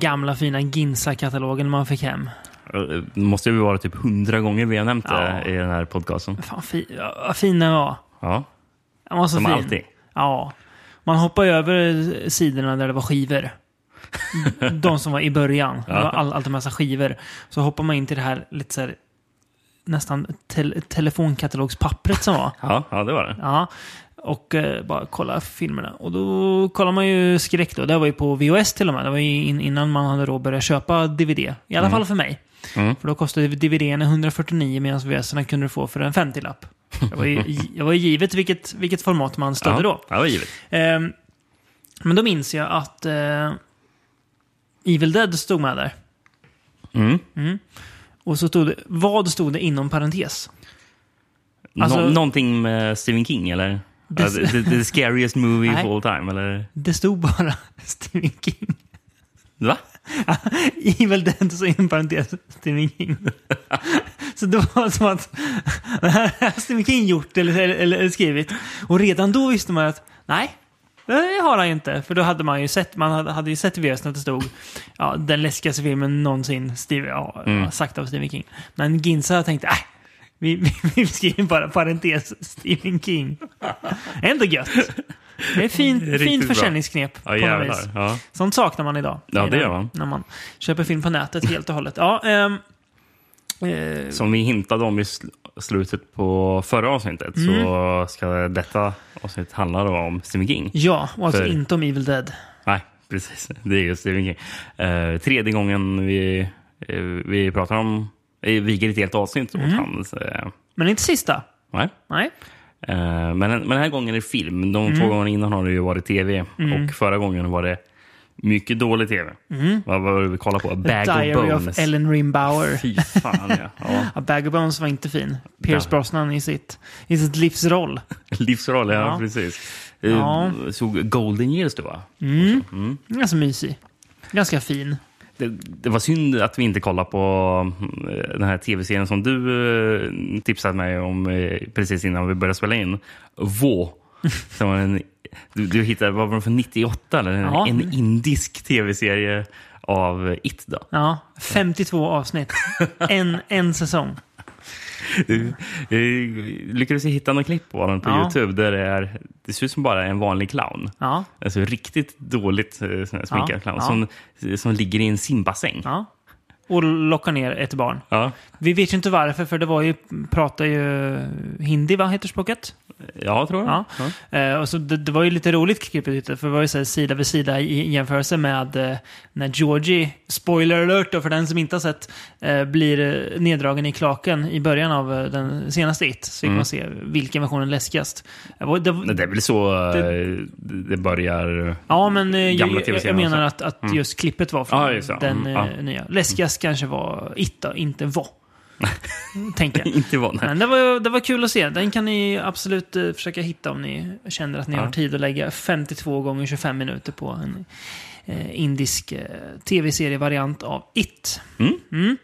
gamla fina Ginsa-katalogen man fick hem? Det måste ju vara typ hundra gånger vi har nämnt det Ja. i den här podcasten. Fan, fi, ja, vad fin den var. Ja, Den var så som fin. alltid. Ja. Man hoppar över sidorna där det var skivor. De som var i början. Det var all, alltid massa skivor. Så hoppar man in till det här lite så här, nästan tel telefonkatalogspappret som var. Ja, ja, det var det. Ja. Och eh, bara kolla filmerna. Och då kollar man ju skräck då. Det var ju på VHS till och med. Det var ju in, innan man hade då börjat köpa DVD. I alla fall för mig. Mm. För då kostade DVDn 149 medan VHS kunde du få för en 50-lapp. Det var ju, det var ju givet vilket, vilket format man stödde ja, då. Det var givet. Ehm, men då minns jag att eh, Evil Dead stod med där. Mm. Och så stod det, vad stod det inom parentes? Alltså- Nå- någonting med Stephen King, eller? Det- Ja, the, the scariest movie Nej. of all time, eller? Det stod bara Stephen King. Va? Evil Dead så inom parentes Stephen King. så det var som att det här har Stephen King gjort eller, eller, eller skrivit. Och redan då visste man att nej, det har han inte. För då hade man ju sett, man hade, hade ju sett i VHS att det stod ja, den läskigaste filmen någonsin Steve, ja, Mm. sagt av Stephen King. Men Ginsa tänkte, nej, vi, vi, vi skriver bara parentes Stephen King. Ändå gött. Det är fin, Det är fint försäljningsknep Ja, jävlar. Ja. Sånt saknar man idag. Ja, det gör man. När man köper film på nätet helt och hållet. Ja, ehm, eh, Som vi hintade om i sl- slutet på förra avsnittet Mm. så ska detta avsnitt handla om Stephen King. ja, och alltså För- inte om Evil Dead. Nej, precis. Det är ju Stephen King. Eh, tredje gången vi, eh, vi pratar om, eh, viger ett helt avsnitt Mm. åt hans... Eh, Men inte sista. nej. Nej. Eh, men, men den här gången är det film. De Mm. två gångerna innan har det ju varit tv. Och förra gången var det mycket dålig tv. Vad var det vi kollade på? A Bag Mm. Diary of of, Bones. Ellen Rimbauer. Fy fan, ja. ja. A Bag of Bones var inte fin. Pierce Ja. Brosnan i sitt, i sitt livsroll. Livsroll, ja, Ja. precis. Eh, Ja. Såg Golden Years då, va? Ganska mysig. Ganska fin. Det, det var synd att vi inte kollade på eh, den här tv-serien som du eh, tipsade mig om eh, precis innan vi började spela in. Vå. Som var en, du, du hittade, vad var det för 98? Eller? Ja. En indisk tv-serie av It. Då. Ja, 52 avsnitt. En, en säsong. Du, eh, lyckades jag hitta något klipp på den på Ja. Youtube där det, är, det ser ut som bara en vanlig clown. Ja, Alltså riktigt dåligt eh, sminkad Ja, clown. Som, som ligger i en simbassäng. ja. Och lockar ner ett barn. Ja. Vi vet ju inte varför, för det var ju, pratar ju hindi, vad heter språket? Ja, tror jag. Ja. Eh, och så det, det var ju lite roligt klippet, för det var ju så här sida vid sida i, jämförelse med eh, när Georgie, spoiler alert då, för den som inte har sett, eh, blir neddragen i klaken i början av den senaste It. Så fick man se vilken version är läskigast. Det det, Det är väl så Det- det börjar... ja, men gamla jag, jag, menar att, att just klippet var från Ja, det. den Mm, ja. nya. Läskigast kanske var It då, inte var. Tänker inte var nej. Men det var, det var kul att se. Den kan ni absolut eh, försöka hitta om ni känner att ni Ja. har tid att lägga 52 gånger 25 minuter på en eh, indisk eh, tv-serievariant av It. Mm.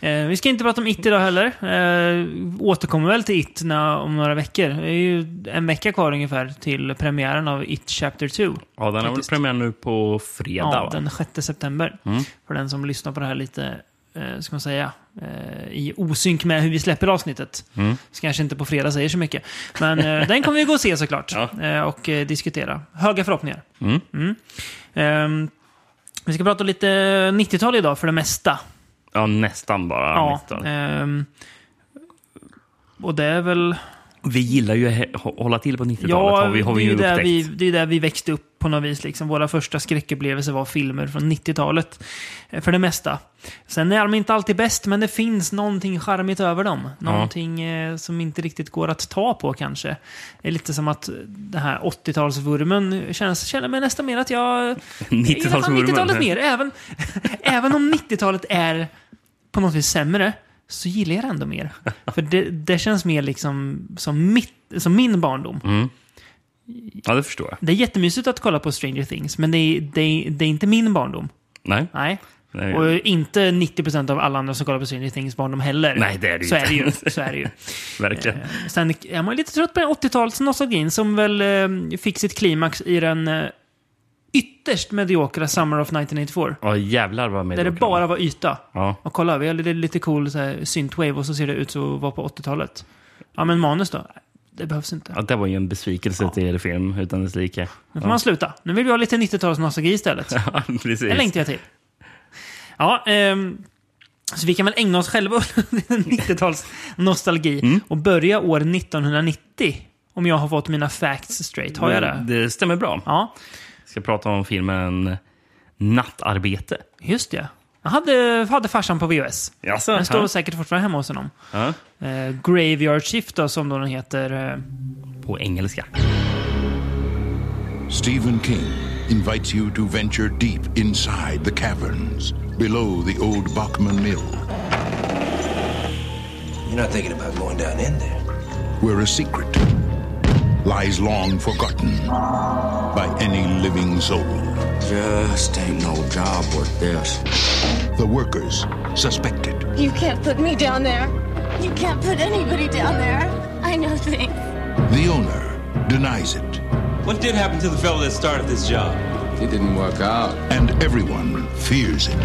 Eh, vi ska inte prata om It idag heller. Eh, återkommer väl till It när, om några veckor. Det är ju en vecka kvar ungefär till premiären av It Chapter 2. Ja, den har väl premiär nu på fredag, Ja, va? den 6 september. Mm. För den som lyssnar på det här lite, eh, ska man säga, eh, i osynk med hur vi släpper avsnittet. Mm. Så kanske inte på fredag säger så mycket. Men eh, den kommer vi gå och se såklart. Ja. Eh, och eh, diskutera. Höga förhoppningar. Mm. Ehm, vi ska prata lite 90-tal idag för det mesta. Ja, nästan bara. Ja. nästan. ehm, och det är väl... Vi gillar ju att hålla till på 90-talet, Ja, har vi, har vi ju där upptäckt. vi, det är där vi växte upp på något vis. Liksom. Våra första skräckupplevelser var filmer från 90-talet. eh, För det mesta. Sen är de inte alltid bäst, men det finns någonting charmigt över dem. Någonting eh, som inte riktigt går att ta på kanske. Det är lite som att den här 80-talsvurmen känns, känner mig nästan mer att jag... 90-talsvurmen. 90-talet mer. Även, även om 90-talet är på något vis sämre, så gillar jag det ändå mer. För det, det känns mer liksom som, mitt, som min barndom. Mm. Ja, det förstår jag. Det är jättemysigt att kolla på Stranger Things, men det är, det är, det är inte min barndom. Nej. Nej. Nej. Och inte 90% av alla andra som kollar på Stranger Things barndom heller. Nej, det är det ju så inte. Är det ju. Så är det ju. Verkligen. Eh, Sen är man lite trött på den 80-talsnostalgin som väl eh, fick sitt klimax i den eh, ytterst mediokra Summer of 1984. Ja, jävlar vad med Där det bara var yta. Ja. Och kolla, vi har lite, lite cool så här, synthwave och så ser det ut som att vara på 80-talet. Ja, men manus då? Det behövs inte. ja, det var ju en besvikelse till film utan dess like. Nu får man sluta. Nu vill vi ha lite 90-tals nostalgi istället. Ja, precis. Det längtar jag till. Ja, ehm, så vi kan väl ägna oss själva åt 90-tals nostalgi Mm. och börja år 1990. Om jag har fått mina facts straight. Har jag det? Det stämmer bra. Ja, ska prata om filmen Nattarbete. just det. Jag hade, hade farsan på VHS. Jaså? Den står ja. säkert fortfarande hemma hos honom. Ja. Eh, Graveyard Shift då, som då den heter. Eh, På engelska. Stephen King invites you to venture deep inside the caverns below the old Bachman Mill, You're not thinking about going down in there. where a secret lies long forgotten by any living soul. Just ain't no job worth this. The workers suspected. You can't put me down there. You can't put anybody down there. I know things. The owner denies it, What did happen to the fellow that started this job? It didn't work out. and everyone fears it.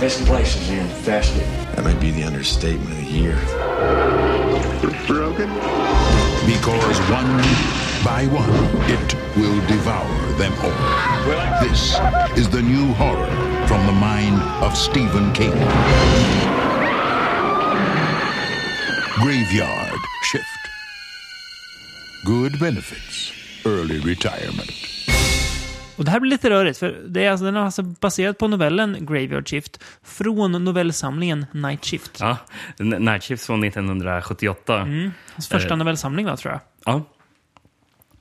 This place is infested. That might be the understatement of the year. Because one by one, it will devour them all. This is the new horror from the mind of Stephen King. Graveyard Shift. Good benefits, early retirement. Och det här blir lite rörigt, för det är alltså, den är alltså baserad på novellen Graveyard Shift från novellsamlingen Night Shift. Ja. Night Shift från 1978. Hans första novellsamling, va, tror jag. Ja.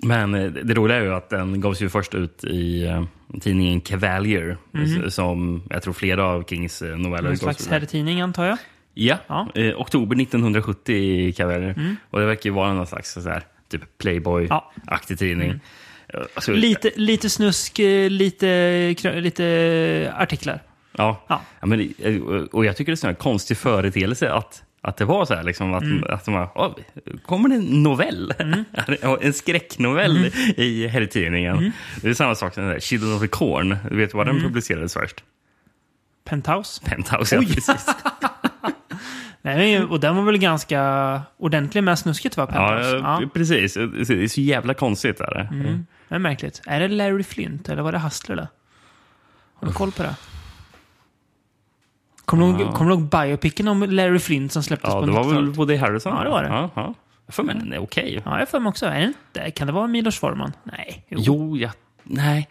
Men eh, det roliga är ju att den gavs ju först ut i eh, tidningen Cavalier. s- Som jag tror flera av Kings eh, noveller En slags herrtidning, antar jag. Ja, Ja. Mm. Eh, oktober 1970 i Cavalier. Och det verkar ju vara någon slags så här, typ Playboy-aktig tidning. Eh, Alltså, Lite, lite snusk, eh, lite, lite artiklar. Ja. Ja. Ja. men, eh, och jag tycker det är en konstig företeelse att, att det var så här. Liksom, att, Mm. att de var, "Åh, kommer det en novell? Ja, en skräcknovell Mm. i herrtidningen. Det är samma sak som den där Children of the Corn. Du vet var den Mm. publicerades först? Penthouse. Penthouse, ja, precis. Nej, och den var väl ganska ordentlig med snusket, va? Penthouse? Ja, precis. Det är så jävla konstigt. Är det. Mm. Det är märkligt. Är det Larry Flint eller var det Hustler? Där? Har du koll på det? Kommer du du ihåg biopicen om Larry Flint som släpptes Ja, på det var väl 90-talet? Woody Harrison? Ja, det var det. Ja, ja. För mig den är okej. Ja, jag för mig också. Är det? Kan det vara Milos Forman? Nej. Jo. Jo, ja, nej.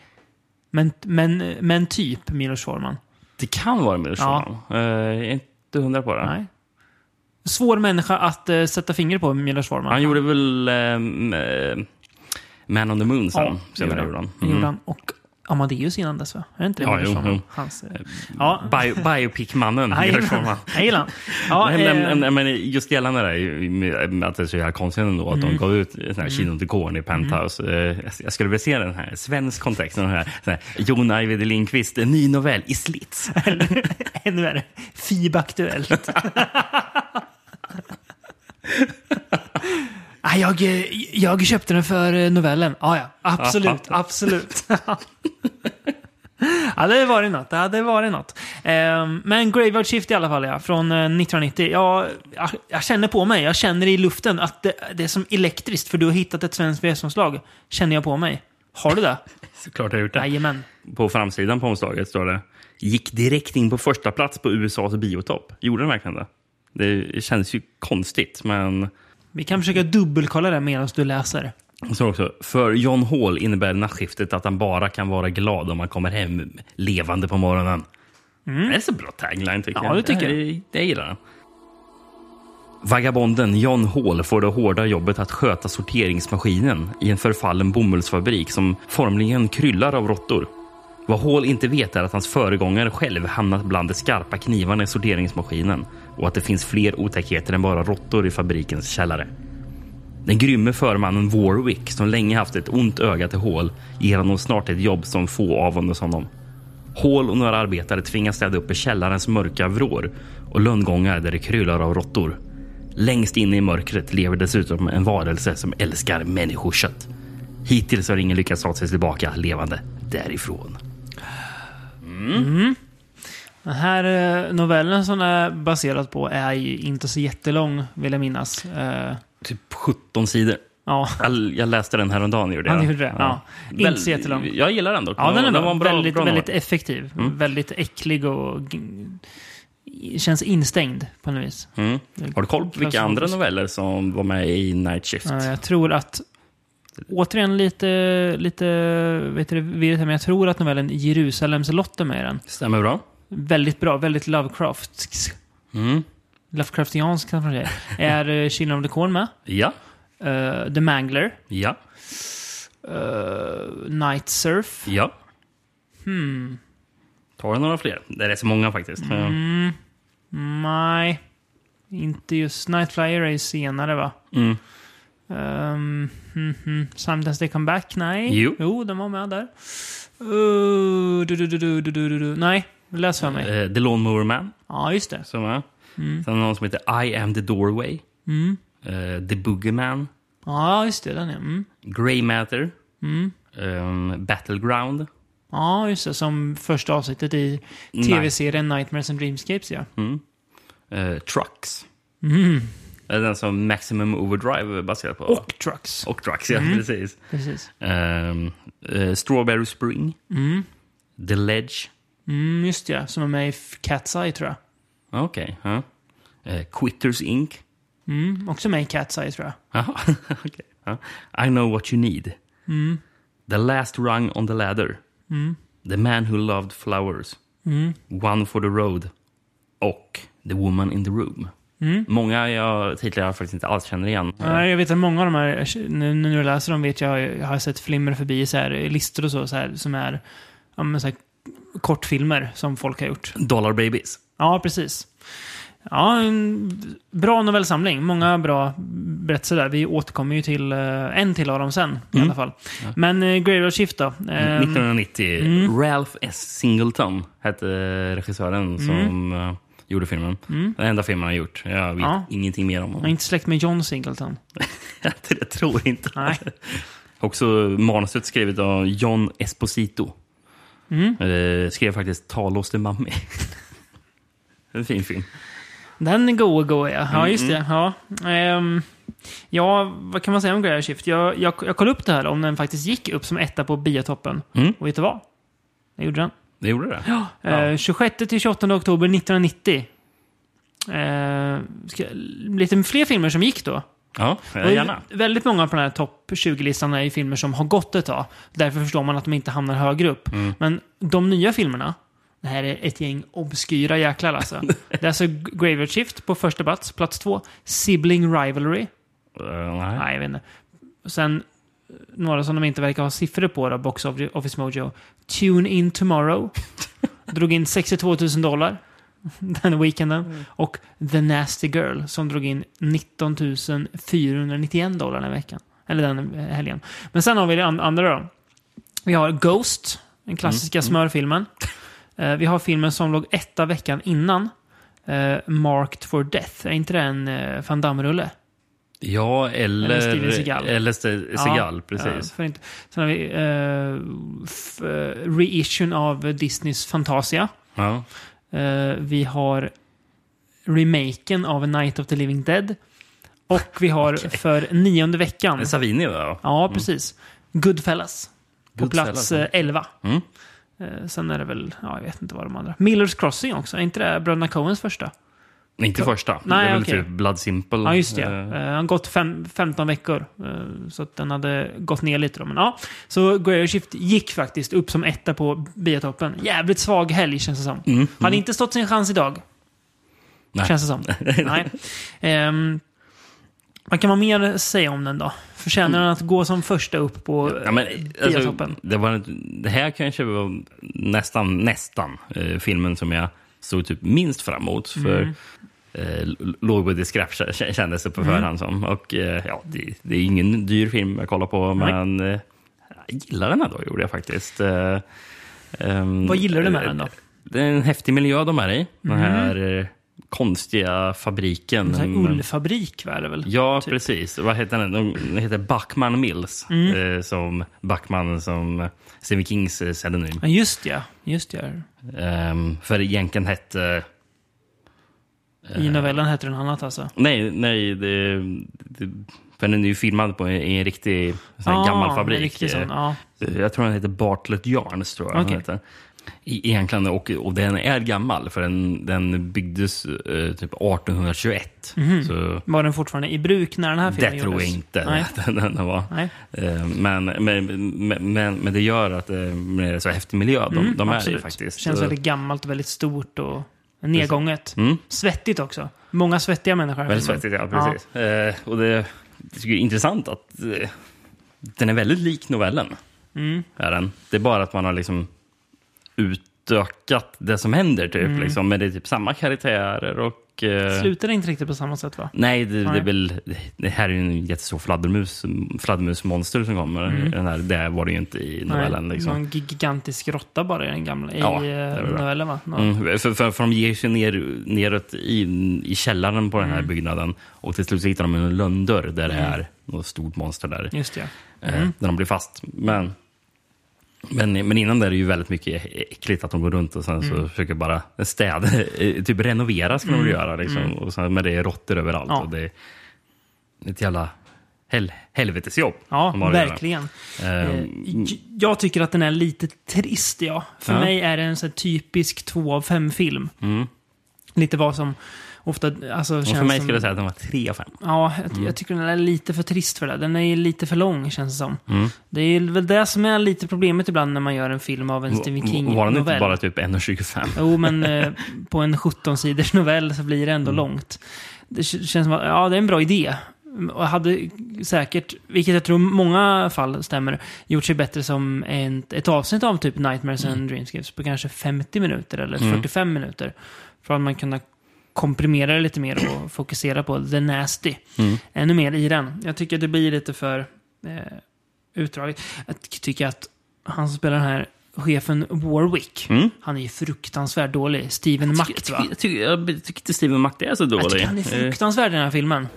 Men, men, men typ Milos Forman. Det kan vara Milos Ja. Forman. Eh, Jag är inte hundra på det. Nej. Svår människa att eh, sätta finger på, Milos Forman. Han gjorde väl eh, Man on the Moon sen. Ja, senare gjorde gjorde han. Det gjorde han. Och Amadeus innan dess, va? Är det inte det? Ja, jo, jo. Hans, eh, ja. Bio, Biopic-mannen. Jag gillar. Ja, men, eh, men, just gällande det med att det är så jävla konstigt ändå att de gav ut sån här Kino till Korn i Penthouse. Eh, jag- skulle vilja se den här, svensk kontext. Den här, sån här, Jon Ajvide Lindqvist, en ny novell i slits. Ännu värre. FIB Aktuellt. Ah, jag, eh, jag köpte den för eh, novellen. Ah, ja, absolut, absolut. ja, det var något. Det hade varit något. Ehm, men Graveyard Shift i alla fall, ja. Från eh, 1990. Ja, jag, jag känner på mig. Jag känner i luften att det, det är som elektriskt. För du har hittat ett svenskt VS-omslag. Känner jag på mig. Har du det? Såklart har jag gjort det. Jajamän. På framsidan på omslaget står det Gick direkt in på första plats på USAs biotopp. Gjorde den verkligen det? Det känns ju konstigt, men... Vi kan försöka dubbelkolla det medan du läser. Så också, för John Hall innebär nattskiftet att han bara kan vara glad om han kommer hem levande på morgonen. Det är så bra tagline tycker Ja, jag. det tycker jag. jag. Det gillar jag. Vagabonden John Hall får det hårda jobbet att sköta sorteringsmaskinen i en förfallen bomullsfabrik som formligen kryllar av råttor. Vad Hall inte vet är att hans föregångare själv hamnat bland de skarpa knivarna i sorteringsmaskinen och att det finns fler otäckheter än bara råttor i fabrikens källare. Den grymme förmannen Warwick, som länge haft ett ont öga till Hall, ger honom snart ett jobb som få avundas honom. Hall och några arbetare tvingas städa upp i källarens mörka vrår och lönngångar där det kryllar av råttor. Längst inne i mörkret lever dessutom en varelse som älskar människokött. Hittills har ingen lyckats ta sig tillbaka levande. därifrån. Mm. Den här eh, novellen som den är baserad på är inte så jättelång, vill jag minnas. Eh, Typ 17 sidor. ja. Jag, läste den häromdagen. Gjorde Ja, jag. du gjorde det? Ja. Inte så jättelång. Jag gillar den dock. Ja, den bra. var bra, väldigt, bra väldigt effektiv. Väldigt äcklig och känns instängd på något vis. Mm. Har du koll på vilka andra noveller som var med i Night Shift? Jag tror att, återigen lite, lite vet du, men jag tror att novellen Jerusalems lott är med i den. Stämmer bra. Väldigt bra, väldigt Lovecraft. Mm. Lovecraftiansk kan man säga. Är uh, Children of the Corn med? Ja. Eh, the Mangler. Ja. Uh, Night Surf. Ja. Hmm. Tar du några fler? Det är så många faktiskt. Nej. Inte just Night Flyer är senare va? Mm. Um, hmm, hmm. Sometimes they come back? Nej. Jo. Jo, den var med där. Uh, du, du, du, du, du, du, du. Nej, läs för mig. Eh, The Lawnmower Man. Ja, just det. Som är. Sen någon som heter I am the doorway. Eh, the Boogeyman. Ja, just det. Den är. Mm. Grey Matter. Ehm, Battleground. Ja, just det. Som första avsnittet i tv-serien Nightmares and Dreamscapes, ja. eh, Trucks. Det är den som Maximum Overdrive är baserad på. Och Trucks. Och Trucks, ja. Precis. Precis. Ehm, eh, Strawberry Spring. The Ledge. Mm, just ja. Som är med i Cat's Eye, tror jag. Okej. ja. Eh, Quitters Inc. Mm, också med i Cat's Eye, tror jag. Jaha, okej. ja. I know what you need. The last rung on the ladder. The man who loved flowers. One for the road. Och The woman in the room. Många jag, titlar jag faktiskt inte alls känner igen. Nej, jag vet att många av de här, nu när du läser dem vet jag, jag har sett flimmer förbi så här, listor och så, så här, som är ja, men så här, kortfilmer som folk har gjort. Dollar Babies. Ja, precis. Ja, en bra novellsamling. Många bra berättelser där. Vi återkommer ju till eh, en till av dem sen i alla fall. Men uh, Graveyard Shift då? Ehm, 1990. Ralph S. Singleton hette regissören som eh, gjorde filmen. Den enda filmen han har gjort. Jag vet Ja. ingenting mer om jag är honom. inte släkt med John Singleton. jag tror inte. Nej. Också manuset skrivet av John Esposito. Eh, skrev faktiskt Talos till Mami. en fin film. Den är go go ja. Ja, just det. Ja. Ehm, ja, vad kan man säga om Graveyard Shift? Jag, jag, jag kollade upp det här om den faktiskt gick upp som etta på biotoppen. Mm. Och vet du vad? Det gjorde den. Det gjorde det? Ja. Eh, 26 till 28 oktober 1990. Eh, ska, lite fler filmer som gick då. Ja, gärna. Väldigt många på den här topp 20-listan är ju filmer som har gått ett tag. Därför förstår man att de inte hamnar högre upp. Mm. Men de nya filmerna, det här är ett gäng obskyra jäklar alltså. det är alltså Graveyard Shift på första plats. Plats två, Sibling Rivalry. Eh, nej. Nej, jag vet inte. Sen eh, några som de inte verkar ha siffror på då, Box Office Mojo. Tune In Tomorrow. drog in 62 000 dollar den weekenden. Och The Nasty Girl som drog in 19 491 dollar den veckan. Eller den eh, helgen. Men sen har vi det an- andra då. Vi har Ghost, den klassiska smörfilmen. Eh, vi har filmen som låg etta veckan innan. eh, Marked for Death. Är inte det en uh, Van Damme-rulle? Ja, eller... Eller Steven Seagal. Eller Seagal, Ja, precis. ja, inte. Sen har vi uh, reissuen av Disneys Fantasia. Ja. Eh, vi har remaken av Night of the Living Dead. Och vi har för nionde veckan, Det är Savini, va? ja precis, Goodfellas. På Goodfellas, plats ja. eh, 11. Mm. Eh, sen är det väl, ja jag vet inte vad de andra. Millers Crossing också, är inte det Bröderna Coens första? Inte första. Nej, det är väl typ Blood Simple. Ja, just det. Uh, han har gått fem, 15 veckor. eh, så att den hade gått ner lite då. Men ja, så Graveyard Shift gick faktiskt upp som etta på biotoppen. Jävligt svag helg känns det som. Hade inte stått sin chans idag. Mm, Nej. Känns det som. Nej. Ehm, vad kan man mer säga om den då? Förtjänar den att gå som första upp på Ja, men, alltså, det, var, det här kanske var nästan, nästan eh, filmen som jag såg typ minst fram emot. För Mm. Eh, lågbudget skräp k- kändes det på Mm. förhand som. Och eh, ja, det, det är ingen dyr film jag kollar på, Nej. men eh, jag gillar den ändå, gjorde jag faktiskt. Eh, ehm, Vad gillar du med den då? Det är en häftig miljö de är i. Den här eh, konstiga fabriken. En ullfabrik var det väl? Ja, typ. precis. Vad heter den? Den heter Buckman Mills. Mm. Eh, som Buckman som Stephen Kings eh, pseudonym. Just ja. Just ja. Ehm, för egentligen hette... I novellen heter den annat alltså. Nej, nej. Det, det, för den är ju filmad på en, i en riktig sån Ah, gammal fabrik. sån, ja. Eh, Jag tror den heter Bartlett Yarns. Tror jag den heter. I, egentligen, och, och den är gammal, för den, den byggdes eh, typ 1821. Så Var den fortfarande i bruk när den här det filmen tror jag gjordes? inte Nej. att den, var. Nej. Eh, Men, men, men, men, det gör att eh, det är så häftig miljö. De, Mm, de är det absolut. faktiskt. Känns Så- väldigt gammalt och väldigt stort och nedgånget. Mm. Svettigt också. Många svettiga människor. Väldigt svettigt, ja. Precis. Eh, och det, det är intressant att eh, den är väldigt lik novellen. Mm. Är den. Det är bara att man har liksom utökat det som händer, typ. Mm. Liksom, men det är typ samma karaktärer och... eh, Slutar det inte riktigt på samma sätt va? Nej, det, det är väl... Det här är ju en jättestor fladdermus, fladdermusmonster som kommer. Den här, det var det ju inte i novellen. Mm. Nej, liksom. Någon gigantisk råtta bara i den gamla i Ja, eh, är bra. novellen va? Ja. Mm, för, för, för de ger sig ner, neråt i, i källaren på den Mm. här byggnaden och till slut hittar de en lönndörr där det är något stort monster där. Just det. eh, Mm. Där de blir fast. Men, men, men innan det är det ju väldigt mycket äckligt att de går runt och sen Mm. så försöker bara städa, typ renovera ska de väl göra. Liksom. Och sen, men det är råttor överallt. Ja. Och det är ett jävla hel, helvetesjobb. Ja, verkligen. J- Jag tycker att den är lite trist, ja. För Ja. mig är det en så typisk två av fem-film. Lite vad som ofta alltså, och känns för mig som... skulle jag säga att den var tre av fem. Ja, jag, jag tycker den är lite för trist för det. Den är lite för lång, känns det som. Mm. Det är väl det som är lite problemet ibland när man gör en film av en Stephen King-novell. Var den inte bara typ 1,25? Jo, men eh, på en 17-siders novell så blir det ändå långt. Det känns som att, ja, det är en bra idé. Och hade säkert, vilket jag tror många fall stämmer, gjort sig bättre som en, ett avsnitt av typ Nightmares and Dreamscapes på kanske 50 minuter eller 45 minuter. För att man kunna komprimera det lite mer och fokusera på the nasty. Ännu mer i den. Jag tycker det blir lite för eh, utdraget. Jag tycker att han som spelar den här chefen Warwick, Mm. han är ju fruktansvärt dålig. Steven Macht, va? Jag tycker, jag tycker inte Steven Macht är så dålig. Jag tycker han är Eh, fruktansvärd i den här filmen.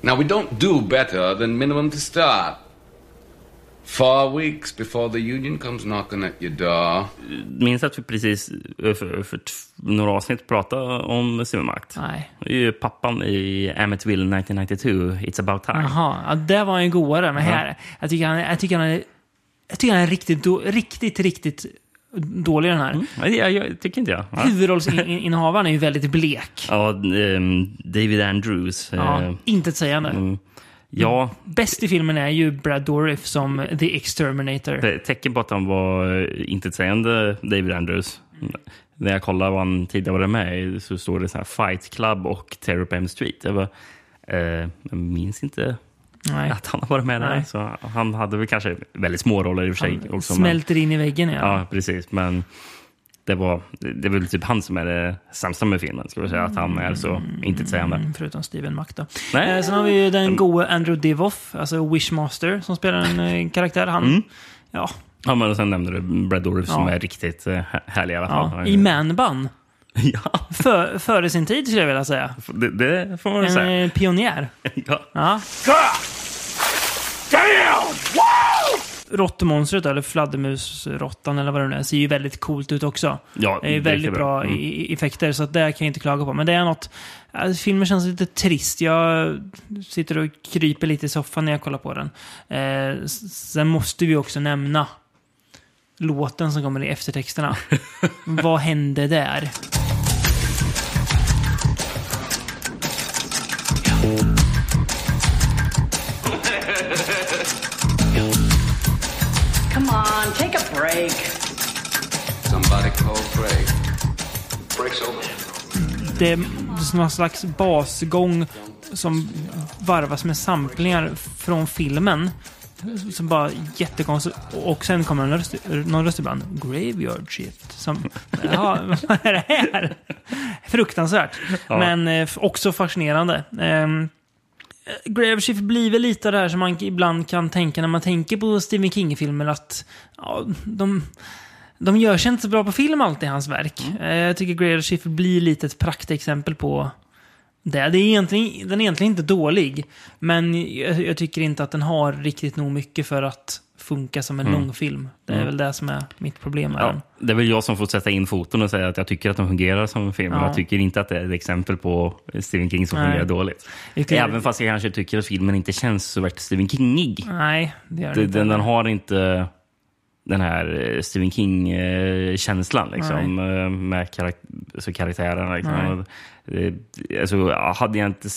Now, we don't do better than minimum to start. Four weeks before the union comes knocking at your door. minns att vi precis eh, för, för några avsnitt pratade om Macht. Nej. Det är ju pappan i Amityville 1992, It's about time. Jaha, ja, där var ju godare. Men här, jag tycker han, jag tycker han är, jag tycker han är riktigt, då, riktigt, riktigt dålig den här. Nej, jag, jag tycker inte jag. Ja. Huvudrollsinnehavaren är ju väldigt blek. Ja, ehm, David Andrews. Ja, eh, intetsägande. mm, ja, Bäst i filmen är ju Brad Dourif som The Exterminator. det- tecken på att han var eh, intetsägande David Andrews. När jag kollade vad han tidigare var med i så står det så här Fight Club och Terror på M Street. Jag, bara, eh, jag minns inte Nej. att han har varit med där. Så han hade väl kanske väldigt små roller i och för sig. Han också, men- smälter in i väggen, ja. Ja, precis. Men det, var, det är väl typ han som är det sämsta med filmen. Ska vi säga att han är så intetsägande. Mm, Förutom Steven Mack då. Nej. Eh, sen har vi ju den gode Andrew Divoff, alltså Wishmaster, som spelar en eh, karaktär. Han, Mm. ja, Ja, men och sen nämnde du Brad Dourif som Ja. är riktigt eh, här- härlig i alla ja, fall. i Man-Bun. ja, För, före sin tid skulle jag vilja säga. det, det får man väl En säga. eh, pionjär. Ja. Ja. Råttmonstret, eller fladdermusråttan eller vad det nu är, ser ju väldigt coolt ut också. Ja, det är väldigt bra. Mm. effekter, så det kan jag inte klaga på. Men det är något... Alltså, filmen känns lite trist. Jag sitter och kryper lite i soffan när jag kollar på den. Eh, sen måste vi också nämna låten som kommer i eftertexterna. vad hände där? Det är någon slags basgång som varvas med samplingar från filmen. Som bara jättekonstigt. Och sen kommer en röst, någon röst ibland. Graveyard shit. Som, ja, vad är det här? Fruktansvärt. Ja. Men eh, också fascinerande. Um, Grave Shift blir väl lite det här som man ibland kan tänka när man tänker på Stephen King-filmer. Att ja, de, de gör sig inte så bra på film alltid, hans verk. Eh, Jag tycker Greater Schiffer blir lite ett praktexempel på det. det är egentligen, den är egentligen inte dålig, men jag, jag tycker inte att den har riktigt nog mycket för att funka som en långfilm. Det är väl det som är mitt problem med Ja, den. det är väl jag som får sätta in foton och säga att jag tycker att de fungerar som en film. Ja. Jag tycker inte att det är ett exempel på Stephen King som Nej. fungerar dåligt. Tycker- Även fast jag kanske tycker att filmen inte känns så värst Stephen Kingig. Nej, det gör den Den, inte. den, den har inte den här eh, Stephen King-känslan liksom, eh, med karak alltså karaktärerna. Liksom. Alltså, hade, jag inte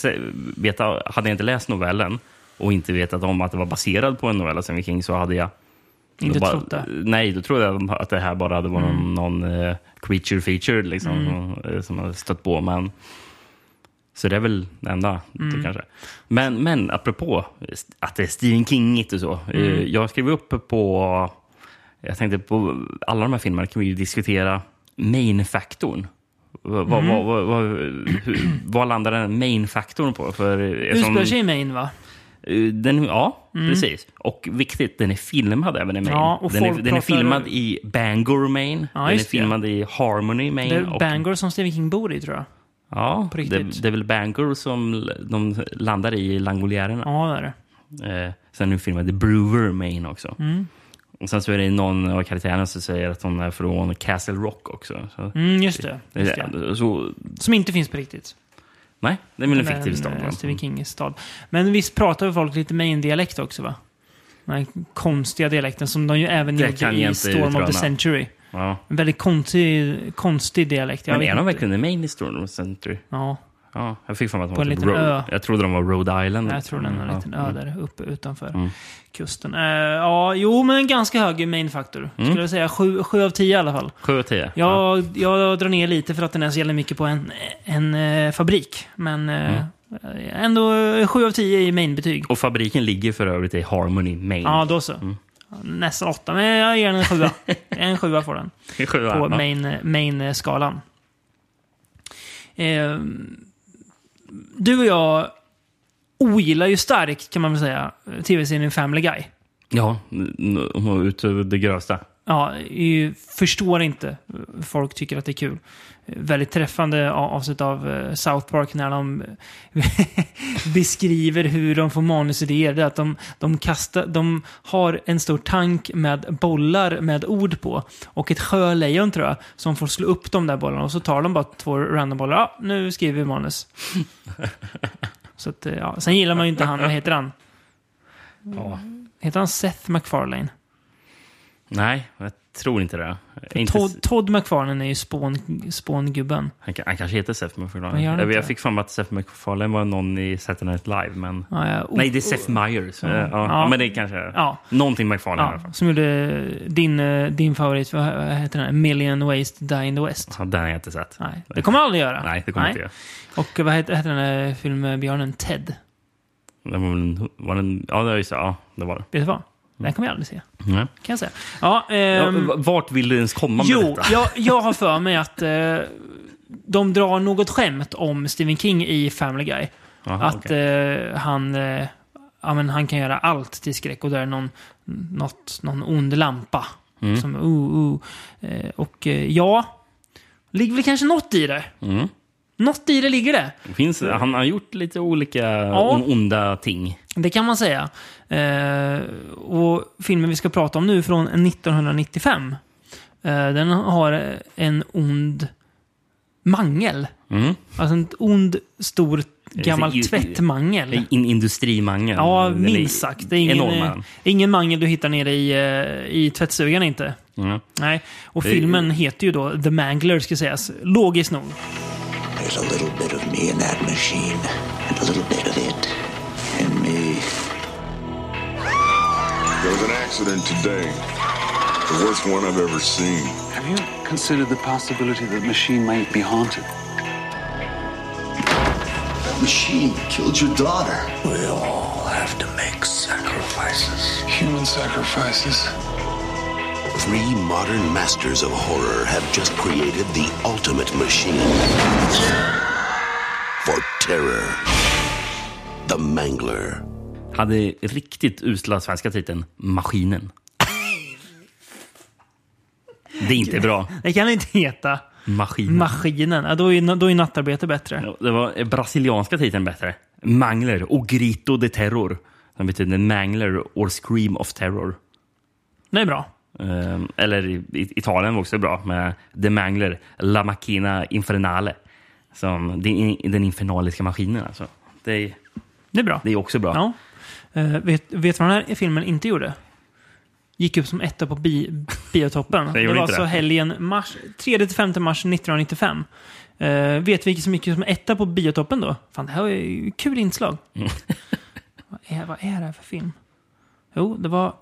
veta, hade jag inte läst novellen och inte vetat om att det var baserad på en novell av Stephen King så hade jag Inte bara, trott det. Nej, då trodde jag att det här bara hade varit någon, någon eh, creature feature liksom, som, eh, som har stött på. Men, så det är väl det enda. då kanske. Men, men apropå att det är Stephen Kingigt och så. eh, Jag skrev upp på... Jag tänkte på alla de här filmerna kan vi ju diskutera main-faktorn. Vad, vad, vad, vad, hur, vad landar den main-faktorn på? För, Utspelar sig i Maine, va? Eh, Den, ja, precis. Och viktigt, den är filmad även i Maine. Ja, den, är, den är filmad i Bangor, Maine. Ja, den är just det. filmad i Harmony, Det Maine. är och- Bangor som Stephen King bor i, tror jag. Ja, det, det är väl Bangor som de landar i Langoliärerna. Ja, det är det. Eh, sen är den filmad i Brewer, Maine också. Mm. Och sen så är det någon av karaktärerna som säger att hon är från Castle Rock också. Så, Mm, just det. Just det. så, Som inte finns på riktigt. nej, det är väl en fiktiv stad. eh? Stephen Kings stad. Men visst pratar folk lite Maine-dialekt också, va? Den här konstiga dialekten som de ju även Det gjorde i Storm of utröna. the Century. Ja. En väldigt konstig, konstig dialekt. Jag Men är de verkligen i Maine i Storm Century? Ja, Ja, jag fick för mig att de var typ ö. Jag trodde de var Rhode Island. jag tror den är en Ja, liten mm. ö där uppe utanför Mm. kusten. Eh, ja, jo, men en ganska hög main-faktor. Mm. Skulle jag säga. Sju, sju av tio i alla fall. Sju och tio. Jag, jag drar ner lite för att den är så jävla mycket på en, en eh, fabrik. Men eh, ändå eh, sju av tio i main-betyg. Och fabriken ligger för övrigt i Harmony, Maine. Ja, då så. Mm. Nästan åtta, men jag ger den en sjua. en sjua får den. Sjua, På ja. main- main-skalan du och jag ogillar ju starkt, kan man väl säga, eh, tv-serien Family Guy. Ja, utöver det grövsta. Ja, ju, förstår inte hur folk tycker att det är kul. Väldigt träffande avsnitt av eh, South Park när de beskriver hur de får manusidéer. Det är att de, de, kastar, de har en stor tank med bollar med ord på och ett sjölejon tror jag som får slå upp de där bollarna och så tar de bara två random bollar. Ja, nu skriver vi manus. så att, eh, ja. Sen gillar man ju inte han, vad heter han? Ja. Heter han Seth MacFarlane? Nej, jag tror inte det. Inte, Todd, Todd McFarlane är ju spån, spångubben. han, han kanske heter Seth MacFarlane. Jag, jag fick fram att Seth MacFarlane var någon i Saturday Night Live, men... Ja, ja, oh, Nej, det är Seth Meyers. Ja. Ja, Ja. men det är kanske... Ja. Någonting MacFarlane i alla Ja, fall. som gjorde din, eh, din favorit, vad heter den? A Million Ways to Die in the West. Ja, den har jag inte sett. Nej, det kommer jag aldrig göra. Nej, det kommer jag inte göra. Och vad heter, heter den där filmbjörnen? Ted? Det var, väl en, var den, ja, det just. Ja, det var det. Vet du vad? Den kommer jag aldrig se. Nej. Kan jag säga. Ja, Ja, ehm, vart vill du ens komma med jo, detta? jag, jag har för mig att eh, de drar något skämt om Stephen King i Family Guy. Jaha, att okej. eh, han, eh, ja, men han kan göra allt till skräck och det är någon, något, någon ond lampa. Mm. Som, uh, uh. Eh, och eh, ja, ligger väl kanske något i det. Mm. Något i det ligger det. Finns, han har gjort lite olika Ja. on- onda ting. Det kan man säga. Eh, och filmen vi ska prata om nu är från 1995. Eh, den har en ond mangel. Mm. Alltså en ond, stor, gammal I- i- tvättmangel. En industrimangel. Ja, minst sagt. Det är ingen, eh, ingen mangel du hittar nere i, i tvättstugan inte. Mm. Nej. Och Det- filmen heter ju då The Mangler, ska sägas. Logiskt nog. There's a little bit of me in that machine, and a little bit of was an accident today. The worst one I've ever seen. Have you considered the possibility that the machine might be haunted? That machine killed your daughter. We all have to make sacrifices. Human sacrifices. Three modern masters of horror have just created the ultimate machine for terror. The Mangler. Hade riktigt usla svenska titeln Maskinen. Det är inte bra. Det kan inte heta Maskinen. Maskinen. Ja, då, är, då är nattarbete bättre. Ja, Det var brasilianska titeln bättre. Mangler och Grito de Terror. Som betyder Mangler or Scream of Terror. Det är bra. Ehm, eller Italien var också bra med The Mangler, La Macchina Infernale. Som den infernaliska maskinen alltså. Det är, Det är bra. det är också bra. Ja. Eh, vet, vet du vad den här filmen inte gjorde? Gick upp som etta på bi, biotoppen. Det det var alltså det. helgen mars, 3-5 mars 1995. Uh, vet vilket som gick som etta på biotoppen då? Fan, det här var ju kul inslag. Mm. vad, är, vad är det här för film? Jo, det var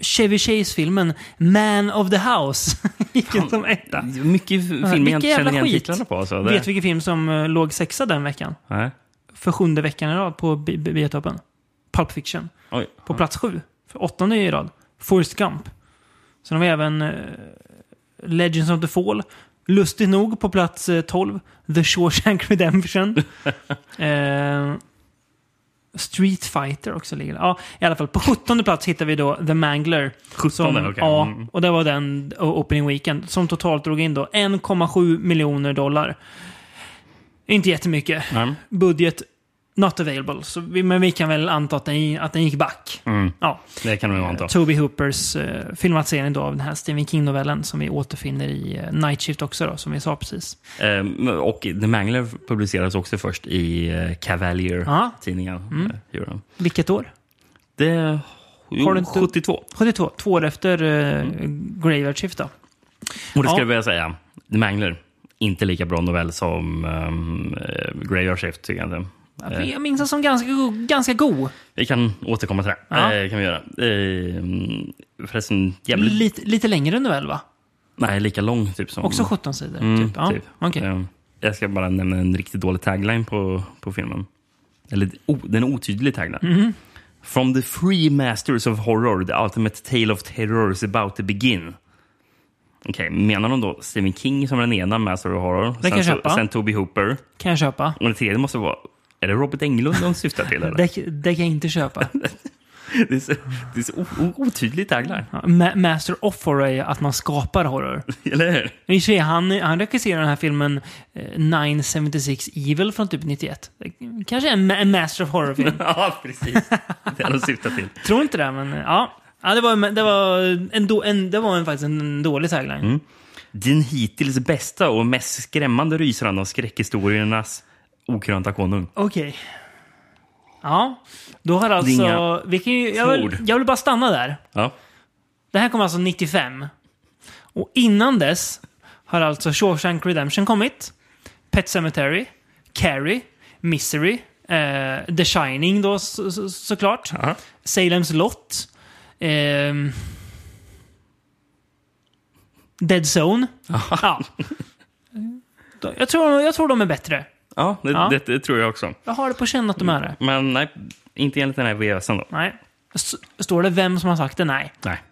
Chevy Chase-filmen Man of the House. gick upp som etta. Mycket filmer jag Vilken inte känner igen titlarna på. Så det, Vet vilken film som eh, låg sexa den veckan? Nej. För sjunde veckan i rad på bi- bi- biotoppen. Pulp Fiction. Oj. På plats sju. För åttonde i rad. Forrest Gump. Sen har vi även eh, Legends of the Fall. Lustigt nog på plats eh, 12. The Shawshank Redemption. eh, Street Fighter också ligger. Ja, i alla fall. På 17 plats hittar vi då The Mangler. 17, Som, okej. Ja, Mm. och det var den opening weekend. Som totalt drog in då 1,7 miljoner dollar. Inte jättemycket. Nej. Budget not available. Så vi, men vi kan väl anta att den, att den gick back. Mm. Ja. Det kan ju anta. Toby Hoopers eh, filmatisering då av den här Stephen King-novellen som vi återfinner i eh, Night Shift också då, som vi sa precis. Ehm, och The Mangler publicerades också först i uh, Cavalier-tidningen. Mm. eh. Vilket år? Det... Jo, Har du inte- 72. 72. Två år efter eh, Graveyard Shift då. Och det ska Ja. jag säga. The Mangler, inte lika bra novell som um, Graveyard Shift, tycker jag. Eh, Jag minns den som ganska, ganska god. vi kan återkomma till det. Ja. Eh, kan vi göra. Eh, förresten, jävligt... Lite, lite längre novell va? Nej, lika lång typ som... Också 17 sidor? Mm, typ. Ja, typ. okej. Eh, jag ska bara nämna en riktigt dålig tagline på, på filmen. Eller o, den är otydlig tagline. Mhm. From the free masters of horror, the ultimate tale of terror is about to begin. Okej, menar de då Stephen King som den ena master of horror? Det kan jag sen, köpa. sen Toby Hooper. Kan jag köpa. Och den tredje måste vara... Är det Robert Englund de syftar till? Eller? Det, det kan jag inte köpa. det är så, det är så o, o, otydlig tagline. Ma- Master of Horror är att man skapar horror. Eller hur? I sig, han, han regisserar den här filmen eh, 976 Evil från typ 91. Det Kanske en, ma- Master of Horror-film. ja, precis. Det är de syftar till. Tror inte det, men ja. ja det, var, det, var en, en, det var en, faktiskt en dålig tagline. Mm. Den hittills bästa och mest skrämmande rysaren av skräckhistoriernas okrönta konung. Okej. Ja, då har alltså... Inga Vi kan ju, jag, vill, jag vill bara stanna där. Ja. Det här kom alltså 95. Och innan dess har alltså Shawshank Redemption kommit. Pet Cemetery, Carrie, Misery, eh, The Shining då så, så, såklart. Salem's Lot. ehm, Dead Zone. Ja. Jag tror, jag tror de är bättre. Ja, det, Ja. Det, det tror jag också. Jag har det på känn att de är det. Men nej, inte enligt den här VHSen då. Nej. S- Står det vem som har sagt det? Nej. Nej.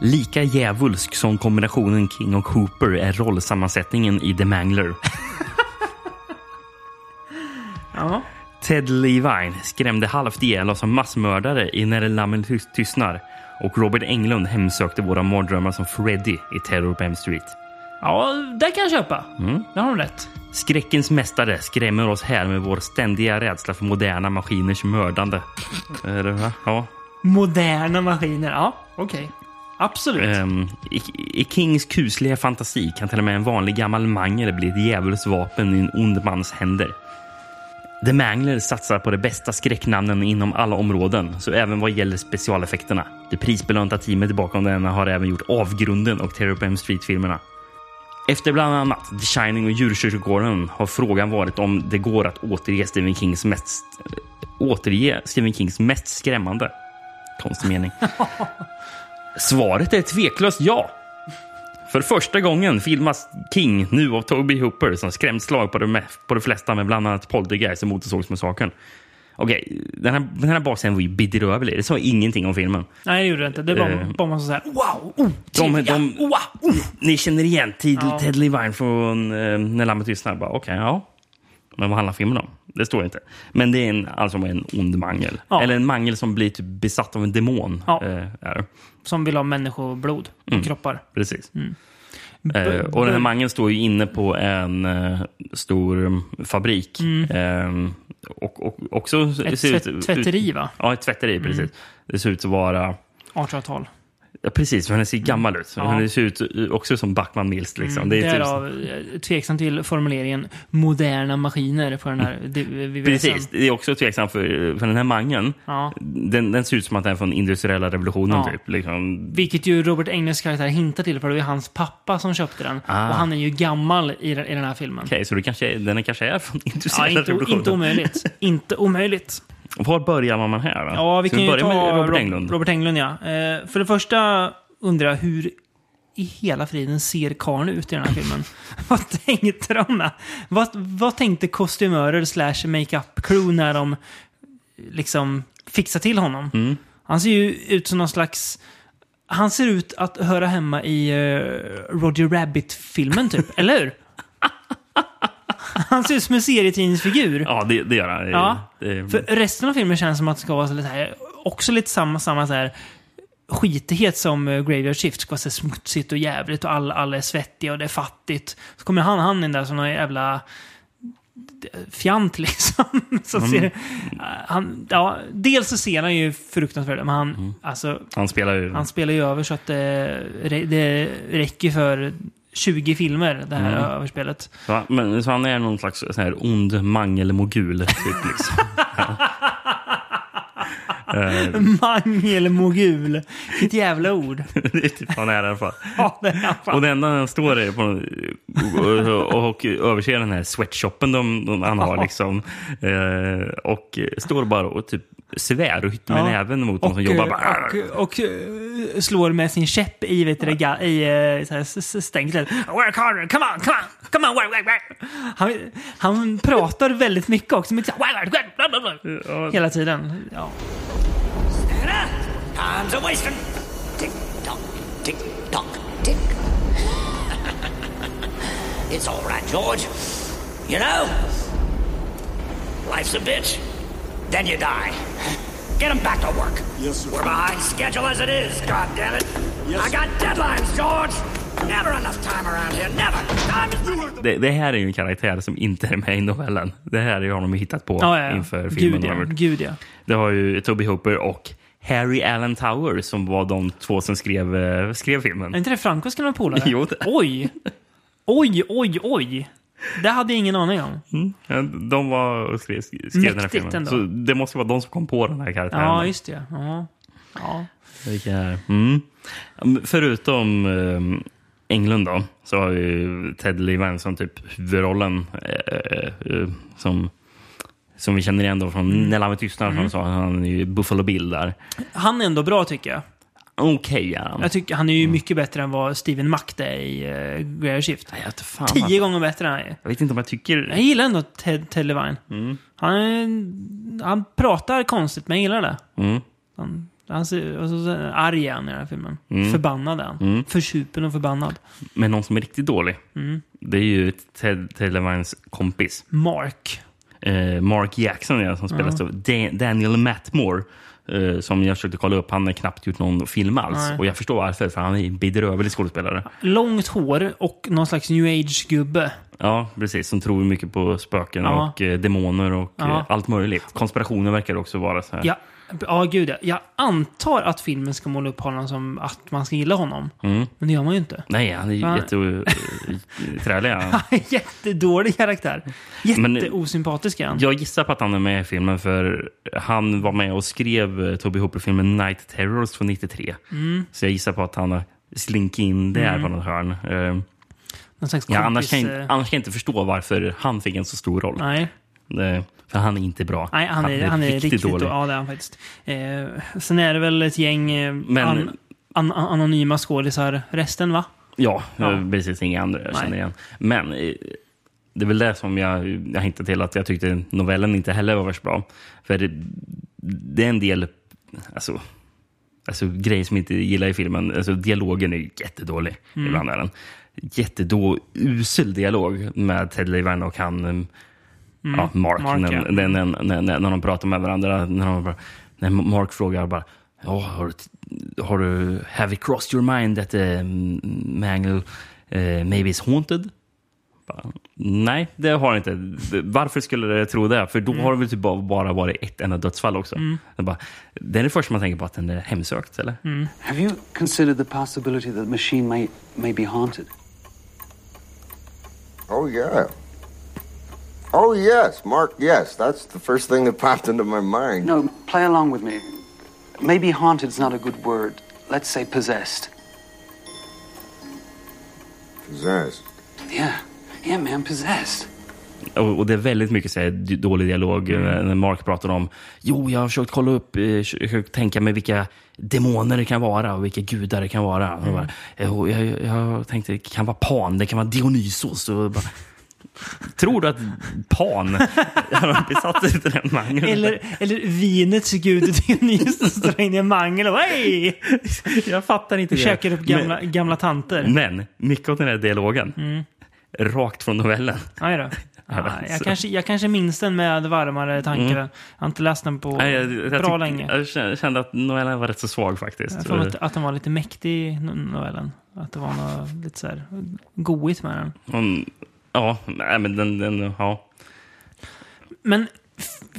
Lika djävulsk som kombinationen King och Hooper är rollsammansättningen i The Mangler. Ja. Ted Levine skrämde halvt ihjäl oss som massmördare i När lammen tys- tystnar. Och Robert Englund hemsökte våra mardrömmar som Freddy i Terror på M Street. Ja, det kan jag köpa. Mm. Det har de rätt. Skräckens mästare skrämmer oss här med vår ständiga rädsla för moderna maskiners mördande. Är det, va? Ja. Moderna maskiner. Ja, okej. Absolut. Ehm, i, I Kings kusliga fantasi kan till och med en vanlig gammal mangel bli ett djävulskt vapen i en ond mans händer. The Mangler satsar på de bästa skräcknamnen inom alla områden, så även vad gäller specialeffekterna. Det prisbelönta teamet bakom denna har även gjort Avgrunden och Terror på M Street-filmerna. Efter bland annat The Shining och Djurkyrkogården har frågan varit om det går att återge Stephen Kings mest, återge Stephen Kings mest skrämmande. Konstig mening. Svaret är tveklöst ja. För första gången filmas King nu av Toby Hooper som skrämt slag på de, på de flesta med bland annat Poltergeist och Motorsågsmassakern. Okej, den här, den här basen var ju bedrövlig. Det sa ingenting om filmen. Nej, det gjorde det inte. Det var Eh. bara man så här. Wow! Oh, De, de, wow, oh. Ni känner igen Ted, Ja. Ted Levine från uh, När lammet tystnar? Okej, ja. Men vad handlar filmen om? Det står inte. Men det är en, alltså en ond mangel. Ja. Eller en mangel som blir typ besatt av en demon. Ja. Är. Som vill ha människoblod och Mm. kroppar. Precis. Mm. Eh, och den här mangeln står ju inne på en eh, stor mm, fabrik. Eh, och, och också Mm. Ett ser tvätt- tvätteri, va? Ja, ett tvätteri. Precis. Mm. Det ser ut att vara... 1800-tal. Ja, precis, för den ser gammal ut. Ja. Den ser ut också som Backman Mills. Liksom. Mm, det är typ, Därav eh, tveksam till formuleringen moderna maskiner på den här det- VVSen. Precis, det är också tveksamt för, för den här mangeln. Ja. Den, den ser ut som att den är från industriella revolutionen. Ja. Typ, liksom. Vilket ju Robert Engles karaktär hintar till, för det var ju hans pappa som köpte den. Ah. Och han är ju gammal i, den- i den här filmen. Okej, så det kanske, den kanske är från Ja, industriella inte, revolutionen. inte omöjligt. inte omöjligt. Var börjar man här? Då? Ja, vi Ska kan ju börja med Robert Rob- Englund. Robert Englund, ja. Eh, för det första undrar jag hur i hela friden ser karln ut i den här filmen? vad tänkte de? med? Vad, vad tänkte kostymörer slash makeup crew när de liksom fixade till honom? Mm. Han ser ju ut som någon slags... Han ser ut att höra hemma i eh, Roger Rabbit-filmen, typ. Eller hur? Han ser ut som en serietidningsfigur. Ja, det, det gör han. Ja, Det- för resten av filmen känns som att det ska vara så lite här, också lite samma, samma så här skitighet som uh, Graveyard Shift. Ska vara så smutsigt och jävligt och alla, alla är svettiga och det är fattigt. Så kommer han, han in där som någon jävla fjant liksom. Så Mm. ser, uh, han, ja, dels så ser han ju fruktansvärt men han, Mm. alltså, Han spelar ju... han spelar ju över så att det, det räcker för 20 filmer, det här Mm. överspelet. Så, han- men, så han är någon slags sån här ond mangelmogul. Typ, liksom. Mangelmogul. Vilket jävla ord. det är typ vad han är i alla fall. Ja, det är han fan. Och det enda han står är på och, och, och överser den här sweatshopen de, de, han har. Ja. Liksom. Eh, och står bara och typ svär och hytter med Ja. näven mot och, som jobbar. eh, Bara, och, och, eh, slår med sin käpp i, vet du, det, ga- i eh, stängslet. Work harder, come on, come on, come on, work, work, work. Han, han pratar väldigt mycket också. Men så work, work, work, work. Hela tiden. Ja. Time's a wasting. Tick tock, tick tock, tick. it's all right, George. You know, life's a bitch. Then you die. Get him back to work. Yes, sir. We're behind schedule as it is. God damn it! I got deadlines, George. Never enough time around here. Never. Time is det, det här är ju en karaktär som inte är med i novellen. Det här är ju honom hittat på Ja, ja, ja. inför filmen. Gud, ja. Gud, ja. Det har ju Toby Hooper och Harry Allen Tower som var de två som skrev, eh, skrev filmen. Är inte det Francos gamla polare? Jo, det- Oj! Oj, oj, oj! Det hade jag ingen aning om. Ja, De var skrev, skrev den här filmen. ändå. Så det måste vara de som kom på den här karaktären. Ja, just det. Ja. Ja. Vilka är- Mm. Förutom um, Englund då, så har ju Ted Levine som typ huvudrollen eh, eh, som, som vi känner igen då från Mm. När lammet tystnar. Mm. Som sa, han är ju Buffalo Bill där. Han är ändå bra tycker jag. Okej är han. Jag tycker han är ju mycket bättre än vad Steven Mack är i uh, Greer Shift. Vet fan, Tio alltså. gånger bättre än han är. Jag vet inte om jag tycker... Jag gillar ändå Ted, Ted Levine. Mm. Han, han pratar konstigt, men jag gillar det. Mm. Han, han ser, och så, så, arg är han i den här filmen. Mm. Förbannad är han. Mm. Försupen och förbannad. Men någon som är riktigt dålig, Mm. det är ju Ted, Ted Levines kompis. Mark. Eh, Mark Jackson ja, som spelas av Dan- Daniel Mattmore. Eh, som jag försökte kolla upp. Han har knappt gjort någon film alls. Nej. Och jag förstår varför, för han är en bedrövlig skådespelare. Långt hår och någon slags new age-gubbe. Ja, precis. Som tror mycket på spöken Ja. och eh, demoner och Ja. eh, allt möjligt. Konspirationer verkar också vara så här. Ja, ja, gud ja. Jag antar att filmen ska måla upp honom som att man ska gilla honom. Mm. Men det gör man ju inte. Nej, han är ju jätteträlig. Jättedålig karaktär. Jätteosympatisk är han. Jag gissar på att han är med i filmen för han var med och skrev eh, Toby Hooper-filmen Night Terrors från 93. Mm. Så jag gissar på att han har slinkit in där Mm. på något hörn. Eh, Någon slags ja, annars, kompis, kan jag, eh, inte- annars kan jag inte förstå varför han fick en så stor roll. Nej. Det, för han är inte bra. Nej, han är, han är riktigt, dålig. Ja, det är han faktiskt. Eh, sen är det väl ett gäng eh, Men- an, an, anonyma skådisar. Resten, va? Ja, Ja. eh, precis. Inga andra jag Nej. känner igen. Men eh, det är väl det som jag, jag hittade till att jag tyckte novellen inte heller var värst bra. För det, det är en del alltså, alltså, grejer som jag inte gillar i filmen. Alltså, dialogen är ju jättedålig. Mm. Ibland är den. Jättedå, usel dialog med Ted Levine och han... eh, Mm. Ja, Mark. Mark, när, ja. när, när, när, när de pratar med varandra. När, de, bara- när Mark frågar bara, ja, har, du- har du, have it crossed your mind that the Mangle eh, maybe is haunted? Bara, Nej, det har inte. Varför skulle det tro det? För då Mm. har det väl typ bara- bara varit ett enda dödsfall också. Mm. Det, bara, det är det första man tänker på, att den är hemsökt, eller? Have you considered the possibility that the machine may, may be haunted? Oh, yeah. Oh, yes, Mark, yes. That's the first thing that popped into my mind. No, play along with me. Maybe haunted is not a good word. Let's say possessed. Possessed. Yeah. Yeah, man, possessed. Och, det är väldigt mycket så här, dålig dialog Mm. eh, när Mark pratar om Jo, jag har försökt kolla upp, eh, försökt tänka mig vilka demoner det kan vara och vilka gudar det kan vara. Och Mm. bara, eh, och jag, jag tänkte det kan vara Pan, det kan vara Dionysos. Och bara, Tror du att Pan har besatt sig till den mangeln? Eller, eller vinets gud Dionysos drar in i en mangel och hej! Jag fattar inte det. Käkar upp gamla, Men- gamla tanter. Men mycket av den här dialogen, Mm. rakt från novellen. Aj då. Ja, jag, kanske, jag kanske minns den med varmare tankar. Mm. Jag har inte läst den på Nej, jag, jag, bra tyck- länge. jag kände- att novellen var rätt så svag faktiskt. Jag att, att den var lite mäktig, no- novellen. Att det var något lite så här goigt med den. Hon, ja, nej, men den, den, ja. Men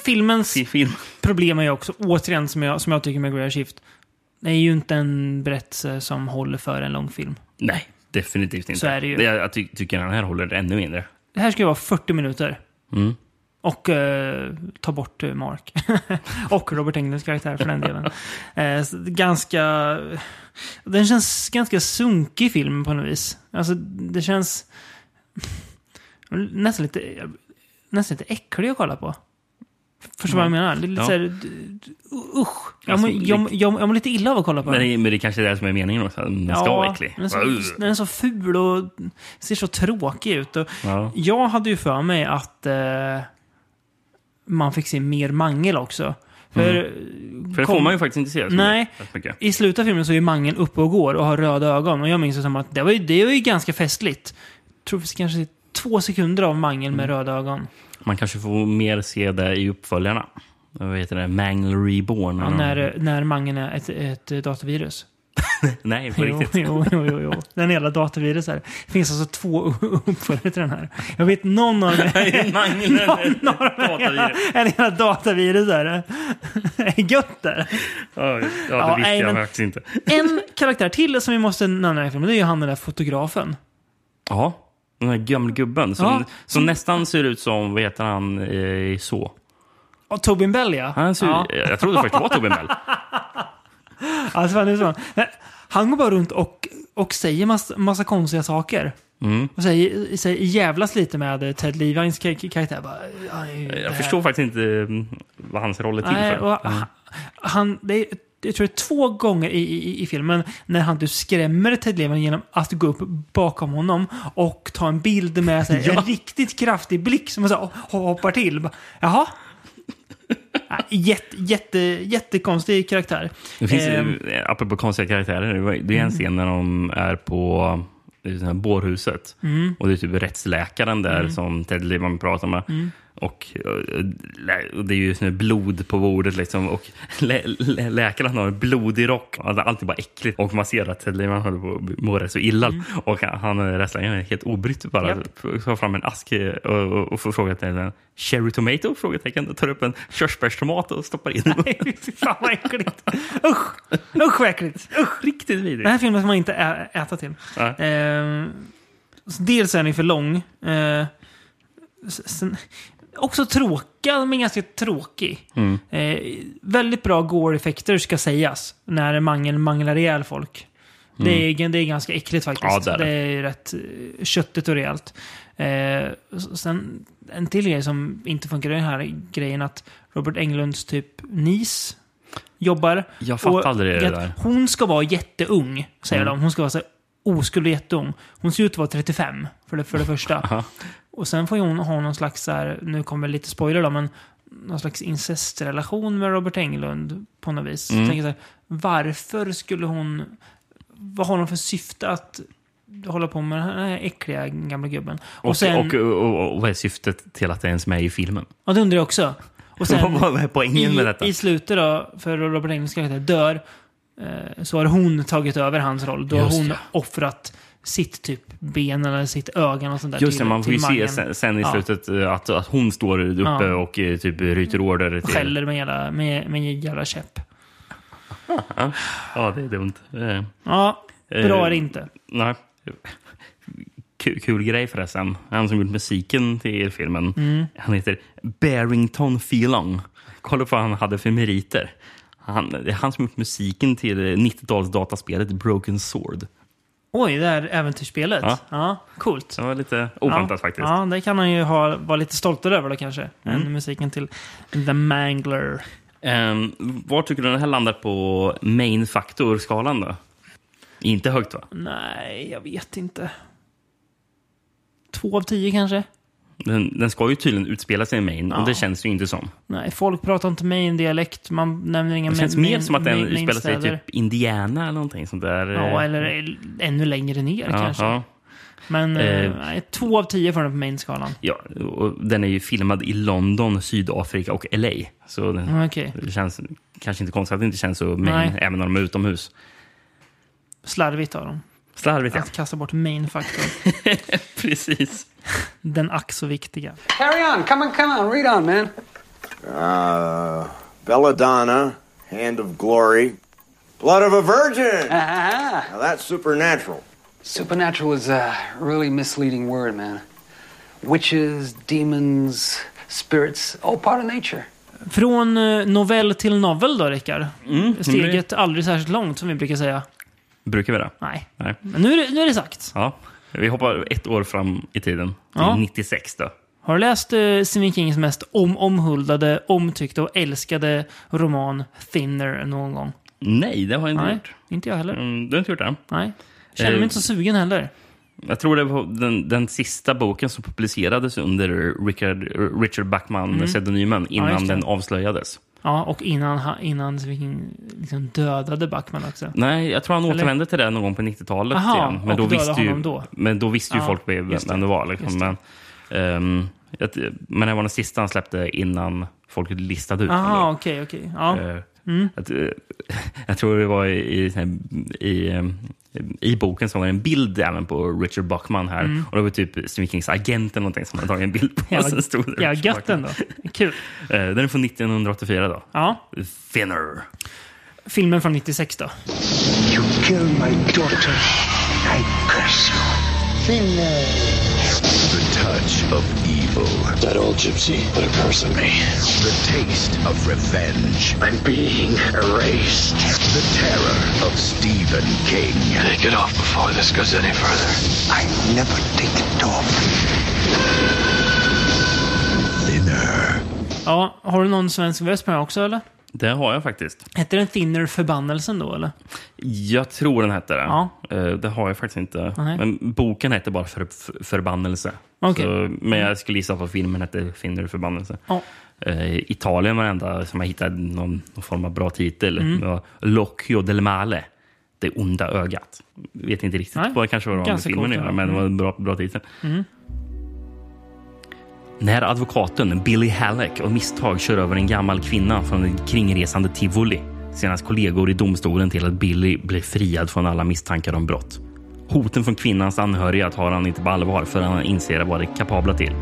filmens film. problem är ju också, återigen som jag, som jag tycker med Greer Shift, det är ju inte en berättelse som håller för en lång film. Nej, definitivt inte. Så är det ju. jag ty tycker den här håller ännu mindre. Det här ska ju vara 40 minuter. Mm. Och eh, ta bort eh, Mark. och Robert Englunds karaktär för den delen. Eh, det ganska... Den känns ganska sunkig film på något vis. Alltså, det känns nästan lite, nästan lite äcklig att kolla på. Förstår du vad jag menar? Det är lite Ja. så här, usch. Jag Alltså, mår, jag, jag, jag mår lite illa av att kolla på Men den. men det kanske är det som är meningen också. Den ska vara äcklig. Den är, så, den är så ful och ser så tråkig ut. Och Ja. Jag hade ju för mig att eh, man fick se mer mangel också. För, Mm. För det får man ju faktiskt inte se så Nej. I slutet av filmen så är mangeln uppe och går och har röda ögon. Och jag minns det som att det var ju, det var ju ganska festligt. Jag tror vi kanske två sekunder av mangel med Mm. röda ögon. Man kanske får mer se det i uppföljarna. Vad heter det? Mangle Reborn? Ja, eller när, när mangeln är ett, ett datavirus. Nej, på Jo, riktigt. jo, jo, jo, jo. Den hela datavirus här. Det finns alltså två uppföljare till den här. Jag vet någon av dem mangel, är en hela datavirus här. Det är gött där. Ja, det Ja, visste jag faktiskt inte. En karaktär till som vi måste nämna i filmen, det är ju han den där fotografen. Ja, den här gamla gubben som, Ja, som, som- nästan ser ut som, vad heter han, eh, i så? Och Tobin Bell ja. Han ser, ja. Jag trodde först det var Tobin Bell. Alltså, fan, det är så. Han går bara runt och, och säger massa, massa konstiga saker. Mm. Och säger, säger, jävlas lite med Ted Levines ka- karaktär. Bara, "Ja, det är ju det Jag här." förstår faktiskt inte mm, vad hans roll är till Nej, för. och Mm. han- han, det är, jag tror det är två gånger i, i, i filmen när han du skrämmer Ted Levin genom att gå upp bakom honom och ta en bild med sig, Ja. en riktigt kraftig blick som så, här hoppar till. Bara, Jaha? Jätte, jätte, jättekonstig karaktär. Det finns, Ehm, eh, apropå konstiga karaktärer, det är en scen när de är på det är så här bårhuset. Mm. Och det är typ rättsläkaren där Mm. som Ted Levman pratar med. Mm. Och, eh, och det är ju blod på bordet liksom. Och lä lä läkaren har en blodig rock. Alltså, Allt är bara äckligt. Och man ser att Levman håller på att må rätt så illa. Och han, eh, rättsläkaren, är helt obrytt bara. Japp. Tar fram en ask eh, och, och, och får fråga till en cherry tomato? Frågetecken. Tar upp en körsbärstomat och stoppar in. Nej, fy fan vad äckligt. Usch! Usch vad äckligt. Usch! Riktigt vidrigt. Den här filmen ska man inte ä- äta till. Nej. Ehm, dels är den för lång. Eh, s- sen, också tråkig, men ganska tråkig. Mm. Eh, väldigt bra gore-effekter ska sägas. När mangeln manglar ihjäl folk. Det, är, det är ganska äckligt faktiskt. Mm. Ja, det är det. är rätt eh, köttigt och rejält. Eh, sen en till grej som inte funkar i den här grejen att Robert Englunds typ nis jobbar. Jag fattar aldrig det där. Hon ska vara jätteung, säger Mm. de. Hon ska vara så oskuld och jätteung. Hon ser ut att vara 35, för det, för det första. Och sen får hon ha någon slags, så här, nu kommer lite spoiler då, men någon slags incestrelation med Robert Englund på något vis. Mm. Tänker så här, varför skulle hon... Vad har hon för syfte att hålla på med den här äckliga gamla gubben. Och, Och, sen, och, och, och vad är syftet till att det är ens med i filmen? ja, det undrar jag också. Och sen, Vad är poängen i, med detta? I slutet då, för Robert Englunds karaktär dör, eh, så har hon tagit över hans roll. Då har hon offrat sitt typ ben eller sitt öga och sånt där Just det, man får ju se sen, sen i Ja. slutet eh, att, att hon står uppe Ja. och eh, typ ryter order till... Skäller med, hela, med, med jävla käpp. Ja, det är dumt. Eh, Ja, bra är det inte. Nej. Kul, kul grej förresten. Han som gjort musiken till filmen, Mm. han heter Barrington Phelan. Kolla på vad han hade för meriter. Han, det är han som gjort musiken till 90-tals dataspelet Broken Sword. Oj, det här äventyrsspelet. Ja. Ja, coolt. Det var lite oväntat ja. faktiskt. Ja, det kan han ju ha, vara lite stolt över då kanske. Mm. Än musiken till The Mangler. Um, var tycker du den här landar på main factor-skalan då? Inte högt va? Nej, jag vet inte. Två av tio kanske? Den, den ska ju tydligen utspela sig i main Ja. och det känns ju inte som. Nej, folk pratar inte main-dialekt. Man nämner inga Det känns mer som att den utspelar sig i typ Indiana eller någonting sånt där. Ja, eller ännu längre ner Ja, kanske. ja. Men eh, Eh. nej, två av tio får den på main-skalan. Ja, och den är ju filmad i London, Sydafrika och LA. Så det, Mm, okej. det känns kanske inte konstigt att det inte känns så main, Nej. även när de är utomhus. Slarvigt av dem. Slarvigt, ja. Att kasta bort main-faktorn. Precis. Den ack så viktiga. Carry on. Come on, come on. Read on, man. Uh, Belladonna, Hand of Glory, Blood of a Virgin. Ah, Now that's supernatural. supernatural is a really misleading word, man. Witches, demons, spirits, all part of nature. Från eh, novell till novel då, Rickard. Mm, Steget aldrig särskilt långt, som vi brukar säga. Brukar vi det? Nej. Nej. Men nu är det, nu är det sagt. Ja. Vi hoppar ett år fram i tiden, till Ja. 96 då. Har du läst eh, Stephen Kings mest om omhuldade, omtyckta och älskade roman Thinner någon gång? Nej, det har jag inte Nej, gjort. inte jag heller. Mm, du har inte gjort det? Nej. Känner mig Eh, inte så sugen heller. Jag tror det var den, den sista boken som publicerades under Richard, Richard Backman-pseudonymen innan Mm. just det. den avslöjades. Ja, och innan, ha- innan liksom dödade Backman också. Nej, jag tror han Eller? återvände till det någon gång på 90-talet Aha, igen. Men då, dödade visste ju, honom då. men då visste ju Ja, folk vem, just vem det. det var. Liksom. Just Men, ehm, jag- men det var den sista han släppte innan folk listade ut honom. Okej, okej. Ja. Eh, Mm. att, eh, jag tror det var i, i, i, eh, i boken som var en bild även på Richard Bachman här. Mm. Och det var typ Stephen Kings agent eller någonting som hade tagit en bild på. Ja, och sen stod ja, Richard gött ändå. Kul. Eh, Den är från 1984 då. Ja. Thinner. Filmen från 96 då. You killed my daughter. I curse you. The touch of evil. That old gypsy put a curse on me. The taste of revenge. I'm being erased. The terror of Stephen King. Take it off before this goes any further. I never take it off. Thinner. Ja, har du någon svensk röst på den också eller? Det har jag faktiskt. Hette den Thinner Förbannelsen då eller? Jag tror den hette det. Ja. Eh, Det har jag faktiskt inte. Nej. Men boken hette bara för, för, Förbannelse. Okej. Så, men jag skulle gissa på filmen hette Finner Förbannelse. Ja. Eh, Italien var det enda som jag hittade någon, någon form av bra titel. Mm. L'Occhio del Male. Det onda ögat. Vet inte riktigt Nej. vad det kanske var med filmen att göra, men det var en bra, bra titel. Mm. När advokaten Billy Halleck av misstag kör över en gammal kvinna från ett kringresande tivoli ser hans kollegor i domstolen till att Billy blir friad från alla misstankar om brott. Hoten från kvinnans anhöriga tar han inte på allvar förrän han inser vad de är kapabla till.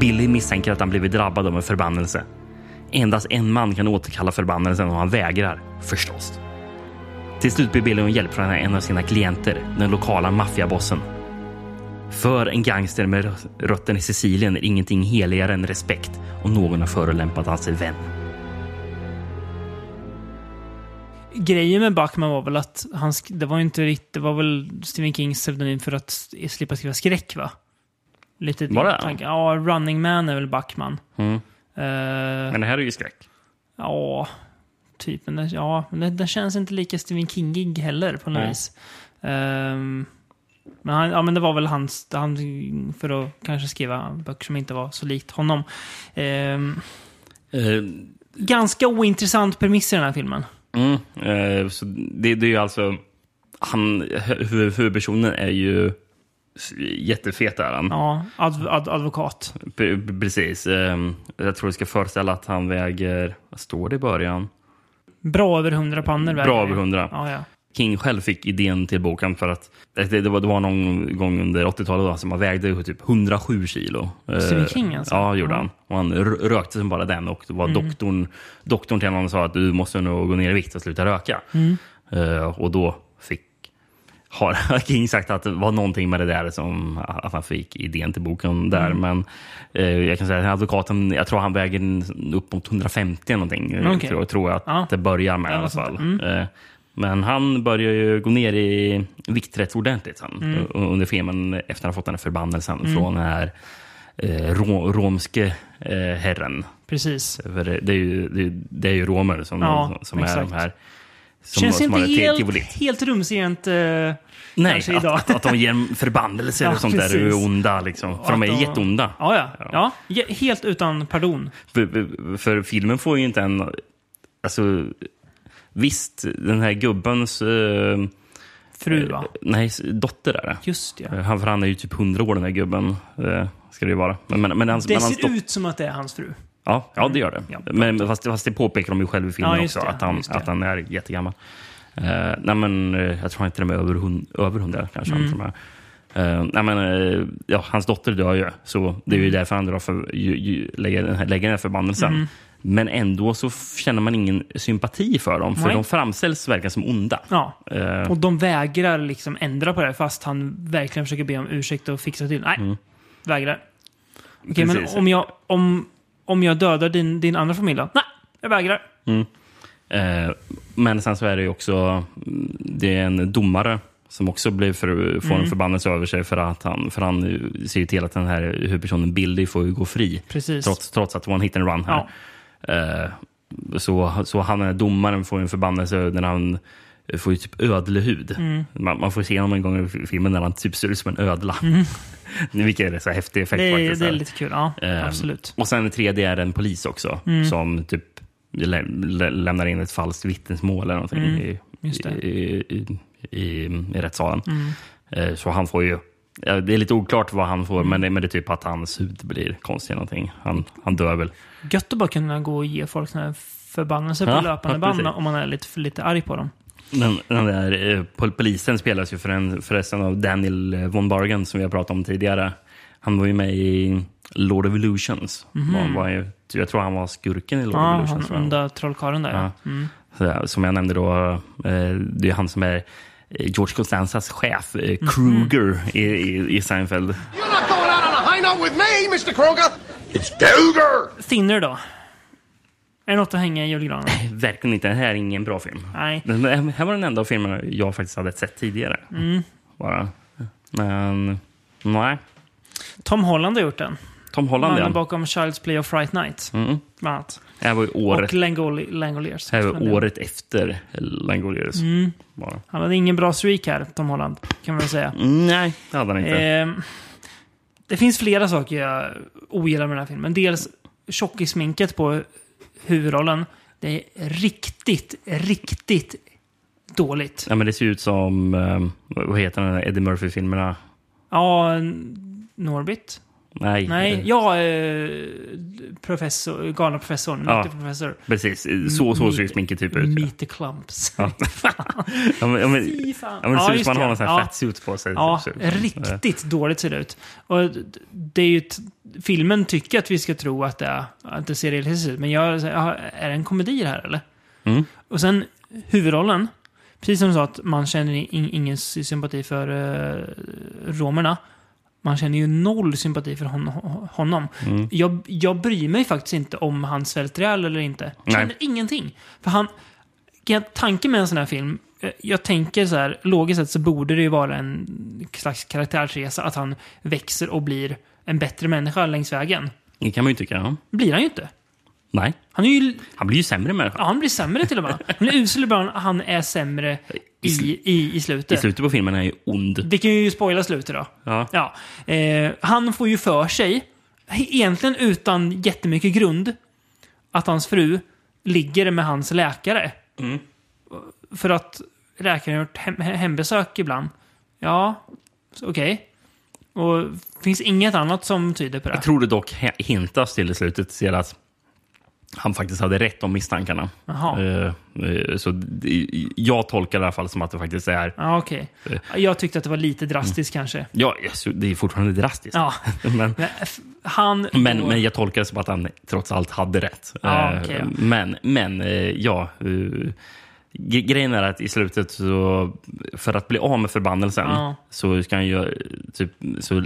Billy misstänker att han blivit drabbad av en förbannelse. Endast en man kan återkalla förbannelsen och han vägrar, förstås. Till slut ber Billy om hjälp från en av sina klienter, den lokala maffiabossen. För en gangster med rötterna i Sicilien är ingenting heligare än respekt om någon har förolämpat hans vän. Grejen med Backman var väl att han, det var inte riktigt, det var väl Stephen Kings pseudonym för att slippa skriva skräck va? Lite Var det? tanke. Ja, Running Man är väl Backman. Mm. Eh, Men det här är ju skräck. Ja, typ. Men det, ja, men det, det känns inte lika Stephen Kingig heller på något Nej. vis. Ehm, men, han, ja, men det var väl hans, han, för att kanske skriva böcker som inte var så likt honom. Ehm, Eh, ganska ointressant premiss i den här filmen. Mm, eh, så det, det är ju alltså han, hu- huvudpersonen är ju jättefet är han. Ja, adv ad advokat. P- Precis. Ehm, Jag tror jag ska föreställa att han väger, vad står det i början? Bra över 100 pannor Bra det. över 100. Ja, ja. King själv fick idén till boken för att det, det, var, det var någon gång under 80-talet då, som han vägde typ 107 kilo. Stephen Eh, King alltså? Ja, gjorde han. Och han rökte som bara den och det var Mm. doktorn, doktorn till honom och sa att du måste nog gå ner i vikt och sluta röka. Mm. Eh, och då fick har King sagt att det var någonting med det där som att han fick idén till boken där. Mm. Men eh, jag kan säga att advokaten, jag tror han väger upp mot 150 eller någonting. Okej. Tror, tror jag att Ja. det börjar med i Ja, alla något sånt fall. Mm. Eh, men han börjar ju gå ner i vikt rätt ordentligt sen, Mm. under filmen efter att han fått den här förbannelsen Mm. från den här eh, ro, romske eh, herren. Precis. För det, det, är ju, det, är- det är ju romer som, Ja, som är exakt. de här som, Känns som inte helt, helt rumsrent eh, Nej, att, idag. att, att de ger en förbannelse Ja, och sånt där precis. är onda. Liksom. För de är de- jätteonda. Ja, ja. ja. ge- helt utan pardon. För, för- för filmen får ju inte en... Alltså, visst, den här gubbens... Eh, Fru, va? eh, Nej, s- dotter är det. Just det. Eh, Han, för han är ju typ 100 år den här gubben. Eh, ska det ju vara. Men, men, men, hans, Det men ser ut som att det är hans fru. Ja, ja, det gör det. Ja, men fast, fast det påpekar de ju själv i filmen Ja, också. det, att, han, att han är jättegammal. Uh, nej, men, jag tror han till och med över, hund, över 100 kanske. han Mm. med. Eh, nej, men, eh, ja, hans dotter dör ju, så det är ju därför han drar för, ju, ju, lägger, lägger den här förbannelsen. Mm. Men ändå så känner man ingen sympati för dem, för Nej. de framställs verkligen som onda. Ja. Eh, Och de vägrar liksom ändra på det fast han verkligen försöker be om ursäkt och fixa till. Nej, vägrar. Okej, men Mm. Precis. om jag, om, om jag dödar din, din andra familj då? Nej, jag vägrar. Mm. Eh, men sen så är det ju också mm, det är en domare som också blir för, får en Mm. förbannelse över sig för att han, för han ser ju till att den här huvudpersonen Billy får ju gå fri. Precis. Trots, trots att det var en hit and run här. Eh, så, så han, den domaren får en förbannelse när han får ju typ ödlehud. Mm. Man, man får se honom en gång i filmen när han typ ser ut som en ödla. Mm. Vilket är så häftig effekt Det är, faktiskt. det är lite kul. Ja, Eh, absolut. Och sen det tredje är en polis också. Mm. Som typ lä lä lämnar in ett falskt vittnesmål eller någonting Mm, i, i, i, i, i rättssalen. Mm. Eh, så han får ju... Det är lite oklart vad han får, Mm. men, det, men det är typ att hans hud blir konstigt. eller Någonting. Han, han dör väl. Gött att bara kunna gå och ge folk såna här förbannelser på Ja, löpande ja, band precis. om man är lite, lite arg på dem. Den, den där eh, pol- polisen spelas ju för en, förresten av Daniel eh, von Bargen som vi har pratat om tidigare. Han var ju med i Lord of Illusions. Mhm. Var, var ju, jag tror han var skurken i Lord Ja, of Illusions. han onda trollkarlen där. Ja. Ja. Mm. Så, som jag nämnde då, eh, det är han som är George Costanzas chef, eh, Mhm. Kruger i, i, i Seinfeld. You're not going out on a high note with me, Mr. Kroger! Thinner då? Är det något att hänga i julgranen? Verkligen inte. Det här är ingen bra film. Nej. Den, det här var den enda av filmerna jag faktiskt hade sett tidigare. Mm. Bara. Men, nej. Tom Holland har gjort den. Tom Holland, Mannen ja. bakom Child's Play och Fright Night. Mm. Bland annat. Det här var ju året, Och Langoli- Langoliers. det här var året efter Langoliers. Mm. Bara. Han hade ingen bra streak här, Tom Holland. Kan man väl säga. Nej, det hade han inte. Ehm, det finns flera saker jag ogillar med den här filmen. Dels tjockissminket på huvudrollen. Det är riktigt, riktigt dåligt. Ja, men det ser ut som, eh, vad heter den där Eddie Murphy-filmerna? Ja, Norbit? Nej. Nej, ja, eh, professor, galna professorn. Ja, professor. Precis, så, så ser Meet- sminket typ ut. Meet the clumps. Ja. ja, men, ja, men, Fy fan. ja, men det ser ut som man har en sån här Ja. fatsuit på sig. Ja, typ, riktigt dåligt ser det ut. Och det är ju filmen tycker att vi ska tro att det, är, att det ser realistiskt ut. Men jag är det en komedi det här eller? Mm. Och sen huvudrollen. Precis som du sa att man känner in, ingen sy- sympati för uh, romerna. Man känner ju noll sympati för hon, honom. Mm. Jag, jag bryr mig faktiskt inte om han svälter ihjäl eller inte. Jag känner Nej. ingenting. För han... Tanken med en sån här film, eh, jag tänker så här, logiskt sett så borde det ju vara en slags karaktärsresa. Att han växer och blir en bättre människa längs vägen. Det kan man ju tycka. Ja. blir han ju inte. Nej. Han är ju... Han blir ju sämre människa. Ja, han blir sämre till och med. Han är usel i början, han är sämre i, i, i slutet. I slutet på filmen är ju ond. Vi kan ju spoila slutet då. Ja. Ja. Eh, han får ju för sig, egentligen utan jättemycket grund, att hans fru ligger med hans läkare. Mm. För att läkaren gjort hem, hembesök ibland. Ja, okej. Och finns inget annat som tyder på det. Jag tror det dock hintas till i slutet till att han faktiskt hade rätt om misstankarna. Jaha. Eh, eh, så jag tolkar det i alla fall som att det faktiskt är... Ja, okej. Jag tyckte att det var lite drastiskt kanske. Ja, det är fortfarande drastiskt. Ja. men, han... men, men jag tolkar det som att han trots allt hade rätt. Ja, Eh, okej, ja. Men, men eh, ja. Grejen är att i slutet, så, för att bli av med förbannelsen, Ja. så, ska han ju, typ, så,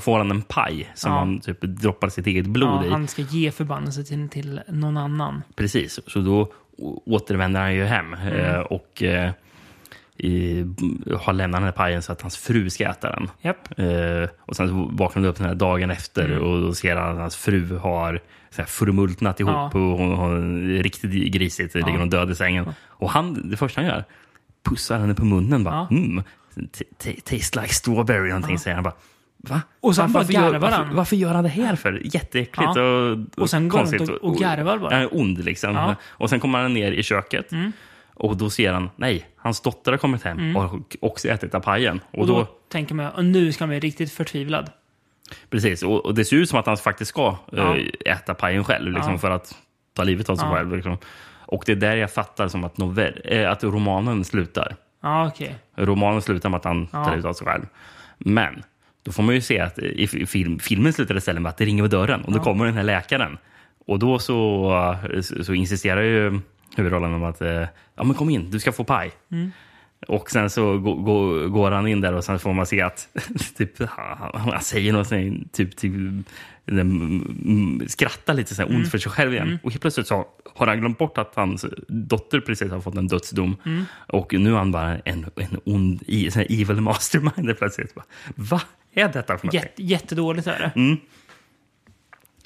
får, han en paj som Ja. han typ, droppar sitt eget blod ja, i. han ska ge förbannelse till, till någon annan. Precis, så då återvänder han ju hem Mm. eh, och eh, i, har lämnat den här pajen så att hans fru ska äta den. Japp. Eh, och sen vaknar han upp den här dagen efter Mm. och då ser han att hans fru har så här förmultnat ihop Ja. och hon har riktigt grisigt, ligger hon död i sängen. Och han, det första han gör, pussar henne på munnen. Bara, mm, t- t- taste like strawberry, någonting säger han. Bara, Va? Och sen bara varför, gör, garvar varför, han. varför gör han det här för? Jätteäckligt Ja. och, Och sen går han konstigt. runt och- och garvar bara. Han är ond liksom. Ja. Och sen kommer han ner i köket. Mm. Och då ser han, nej, hans dotter har kommit hem Mm. och också ätit av pajen. Och, Och då, då, tänker man, och nu ska man bli riktigt förtvivlad. Precis, och, och det ser ut som att han faktiskt ska Ja. eh, äta pajen själv, liksom, Ja. för att ta livet av sig Ja. själv. Liksom. Och det är där jag fattar som att, novell, eh, att romanen slutar. Ja, okej. Romanen slutar med att han tar livet av sig själv. Men då får man ju se att i film, filmen slutar istället med att det ringer vid dörren och då kommer den här läkaren. Och då så, så, så insisterar ju huvudrollen om att eh, ja, men kom in, du ska få paj. Mm. Och sen så gå- gå- går han in där och sen får man se att typ, han, säger något sånt, typ, typ skrattar lite så här ont Mm. för sig själv igen. Mm. Och helt plötsligt så har han glömt bort att hans dotter precis har fått en dödsdom. Mm. Och nu är han bara en, en ond, sån här evil mastermind plötsligt. Bara, Vad är detta för någonting? Jätte, jättedåligt är det. Mm.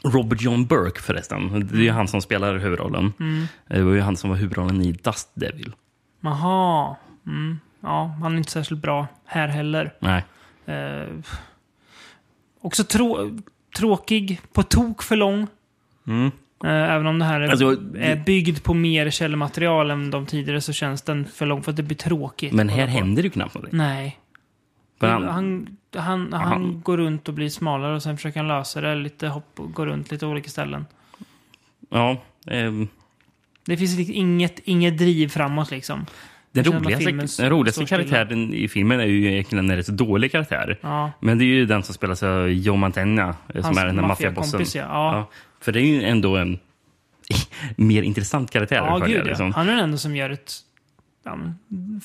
Robert John Burke förresten, det är ju han som spelar huvudrollen. Mm. Det var ju han som var huvudrollen i Dust Devil. Jaha. Mm. Ja, han är inte särskilt bra här heller. Nej. Eh, också trå tråkig, på tok för lång. Mm. Eh, även om det här är, Alltså, är byggd på mer källmaterial än de tidigare så känns den för lång för att det blir tråkigt. Men här händer det ju knappt någonting. Nej. Han, han- han, han, går runt och blir smalare och sen försöker han lösa det. Lite hopp och gå runt lite olika ställen. Ja, ehm, Det finns liksom inget, inget driv framåt liksom. Den roligaste, den roligaste karaktären i filmen är ju egentligen en rätt så dålig karaktär. Ja. Men det är ju den som spelas av Joe Mantegna, eh, som Hans är den här maffiabossen. ja. Ja. För det är ju ändå en mer intressant karaktär. Ja, gud ja. liksom. Han är den enda som gör ett... Ja,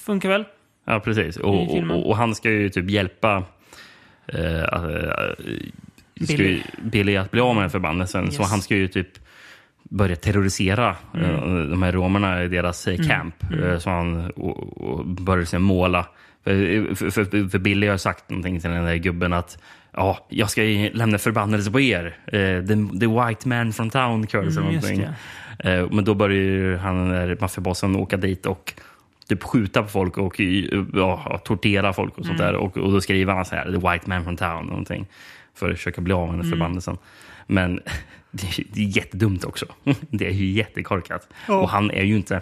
funkar väl. Ja, precis. Och, och, och, han ska ju typ hjälpa eh, ska Billy. ju, Billy att bli av med den förbannelsen. Så Yes. han ska ju typ börja terrorisera Mm. eh, de här romerna i deras eh, Mm. camp. Mm. Eh, så han och, och börjar sen måla. För, för, för, Billy har sagt någonting till den där gubben att ja, jag ska lämna förbannelse på er. The, the white man from town curse Mm, någonting. Men då börjar han, maffiabossen, åka dit och typ skjuta på folk och ja, tortera folk och sånt Mm. där. Och, och då skriver han så här, the white man from town, någonting. För att försöka bli av med den Mm. förbannelsen. Men det är, är jättedumt också. Det är ju jättekorkat. Ja. Och han är ju inte...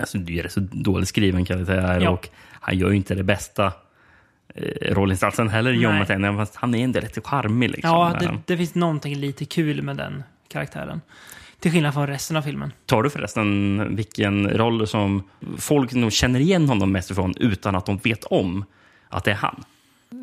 Alltså det är ju så dåligt skriven karaktär Ja. och han gör ju inte det bästa eh, rollinsatsen heller, John fast han är ändå lite charmig. Liksom, Ja, det, det finns någonting lite kul med den karaktären. Till skillnad från resten av filmen. Tar du förresten vilken roll som folk nog känner igen honom mest ifrån utan att de vet om att det är han?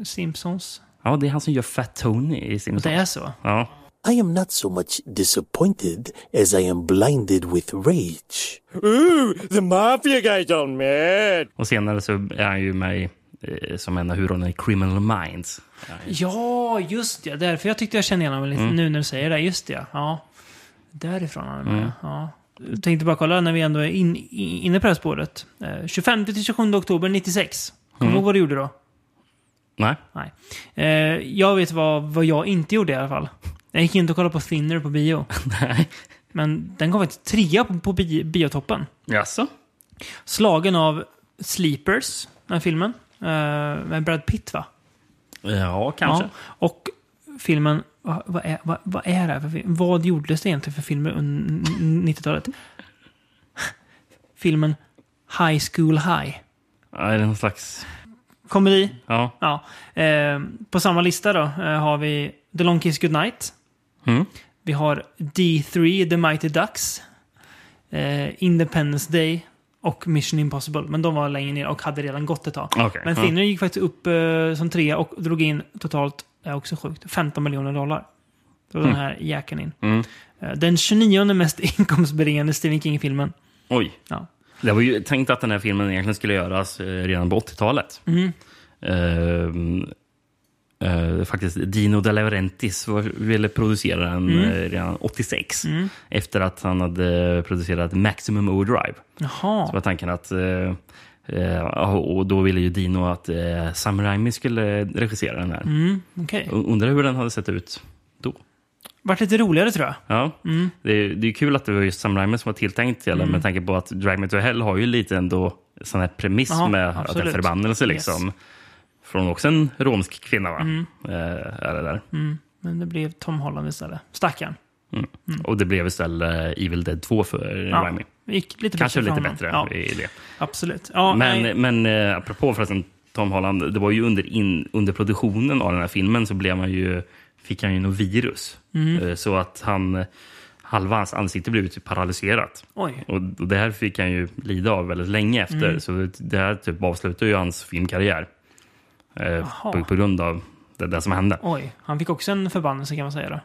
Simpsons. Ja, det är han som gör Fat Tony i Simpsons. Det är så? Ja. I am not so much disappointed as I am blinded with rage. Ooh, the mafia guys on mad! Och senare så är han ju med i, eh, som en av huvudrollerna i Criminal Minds. Ja, just det. Därför jag tyckte jag kände igen honom lite Mm. nu när du säger det. Just det, ja. Därifrån han är med. Mm. Ja. Jag tänkte bara kolla när vi ändå är in, i- inne på det här spåret. Eh, 25 till 27 oktober 96. Kommer du Mm. ihåg vad du gjorde då? Nej. Nej. Eh, jag vet vad, vad jag inte gjorde i alla fall. Jag gick inte och kollade på Thinner på bio. Nej. Men den kom faktiskt trea på, på bi, biotoppen. Jaså? Slagen av Sleepers, den här filmen. Eh, med Brad Pitt va? Ja, kanske. Ja. Och filmen, vad, vad, är, vad, vad är det här för film? Vad gjordes det egentligen för filmer under 90-talet? Filmen High School High. Ja, är det någon slags... Komedi. Ja. Ja. Eh, på samma lista då eh, har vi The Long Kiss Goodnight. Mm. Vi har D3, The Mighty Ducks. Eh, Independence Day och Mission Impossible. Men de var längre ner och hade redan gått ett tag. Okej, Men ja. Thinner gick faktiskt upp eh, som trea och drog in totalt, är också sjukt, 15 miljoner dollar. Då Mm. den här jäkeln in. Mm. Eh, den 29 mest inkomstbringande Stephen King-filmen. Oj. Ja. Det var ju tänkt att den här filmen egentligen skulle göras eh, redan på 80-talet. Mm. Ehm, eh, faktiskt Dino De Laurentiis ville producera den Mm. eh, redan 86. Mm. Efter att han hade producerat Maximum Overdrive. Jaha. Så var tanken att... Eh, och då ville ju Dino att eh, Sam Raimi skulle regissera den här. Mm. Och Undrar hur den hade sett ut då. Vart lite roligare tror jag. Ja, Mm. det, är, det är kul att det var just Sam Raimi som var tilltänkt till Mm. med tanke på att Drag Me To Hell har ju lite ändå sån här premiss Ja, med att det är absolut. förbannelse Yes. Från också en romsk kvinna va? Mm. Eh, är det där. Mm. Men det blev Tom Holland istället. Stackarn. Mm. Och det blev istället Evil Dead 2 för Ja, Raimi. gick lite Kanske lite bättre Ja. i det. Absolut. Ja, men nej. men eh, apropå förresten Tom Holland, det var ju under, in, under produktionen av den här filmen så blev han ju, fick han ju något virus. Mm. Eh, Så att han, halva hans ansikte blev typ paralyserat. Oj. Och, och det här fick han ju lida av väldigt länge efter. Mm. Så det, här typ avslutade ju hans filmkarriär. Eh, på, på grund av det, det som hände. Oj, han fick också en förbannelse kan man säga då.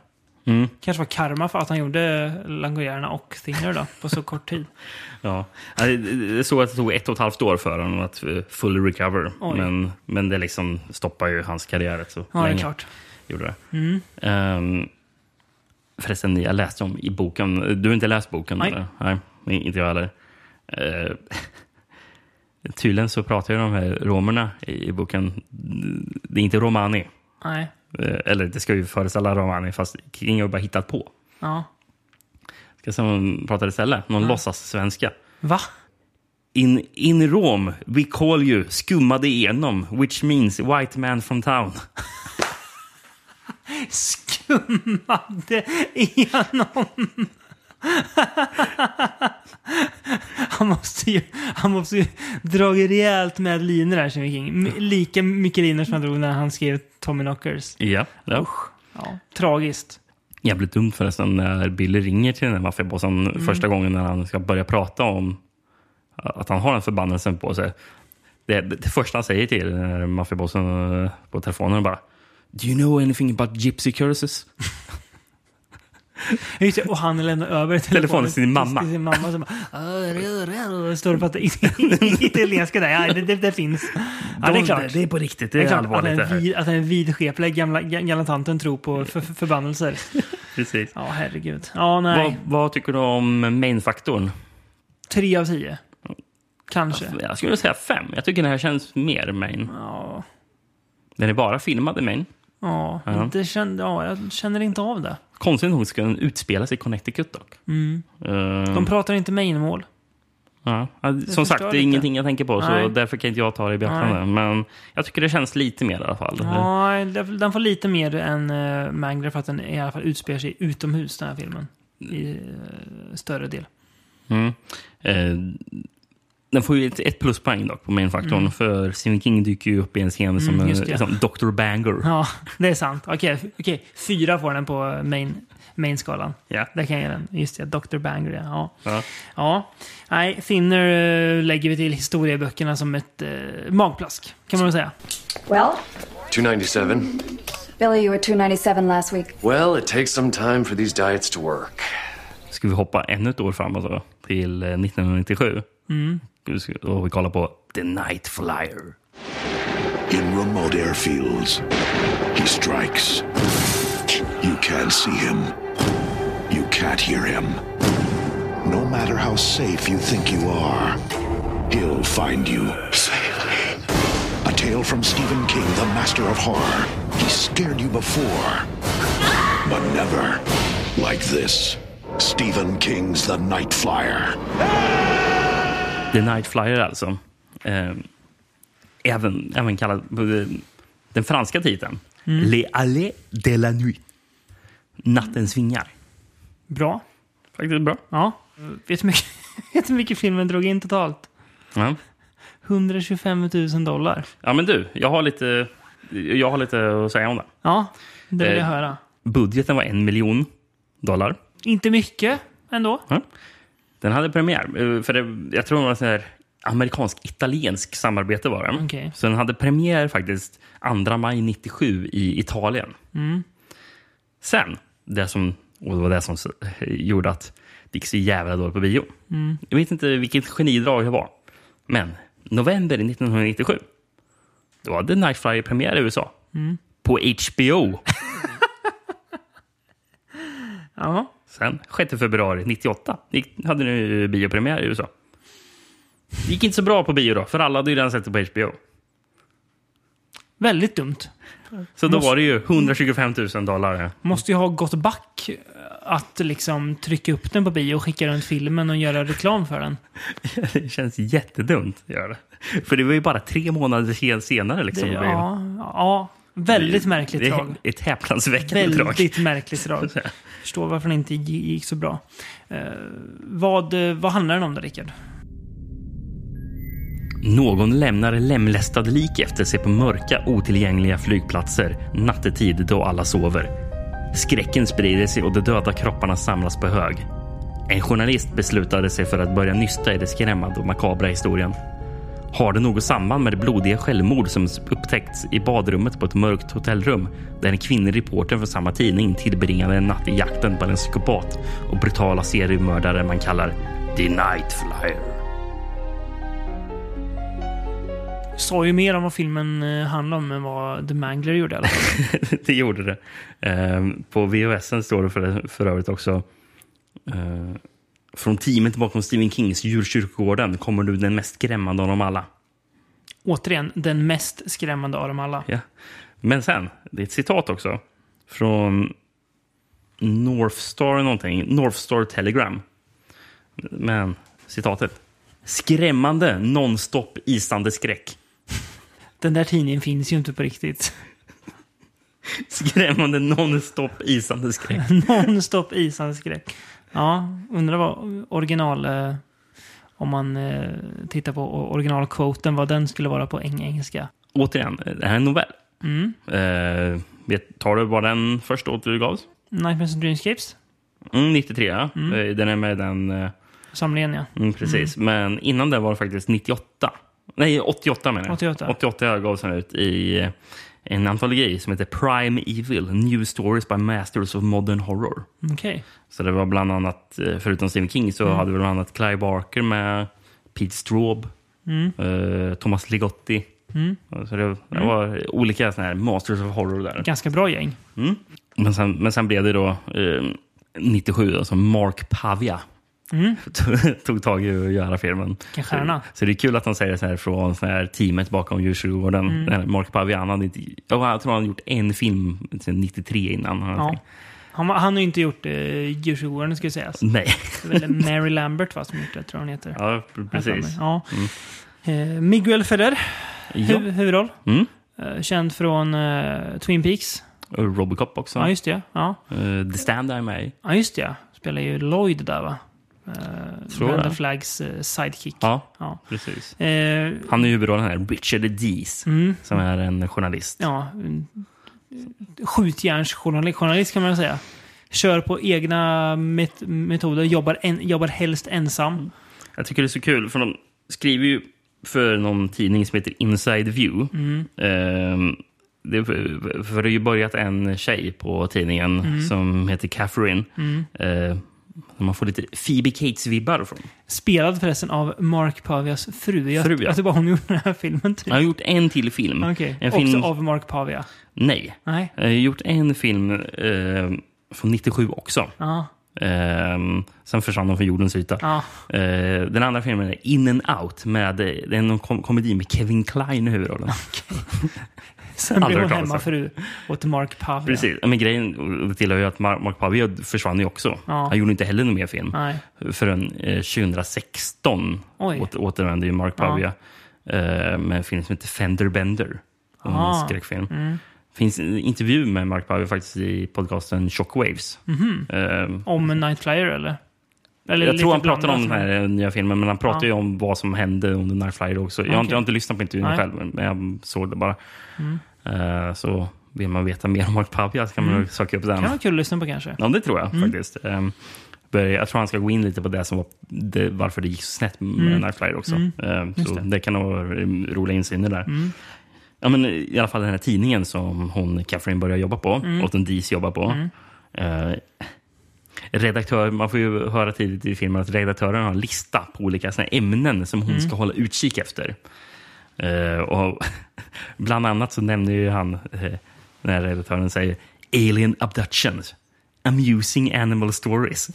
Mm. Kanske var karma för att han gjorde Langojärerna och Thinner då, på så kort tid. Ja. Det- såg att det tog ett och ett halvt år för honom att eh, fully recover. Oj. Men, men det liksom stoppar ju hans karriär så Ja, det är länge. klart. Gjorde det. Mm. Ehm, förresten, jag läste om i boken. Du har inte läst boken? Nej. Eller? Nej, inte jag heller. Uh, tydligen så pratar ju de här romerna i, boken. Det är inte romani. Nej. Eh, eller det ska ju föreställa romani, fast King har bara hittat på. Ja. Ska de pratar istället. Någon Ja. låtsas-svenska. Va? In, in Rome, we call you skummade igenom, which means white man from town. Skummade igenom. han, måste ju, han måste ju dra rejält med linor här, Stephen King. Lika mycket linor som han drog när han skrev Tommy Knockers. Ja, ja. Ja, tragiskt. Jävligt dumt förresten när Billy ringer till den här maffiabossen Mm. första gången när han ska börja prata om att han har en förbannelse på sig. Det, det, det första han säger till den här maffiabossen eh, på telefonen är bara Do you know anything about gypsy curses? Just det, och han lämnar över Telefonen till sin mamma. Till sin mamma som bara... "Ah, Står och pratar italienska där. Ja, det, det, det finns. Ja, det är klart. Det är på riktigt. Det är, klart allvarligt att det den, vid, att den vidskepliga gamla, gamla tanten tror på för, för, förbannelser. Precis. Ja, herregud. Ja, nej. Vad, vad tycker du om main-faktorn? Tre av tio. Kanske. Jag skulle säga fem. Jag tycker den här känns mer main. Ja. Den är bara filmad i main. Ja, Ja. Det kände, ja, jag känner inte av det. Konstigt nog ska den utspelas i Connecticut dock. Mm. Eh, De pratar inte mainmål. Ja, som sagt, det är lite. ingenting jag tänker på, så Nej. därför kan inte jag ta det i beaktande. Men jag tycker det känns lite mer i alla fall. Ja, den får lite mer än uh, Mangler för att den i alla fall utspelar sig utomhus, den här filmen. I eh, större del. Mm. Eh, den får ju ett, ett pluspoäng dock på mainfaktorn, Mm. för Stephen King dyker ju upp i en scen som, Mm, en, som Dr. Banger. Ja, det är sant. Okej, okej. fyra får den på main, main-skalan. Ja. Där kan jag ge den. Just det, Dr. Banger. Ja. Ja. ja. Nej, Thinner eh, lägger vi till historieböckerna som ett uh, magplask, kan man väl säga. Well, 297. Billy, you were 297 last week. Well, it takes some time for these diets to work. Ska vi hoppa ännu ett år framåt då, till eh, 1997? Mm. Och vi kollar på The Night Flyer. In remote airfields, he strikes. You can't see him. You can't hear him. No matter how safe you think you are, he'll find you. Safely. A tale from Stephen King, the master of horror. He scared you before, but never like this. Stephen King's The Night Flyer. The Night Flyer alltså. Eh, även, även kallad eh, den franska titeln. Mm. Les Allées de la Nuit. Nattens vingar. Bra. Faktiskt bra. Ja. Vet du mycket, vet hur mycket filmen drog in totalt? Ja. 125 000 dollar. ja, men du, jag har lite, jag har lite att säga om det. Ja, det vill jag Eh, höra. Budgeten var en miljon dollar. Inte mycket ändå. Ja. Den hade premiär. eh, För det, jag tror det var så här amerikansk-italiensk samarbete var det. Okej. Så den hade premiär faktiskt 2 maj 97 i Italien. Mm. Sen, det som, och det var det som gjorde att det gick så jävla dåligt på bio. Mm. Jag vet inte vilket genidrag det var. Men november 1997, då hade Night Flyer premiär i USA. Mm. På HBO. Ja. Sen 6 februari 98 gick, hade nu biopremiär i USA. Det gick inte så bra på bio då, för alla hade ju redan sett det på HBO. Väldigt dumt. Så då Måste- var det ju 125 000 dollar. Måste ju ha gått back att liksom trycka upp den på bio och skicka runt filmen och göra reklam för den. Det känns jättedumt att göra det. För det var ju bara tre månader sen- senare. Liksom, Det, ja, ja, väldigt märkligt det drag. ett häpnadsväckande drag. Väldigt märkligt drag. Förstår varför det inte gi- gick så bra. Eh, vad, vad handlar den om då, Rickard? Någon lämnar lemlästad lik efter sig på mörka, otillgängliga flygplatser nattetid då alla sover. Skräcken sprider sig och de döda kropparna samlas på hög. En journalist beslutade sig för att börja nysta i det skrämmande och makabra historien. Har det något samband med det blodiga självmord som upptäckts i badrummet på ett mörkt hotellrum där en kvinnlig reporter från samma tidning tillbringade en natt i jakten på en psykopat och brutala seriemördare man kallar The Night Flyer. Sa ju mer om vad filmen eh, handlar om än vad The Mangler gjorde i alla fall. det gjorde det. Ehm, på VHS står det för, för övrigt också. eh, från teamet bakom Stephen Kings Djurkyrkogården kommer du den mest skrämmande av dem alla. Återigen, den mest skrämmande av dem alla. Ja. Men sen, det är ett citat också. Från North Star någonting. North Star Telegram. Men citatet. Skrämmande nonstop isande skräck. Den där tidningen finns ju inte på riktigt. Skrämmande nonstop isande skräck. Non-stop isande skräck. Ja, undrar vad original... Eh, om man eh, tittar på originalquoten, vad den skulle vara på eng- engelska. Återigen, det här är en novell. Mm. Eh, vet, tar du var den först återgavs? Nightmares and Dreamscapes. Mm, 93, ja. Mm. Eh, Den är med den... eh, Samlingen, ja. Mm, precis. Men innan det var det faktiskt 98. Nej, 88 menar jag. 88. 88 gavs den ut i en antologi som heter Prime Evil. New Stories by Masters of Modern Horror. Okej. Så det var bland annat, eh, förutom Stephen King, så Mm. hade vi bland annat Clive Barker med Pete Straub, Mm. eh, Thomas Ligotti. Mm. Så det, det Mm. var olika såna här Masters of Horror där. Ganska bra gäng. Mm. Men, sen, men sen blev det då eh, 97, alltså Mark Pavia Mm. tog tag i att göra filmen. Vilken stjärna. Så det är kul att han säger så här från så här teamet bakom Djurkyrkogården. Mm. Mark Pavia, han hade inte, ja, jag tror han hade gjort en film sedan 93 innan. Han Ja. Han, han har ju inte gjort uh, Djurkyrkogården, ska sägas. Nej. Det är väl Mary Lambert va, som gjort det, tror jag hon heter. Ja, precis. Ja. Mm. Eh, Miguel Ferrer, Ja. hu huvudroll. Mm. Eh, känd från eh, Twin Peaks. Och Robocop också. Ja, just det. Ja, Eh, The Stand är med i. ja just det. Spelar ju Lloyd där va? Uh, Tror jag. Flags eh, sidekick. Ja, Ja. precis. Eh, Han är huvudrollen här, Richard Dees, Mm. som är en journalist. ja, skjutjärnsjournalist journalist kan man säga. Kör på egna met metoder, jobbar, en, jobbar helst ensam. Jag tycker det är så kul, för de skriver ju för någon tidning som heter Inside View. Mm. Ehm, det, för det har ju börjat en tjej på tidningen Mm. som heter Catherine. Mm. Eh, som man får lite Phoebe Cates-vibbar från. Spelad förresten av Mark Pavias fru. Jag, Fru, ja. jag tror bara hon gjorde den här filmen typ. Jag har gjort en till film. Okej, En också film av Mark Pavia. Nej. Nej. Jag har gjort en film eh, från 97 också. Ja. Eh, sen försvann de från jordens yta. Ja. Eh, den andra filmen är In and Out. Med, det är någon kom komedi med Kevin Kline i huvudrollen. Sen blev hon hemmafru åt Mark Pavia. Precis. Men grejen tillhör ju att Mark, Pavia försvann ju också. Ja. Han gjorde inte heller någon mer film. Nej. Förrän eh, 2016 Oj. åter, återvände ju Mark Ja. Pavia eh, med en film som heter Fender Bender. En Ah. skräckfilm. Mm. finns en intervju med Mark Pavia faktiskt i podcasten Shockwaves. Mhm. Eh, Om Night Flyer eller? Eller jag tror han pratar om den här nya filmen, men han pratar Ja. ju om vad som hände under Night Flyer också. Jag, har inte, jag har inte lyssnat på intervjun Nej. själv, men jag såg det bara. Mm. Eh, så vill man veta mer om Mark Papia så kan man Mm. söka upp den. Kan vara kul att lyssna på kanske. Ja, det tror jag Mm. faktiskt. Um, jag tror han ska gå in lite på det som var det, varför det gick så snett med Mm. Night Flyer också. Just så det. det. kan nog vara roliga insyner där. Mm. Ja, men I alla fall den här tidningen som hon, Catherine börjar jobba på Mm. och den Dees jobbar på. Mm. Eh, redaktör, man får ju höra tidigt i filmen att redaktören har en lista på olika såna ämnen som hon Mm. ska hålla utkik efter. Eh, och bland annat så nämner ju han, eh, den här redaktören säger Alien abductions, amusing animal stories,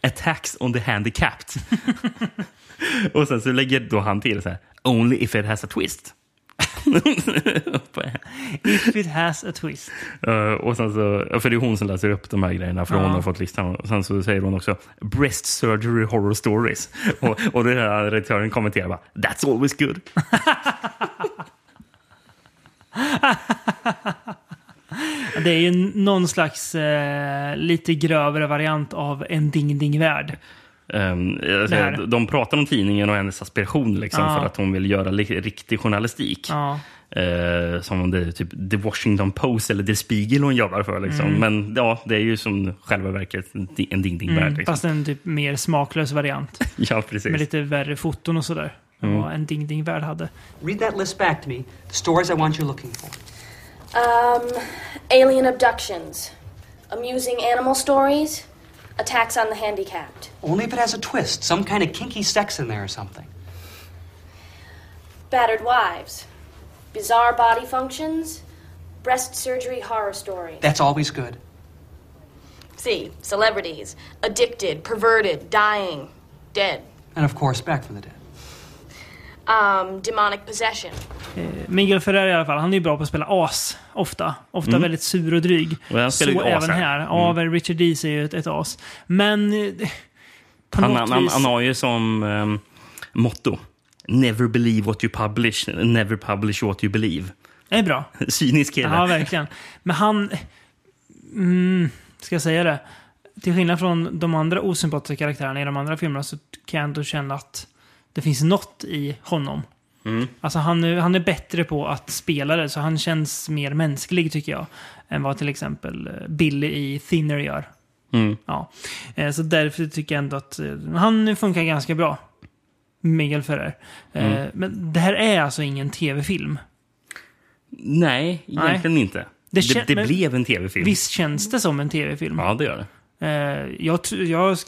attacks on the handicapped. och sen så lägger då han till så här, only if it has a twist. If it has a twist. Eh, och sen så, för det är hon som läser upp de här grejerna för Ja. hon har fått listan. Och sen så säger hon också breast surgery horror stories. och, och den här redaktören kommenterar bara that's always good. Det är ju någon slags eh, lite grövre variant av en ding-ding-värld. Um, här. de pratar om tidningen och hennes aspiration liksom, Ja. för att hon vill göra riktig journalistik. Ja. Eh, som om det är typ The Washington Post eller The Spiegel hon jobbar för. Liksom. Mm. Men ja, det är ju som själva verket en di- en ding-ding-värld. Mm, liksom. fast en typ mer smaklös variant. Ja, precis. Med lite värre foton och sådär. Mm. vad en ding-ding-värld hade. Read that list back to me. The stories I want you looking for. Um, alien abductions, amusing animal stories, attacks on the handicapped. Only if it has a twist, some kind of kinky sex in there or something. Battered wives, bizarre body functions, breast surgery horror stories. That's always good. See, celebrities, addicted, perverted, dying, dead. And of course, back from the dead. Um, demonic possession. Eh, Miguel Ferrer i alla fall, han är ju bra på att spela as. Ofta. Ofta Mm. väldigt sur och dryg. Och han spelar Så ju as även här. här. Mm. Ja, Richard Dees är ju ett, ett as. Men... eh, På Han, något han, han, vis... han har ju som um, motto Never believe what you publish, never publish what you believe. Det är bra. Cynisk kille. Ja, verkligen. Men han... Mm, ska jag säga det? Till skillnad från de andra osympatiska karaktärerna i de andra filmerna så kan jag ändå känna att det finns något i honom. Mm. Alltså han han är bättre på att spela det, så han känns mer mänsklig tycker jag. Än vad till exempel eh, Billy i Thinner gör. Mm. Ja. Eh, Så därför tycker jag ändå att eh, han funkar ganska bra. Miguel Ferrer. Mm. Men det här är alltså ingen tv-film. Nej, egentligen inte. Det Det, det, blev en tv-film. Visst känns det som en tv-film? Ja, det gör det. Jag, jag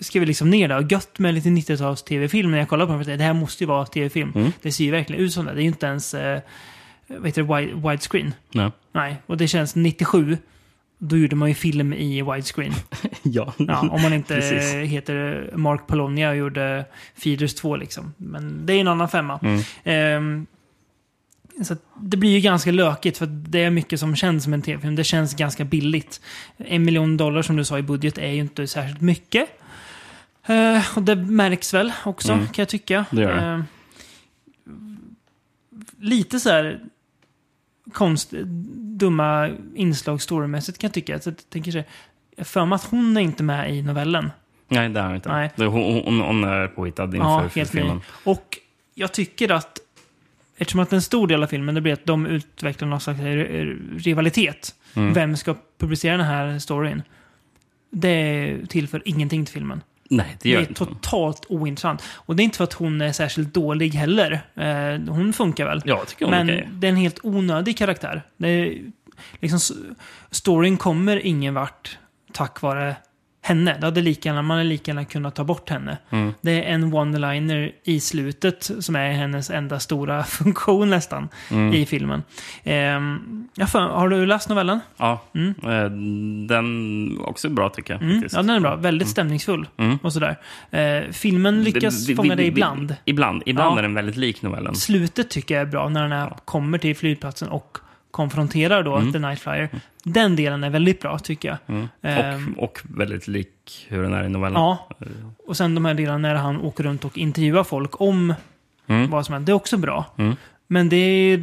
skrev liksom ner det och gött med lite 90-tals tv-film när jag kollade på den. För att det här måste ju vara tv-film. Mm. Det ser ju verkligen ut som det. Det är ju inte ens eh, vad heter det, wide, widescreen. Nej. Nej, och det känns 97. Då gjorde man ju film i widescreen. ja. ja, om man inte heter Mark Polonia och gjorde Feeders 2 liksom. Men det är en annan femma. Mm. Ehm, så det blir ju ganska lökigt för det är mycket som känns som en tv-film. Det känns ganska billigt. En miljon dollar som du sa i budget är ju inte särskilt mycket. Eh, och det märks väl också Mm. kan jag tycka. Det gör det. Eh, lite så här konst, dumma inslag storymässigt kan jag tycka. Så jag tänker så här, jag för mig att hon är inte med i novellen. Nej, det är han inte. Nej. Det- Hon, hon, hon är påhittad inför Ja, helt ny. filmen. Och jag tycker att eftersom att en stor del av filmen det blir att de utvecklar någon slags r- rivalitet. Mm. Vem ska publicera den här storyn? Det tillför ingenting till filmen. Nej, det gör är det inte. totalt ointressant. Och det är inte för att hon är särskilt dålig heller. Eh, hon funkar väl. Ja, jag tycker hon är Men okej. det är en helt onödig karaktär. Det är, liksom, storyn kommer ingen vart tack vare henne. Det hade lika gärna, man hade lika gärna kunnat ta bort henne. Mm. Det är en one-liner i slutet som är hennes enda stora funktion nästan Mm. i filmen. Ehm, ja, fan, har du läst novellen? Ja, eh, den också bra tycker jag. Mm. Ja, den är bra. Väldigt stämningsfull. Mm. Och sådär. Eh, filmen lyckas Det- fånga vi- ibland. Ibland, ibland Ja. är den väldigt lik novellen. Slutet tycker jag är bra när den här kommer till flygplatsen och konfronterar då Mm. The Night Flyer. Den delen är väldigt bra tycker jag. Mm. Ehm, Och, och väldigt lik hur den är i novellen. Ja. Och sen de här delarna när han åker runt och intervjuar folk om Mm. vad som händer. Det är också bra. Mm. Men det, är,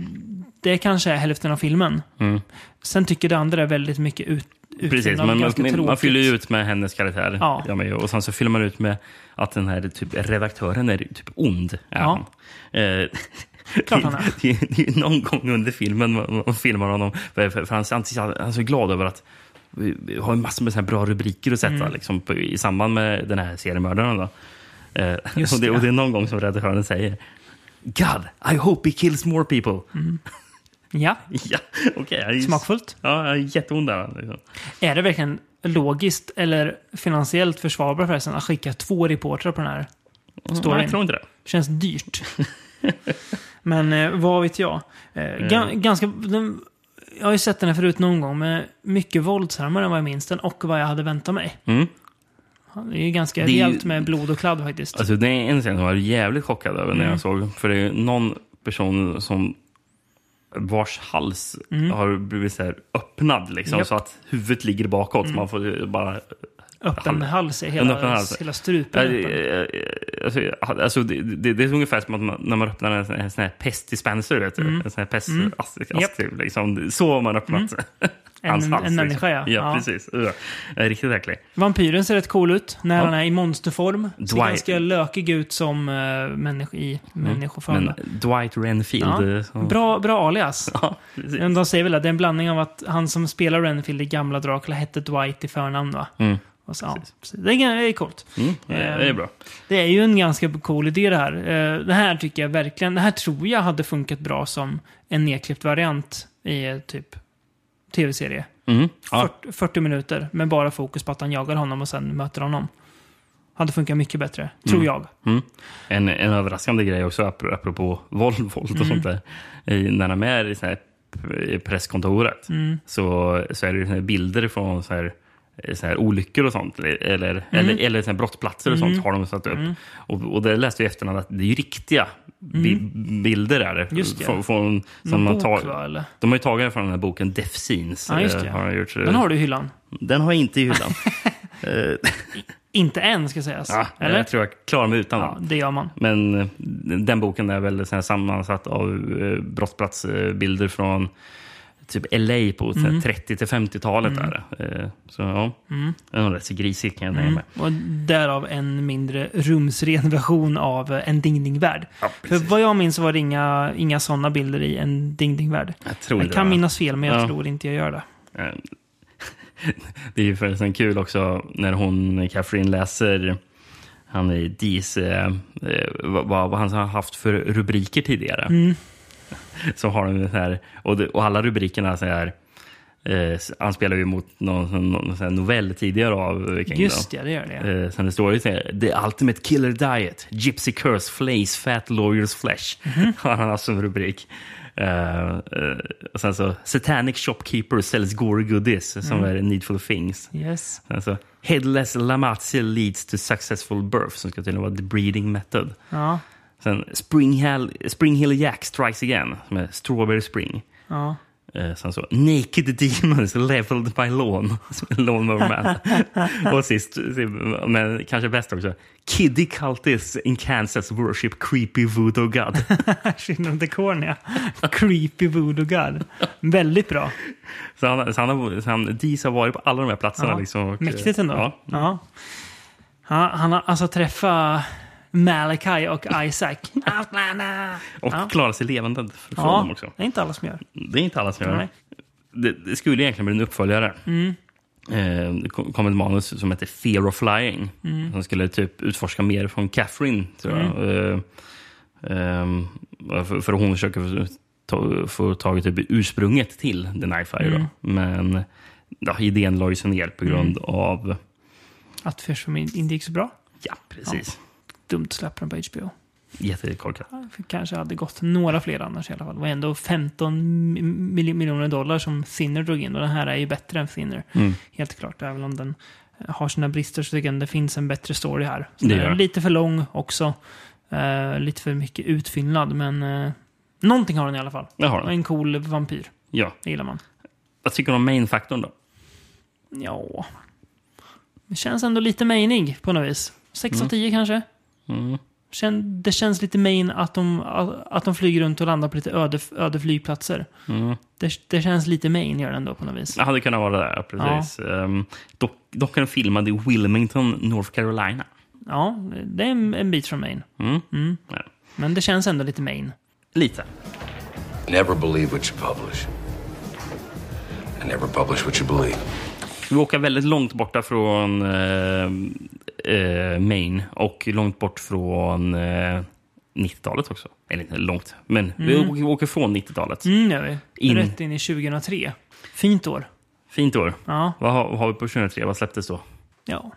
det kanske är hälften av filmen. Mm. Sen tycker det andra är väldigt mycket ut, Precis, men man, man, fyller ju ut med hennes karaktär. Ja. Och sen så fyller man ut med att den här typ, redaktören är typ ond. Är Ja. Eh, Klart han är. det, är- det är någon gång under filmen man, filmar honom. För, för, för han, han, han är så glad över att har en massor med så bra rubriker att sätta Mm. liksom, på, i samband med den här seriemördaren. Då. Eh, Just och, det, och det är någon gång som redaktören säger God, I hope he kills more people. Ja, Ja, jag är- Smakfullt. Ja, jätteond där. Liksom. är det verkligen logiskt eller finansiellt försvarbart förresten att skicka två reportrar på den här storyn? Jag tror inte det. Känns dyrt. Men eh, vad vet jag? Eh, Mm. ganska, den, jag har ju sett den här förut någon gång, men mycket våldsammare än vad jag minns den och vad jag hade väntat mig. Mm. Det är ju ganska Det är rejält med blod och kladd faktiskt. Alltså, det är en scen som jag var jävligt chockad över när Mm. jag såg. För det är någon person som vars hals Mm. har blivit så här öppnad. Liksom, Japp. Så att huvudet ligger bakåt. Så man får bara... Öppen hal- hals, En hela, öppen hals. hela strupen öppen. eh, eh, Alltså, alltså, det, det, det är ungefär som att man, när man öppnar en, en sån här pestdispenser. Vet du? Mm. En sån här pest, Mm. Japp. ast, liksom. Så har man öppnat En- hans hals. en människa, ja. ja. Ja. precis. Ja. Eh, Riktigt äcklig. Vampyren ser rätt cool ut när Ja. han är i monsterform. Ser Dwight. ganska lökig ut som uh, människa, i människoform. Mm. Men Dwight Renfield. Ja. eh, Bra, bra alias. Ja, precis. De säger väl att det är en blandning av att han som spelar Renfield i gamla Dracula hette Dwight i förnamn va? Mm. Och så, ja, så det, är, coolt. Mm, det är- det är Eh, bra. Det är ju en ganska cool idé det här. Eh, Det här tycker jag verkligen, det här tror jag hade funkat bra som en nedklippt variant i typ tv-serie. Mm. Ja. 40, 40 minuter med bara fokus på att han jagar honom och sen möter honom. Hade funkat mycket bättre, tror Mm. jag. Mm. En, en överraskande grej också, apro- apropå våld, våld och Mm. sånt där. I- När de är i så här presskontoret Mm. så, så är det bilder från så här, så här olyckor och sånt. Eller, Mm. eller, eller så här brottsplatser och Mm. sånt har de satt upp. Mm. Och, och det läste jag i efterhand att det är riktiga bi bilder. Där, Just det. Från, från, som man bok, tar, va, eller? De har ju tagit från den här boken Death Scenes. Ja, just eh, det. Har de gjort, Den har du i hyllan. Den har jag inte i hyllan. Eh, Inte än, ska sägas. Ja, Eller? Jag tror jag klarar mig utan Ja, den. det gör man. Men eh, den boken är väl sammansatt av eh, brottsplatsbilder från typ LA på Mm. 30 till 50-talet. Mm. Där. Eh, Så ja, Mm. den är nog rätt så grisig kan jag Mm. mig. Och därav en mindre rumsren version av En Ding Ding Värld. Ja, För vad jag minns var det inga, inga sådana bilder i En Ding Ding Värld. Jag tror jag det, kan va? minnas fel, men jag Ja. tror inte jag gör det. Det är ju förresten kul också när hon, Catherine, läser han är eh, eh, vad, vad han har haft för rubriker tidigare. Mm. Så har de så här, och, det, och alla rubrikerna så här, eh, han spelar ju mot någon, någon sån novell tidigare av King. Just det, det gör det. Eh, sen det står ju så här, The Ultimate Killer Diet, Gypsy Curse, Flays, Fat Lawyers Flesh. Mhm. Har han haft som rubrik. Eh, eh, och sen så, Satanic Shopkeeper sells gory goodies, som Mm. är Needful Things. Yes. Alltså, Headless Lamazia leads to successful birth, som ska tydligen vara the breeding method. Ja. Sen Spring Hill, Jack strikes again, som är Strawberry Spring. Ja. Eh, sen så Naked Demons leveled by lawn, som är Lawnmower Man. och sist, men kanske bäst också, Kiddy Cultists in Kansas worship creepy voodoo god. Skillnad dekor, ja. Creepy voodoo god. Väldigt bra. så han, så han, så han, Dees har varit på alla de här platserna. Ja. Liksom, och, Mäktigt ändå. Ja, Ja. Han, han har alltså träffat Malachi och Isaac. Outlander! och ja. klarar sig levande från Ja, dem också. det är inte alla som gör. Det är inte alla som gör Nej. det. det. Skulle egentligen bli en uppföljare. Mm. Eh, Det kom ett manus som heter Fear of Flying. Mm. Som skulle typ utforska mer från Catherine, tror jag. Eh, ehm, för, för hon försöker få, ta, få tag i typ ursprunget till The Nightfire. Mm. Då. Men ja, idén la ju sig ner på grund Mm. av... Att Fishful inte gick så bra. Ja, precis. Dumt att släppa den på HBO. Jättekorkat. Kanske hade gått några fler annars i alla fall. Det var ändå 15 mil- miljoner dollar som Thinner drog in. Och den här är ju bättre än Thinner. Mm. Helt klart. Även om den har sina brister så tycker jag det finns en bättre story här. Så Det är lite för lång också. Eh, lite för mycket utfyllnad. Men uh, någonting har den i alla fall. Det har den. En cool vampyr. Ja. Det gillar man. Vad tycker du om main-faktorn då? Ja. Det känns ändå lite mainig på något vis. 6 av Mm. 10 kanske. Mm. Kän, det känns lite main att de, att de flyger runt och landar på lite öde, öde flygplatser. Mm. Det, det känns lite main gör det ändå på något vis. Det hade kunnat vara det, där, precis. Um, dock, dock är den filmad i Wilmington, North Carolina. Ja, det är en, en bit från Maine. Mm. Mm. Ja. Men det känns ändå lite Maine. Lite. Never believe what you publish. And never publish what you believe. Vi åker väldigt långt borta från eh, eh, Maine och långt bort från eh, 90-talet också. Eller inte långt, men vi Mm. åker, åker från 90-talet. Mm, gör vi. In. Rätt in i 2003. Fint år. Fint år. Ja. Vad har, vad har vi på 2003? Vad släpptes då? Ja,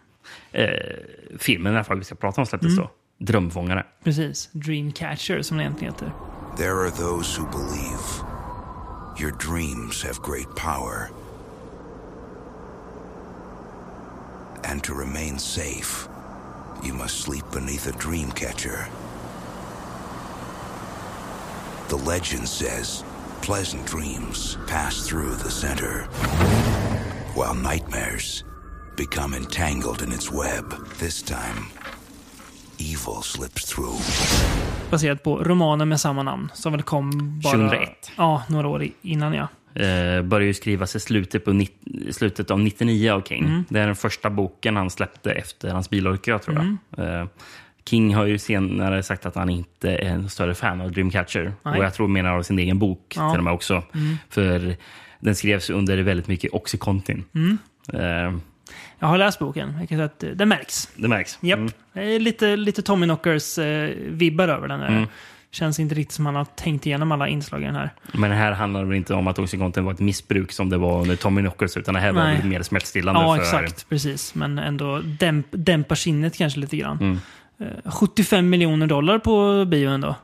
Eh, filmen i alla fall vi ska prata om släpptes Mm. då. Drömfångare. precis. Dreamcatcher som det egentligen heter. There are those who believe your dreams have great power. And to remain safe, you must sleep beneath a dream catcher. The legend says pleasant dreams pass through the center, while nightmares become entangled in its web. This time, evil slips through. Baserat på romanen med samma namn. Som väl kom bara... 2001. Ja, några år innan ja. Eh, började skrivas i slutet, på slutet av 99 av King. Mm. Det är den första boken han släppte efter hans bilolycka, tror jag. Mm. Eh, King har ju senare sagt att han inte är en större fan av Dreamcatcher. Nej. Och jag tror menar av sin egen bok Ja. till och med också. Mm. För den skrevs under väldigt mycket Oxycontin. Mm. Eh, Jag har läst boken. Jag kan säga att eh, det märks. det märks. Japp. Mm. Det är lite, lite Tommy Knockers eh, över den. Här. Mm. Känns inte riktigt som han har tänkt igenom alla inslag i den här. Men här handlar det väl inte om att Oxycontin var ett missbruk som det var under Tommy Knockers, utan det här var Nej. väl mer smärtstillande. Ja, för, exakt. Precis. Men ändå dämp, dämpar sinnet kanske lite grann. Mm. Eh, 75 miljoner dollar på bio ändå.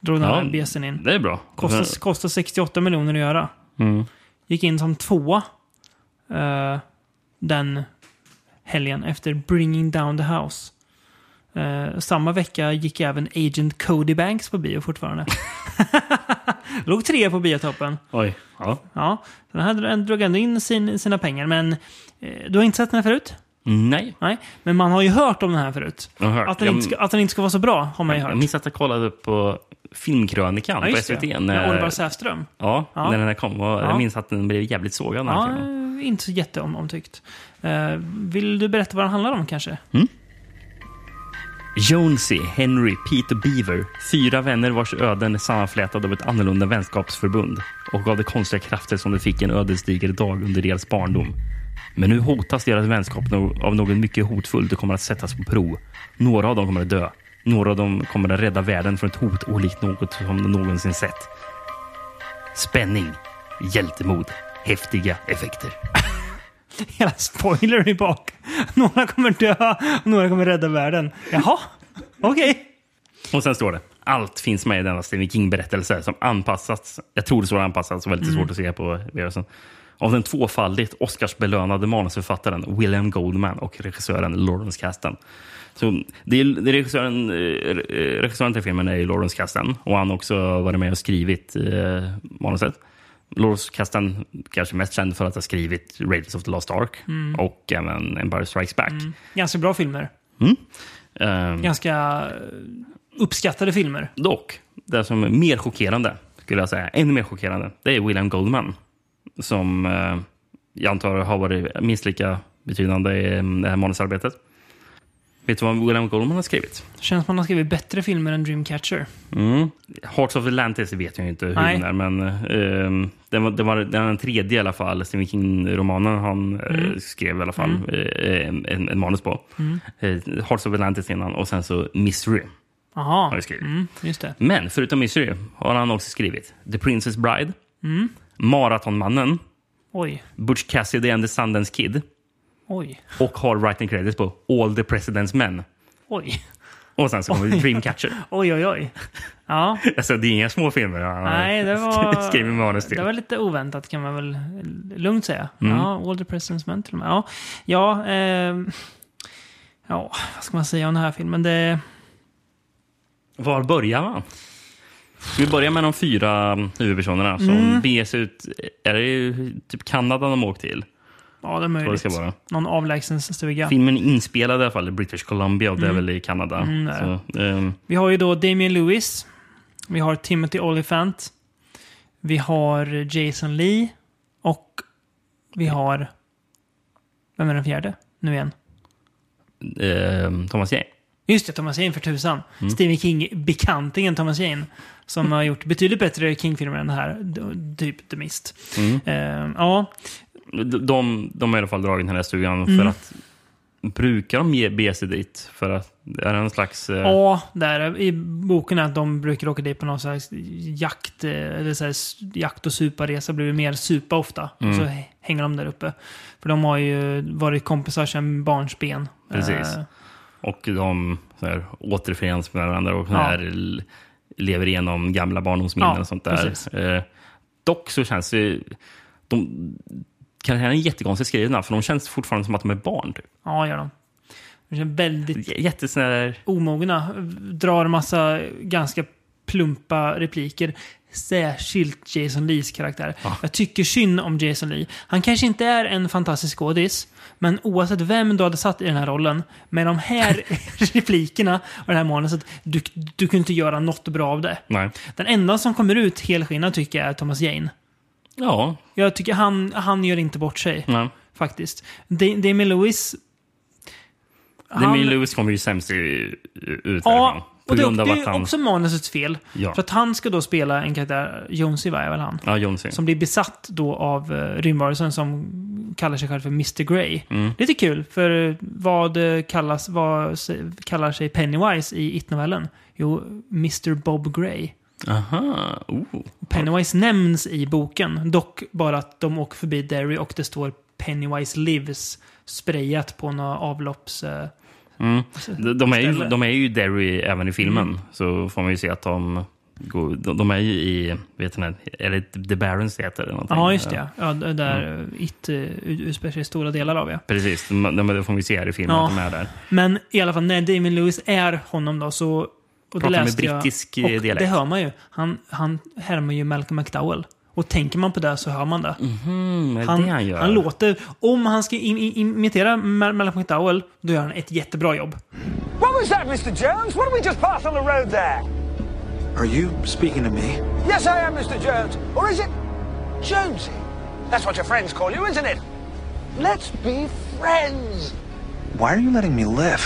Drog den Ja, här bjässen in. Det är bra. Kostar, kostar 68 miljoner att göra. Mm. Gick in som tvåa eh, den helgen efter Bringing Down the House. Eh, samma vecka gick även Agent Cody Banks på bio fortfarande. Låg tre på biotoppen. Oj. Ja. Ja, den här drog ändå in sin, sina pengar. Men eh, du har inte sett den här förut? Nej. Nej, men man har ju hört om den här förut. Jag. Att den, Jag- inte ska, att den inte ska vara så bra har man ju Jag hört. minns att jag kollade på Filmkrönikan Ja, på SVT. det. När, Oliver Säfström. Ja, Ja. när den här kom. Och Ja. Jag minns att den blev jävligt sågad. Ja, inte så jätteomtyckt. Eh, vill du berätta vad den handlar om kanske? Jonesy, Henry, Pete och Beaver. Fyra vänner vars öden är sammanflätade av ett annorlunda vänskapsförbund och av de konstiga krafter som de fick en ödesdiger dag under deras barndom. Men nu hotas deras vänskap av något mycket hotfullt och kommer att sättas på prov. Några av dem kommer att dö. Några av dem kommer att rädda världen från ett hot olikt något som de någonsin sett. Spänning, hjältemod, häftiga effekter. Hela spoiler i bak. Några kommer dö och några kommer rädda världen. Jaha, okej. Och sen står det. Allt finns med i denna Stephen King-berättelse som anpassats. Jag tror det står anpassats, väldigt var lite Mm. svårt att se på VHSen. Av den tvåfaldigt Oscarsbelönade manusförfattaren William Goldman och regissören Lawrence Kasten. Så det är, det är regissören, eh, eh, regissören till filmen är ju Lawrence Kasten och han har också varit med och skrivit eh, manuset. Lawrence Kasdan kanske mest känd för att ha skrivit Raiders of the Lost Ark Mm. och även Empire Strikes Back. Mm. Ganska bra filmer. Ehm, Ganska eh, uppskattade filmer. Dock, det som är mer chockerande, skulle jag säga, ännu mer chockerande, det är William Goldman. Som eh, jag antar har varit minst lika betydande i eh, det här manusarbetet. Vet du vad William Goldman har skrivit? Känns som man har skrivit bättre filmer än Dreamcatcher. Mm. Hearts of Atlantis vet jag inte hur Nej. den är, men eh, det, var, det var den tredje i alla fall, Stephen King-romanen han eh, Mm. skrev i alla fall Mm. eh, en, en manus på. Mm. Eh, Hearts of Atlantis innan och sen så Mystery. Jaha, Har jag skrivit. mm, just det. Men förutom Mystery har han också skrivit The Princess Bride, Mm. Maratonmannen, Oj, Butch Cassidy and the Sundance Kid oj, och har writing credits på All the President's Men. oj. Och sen så kommer Oj. Dreamcatcher. Oj, oj, oj. Ja, Alltså det är inga små filmer han nej, det var... skriver manus till. Det var lite oväntat kan man väl lugnt säga. Mm. Ja, All the President's Men till och med. Ja, ja, ehm, ja, vad ska man säga om den här filmen? Det... Var börjar man? Vi börjar med de fyra huvudpersonerna som Mm. beger sig ut. Är det ju typ Kanada de åkt till? Ja, det är Vad det möjligt. ska vara. Någon avlägsen stuga. Filmen är inspelad i alla fall i British Columbia och det är Mm. väl i Kanada. Mm, så, ehm, Vi har ju då Damien Lewis. Vi har Timothy Olyphant. Vi har Jason Lee. Och vi har... Vem är den fjärde? Nu igen. ehm, Thomas Jane. Just det, Thomas Jane för tusan. Mm. Stephen King-bekantingen Thomas Jane. Som har gjort betydligt bättre King-filmer än det här. Typ The Mist. Mm. Eh, ja, De, de, har i alla fall dragit den här stugan Mm. för att Brukar de ge bege sig dit? För att det är en slags... eh, Ja, där i boken är att de brukar åka dit på någon slags jakt, eh, eller så här, jakt och suparesa. blir det mer supa ofta. Mm. Så hänger de där uppe. För de har ju varit kompisar sedan barnsben. Precis. Eh, Och de så här, återförenas med varandra och Ja. här, lever igenom gamla barndomsminnen Ja, och sånt där. Eh, dock så känns det... De, karaktären är jättekonstigt skrivna, för de känns fortfarande som att de är barn. Typ. ja, gör de. De känns väldigt Jättesnär... omogna. Drar massa ganska plumpa repliker. Särskilt Jason Lees karaktär. Jag tycker synd om Jason Lee. Han kanske inte är en fantastisk skådis, men oavsett vem du hade satt i den här rollen, med de här replikerna och det här manuset, du, du kunde inte göra något bra av det. Nej. Den enda som kommer ut helskinnad tycker jag är Thomas Jane. Ja. Jag tycker han, han gör inte bort sig. Nej. Faktiskt. Da- Damien Lewis... Demi Lewis kommer ju sämst ut. Ja, På och det, det är han... också manusets fel. Ja. För att han ska då spela en karaktär, Jonesy var väl han? Ja, Jonesy. Som blir besatt då av uh, rymdvarelsen som kallar sig själv för Mr. Grey. Mm. Lite kul, för eh, vad eh, kallas, vad kallar sig Pennywise i It-novellen? Jo, Mr. Bob Grey. Aha. Oh. Pennywise nämns i boken, dock bara att de åker förbi Derry och det står Pennywise Lives sprayat på några avlopps... eh, Mm. De, de, är ju, de är ju Derry även i filmen. Mm. Så får man ju se att de... De, är ju i... Vet ni, det The Barons det heter? Eller någonting? Ja, just det. Ja, där mm. It uh, utspelar sig stora delar av, ja. Precis, de, de, det får vi se här i filmen Ja. att de är där. Men i alla fall, när Damien Lewis är honom då så... Och det Pratar med läste jag- brittisk, och eh, dialekt. Det hör man ju. Han, han härmar ju Malcolm McDowell. Och tänker man på det så hör man det. Mm, det han, det han gör? han låter... Om han ska im, im, imitera Mal- Malcolm McDowell, då gör han ett jättebra jobb. What was that, Mr. Jones? What did we just pass on the road there? Are you speaking to me? Yes, I am, Mr. Jones. Or is it Jonesy? That's what your friends call you, isn't it? Let's be friends. Why are you letting me live?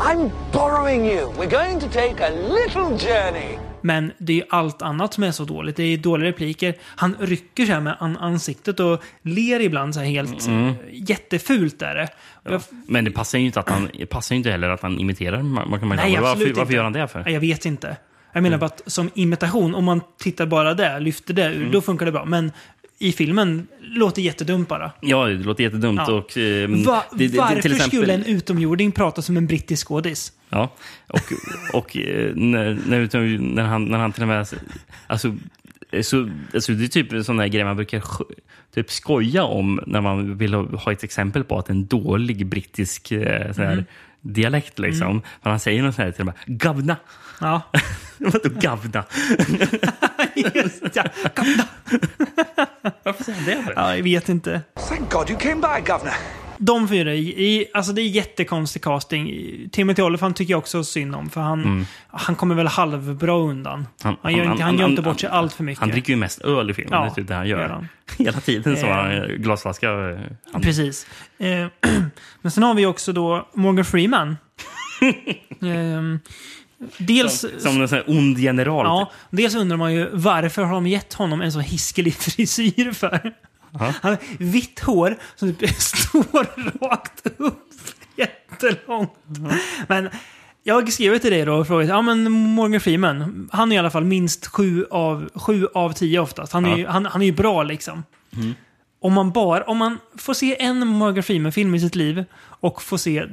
I'm borrowing you. We're going to take a little journey. Men det är ju allt annat som är så dåligt. Det är dåliga repliker. Han rycker så här med an ansiktet och ler ibland så här helt Mm. jättefult är det. Och jag- Men det passar ju inte, att han, passar ju inte heller att han imiterar McDowell. Nej, absolut varför, inte. varför gör han det för? Jag vet inte. Jag menar bara att som imitation, om man tittar bara där, lyfter det ur, Mm. då funkar det bra. Men i filmen låter jättedumt bara. Ja, det låter jättedumt. Ja. Och, ehm, Va, det- det- varför till exempel- skulle en utomjording prata som en brittisk skådis? Ja, och, och eh, när, när, när, han, när han till och med... Alltså, eh, så, alltså det är typ en sån där grej man brukar typ skoja om när man vill ha ha ett exempel på att en dålig brittisk eh, sån här, Mm. dialekt. Liksom. Mm. Men han säger något sånt här till och med. Gavna! Ja. Vadå gavna? Just ja, gamla. Varför säger han det? För? Ja, jag vet inte. Thank God you came by, Governor. De fyra, i, alltså det är jättekonstig casting. Timothy Olyphant tycker jag också synd om, för han, Mm. han kommer väl halvbra undan. Han, gör, inte, han, gör inte bort sig allt för mycket. Han dricker ju mest öl i filmen. Ja, det är typ det han gör gör. han. Hela tiden så Eh. har han glasflaska. eh, Han, Precis. Eh, men sen har vi också då Morgan Freeman. Ehm, dels... Som, som en sån här ond general. Ja, typ. dels undrar man ju varför har de gett honom en så hiskelig frisyr för? Ja. Han har vitt hår som typ står rakt upp jättelångt. Men jag har skrivit till dig då och frågat, ja men Morgan Freeman, han är i alla fall minst sju av, sju av tio oftast. Han är, Ja. ju, han, han är ju bra liksom. Mm. Om man, bara, om man får se en Morgan Freeman-film i sitt liv och får se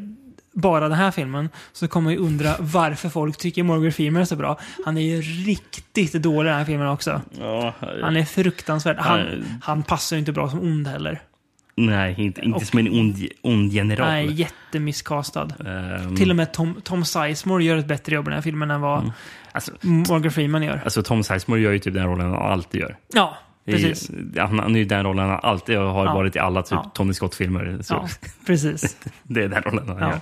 bara den här filmen så kommer man ju undra varför folk tycker Morgan Freeman är så bra. Han är ju riktigt dålig i den här filmen också. Ja, Han är fruktansvärd. Han, Nej. han passar ju inte bra som ond heller. Nej, inte, inte Och- som en ond, ond general. Nej, jättemisskastad. Ehm, Till och med Tom, Tom Sizemore gör ett bättre jobb i den här filmen än vad Alltså, Morgan Freeman gör. alltså Tom Sizemore gör ju typ den rollen han alltid gör. Ja, precis. Han, han är ju den rollen han alltid har Ja. varit i alla typ Ja. Tony Scott-filmer. Ja, precis. det är den rollen han Ja. gör.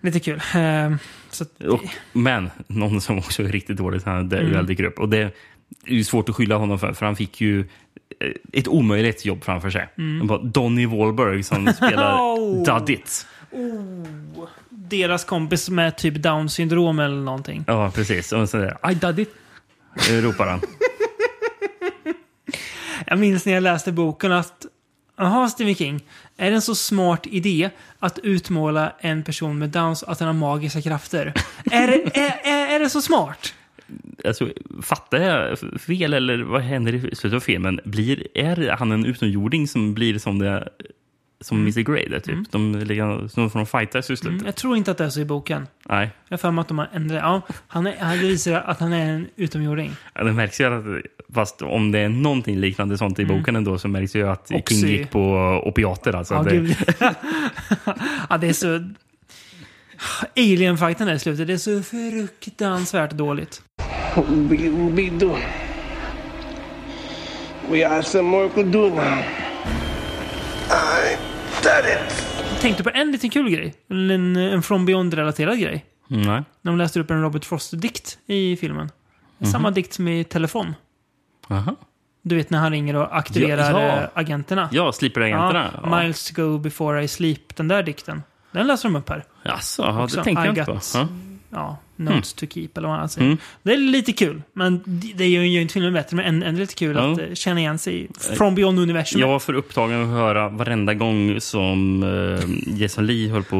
Lite kul. Eh, så att, Och, men någon som också är riktigt dåligt han där Mm. väl dyker upp. Och det är ju svårt att skylla honom för, för han fick ju eh, ett omöjligt jobb framför sig. Mm. Det Donny Wahlberg som spelar Oh. Duddit. oh, deras kompis med typ down syndrom eller någonting. Ja, precis. Och så där, I Duddit, eh, ropar han. Jag minns när jag läste boken att Jaha, Stephen King. Är det en så smart idé att utmåla en person med Downs att den har magiska krafter? är, det, är, är, är det så smart? Alltså, fattar jag fel eller vad händer i slutet av filmen? Blir, är han en utomjording som blir som, det, som Mr Grey? Där, typ? De, ligger- som får de fightas i slutet? Mm, jag tror inte att det är så i boken. Nej. Jag har för mig att de har ändrat. Ja, han, är, han visar att han är en utomjording. Ja, det märks ju att, fast om det är någonting liknande sånt i Mm. boken ändå så märks ju att Oxy. King gick på opiater. Alltså. Ja, det, gud. ja, det är så... Alien-fighten där i slutet, det är så fruktansvärt dåligt. We, we? We have some work to do now. I tänkte på en liten kul grej. En, en From Beyond-relaterad grej. Nej. När de läste upp en Robert Frost-dikt i filmen. Mhm. Samma dikt som i Telefon. Aha. Du vet när han ringer och aktiverar Ja, ja. eh, agenterna. Ja, Sleeper-agenterna. Ja, Miles to go before I sleep. Den där dikten. Den läser de upp här. Jaså, ja, det tänkte jag inte på. Ja. Ja, notes to keep eller vad han säger. Mm. Det är lite kul. Men det gör ju inte filmen bättre. Men än, än lite kul Ja. att eh, känna igen sig i From Beyond Universum. Jag var för upptagen att höra varenda gång som uh, Jason Lee höll på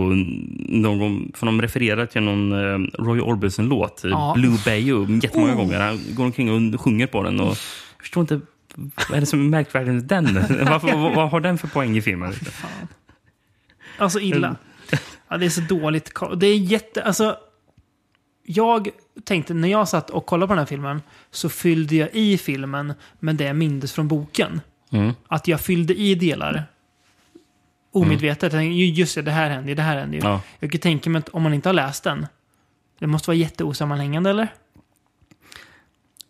någon för de refererar till någon eh, Roy Orbison-låt, eh, Ja. Blue Bayou, jättemånga Oh. gånger. Han går omkring och sjunger på den och jag förstår inte vad är det som är märkvärdigt med den? Varför, vad, vad har den för poäng i filmen? Alltså illa. Ja, det är så dåligt. Det är jätte... Alltså, jag tänkte, när jag satt och kollade på den här filmen, så fyllde jag i filmen med det jag mindes från boken. Mm. Att jag fyllde i delar. Omedvetet. Tänkte, Just det, det här hände ju, det här hände ju. Ja. Jag kan tänka mig att om man inte har läst den, det måste vara jätteosammanhängande, eller?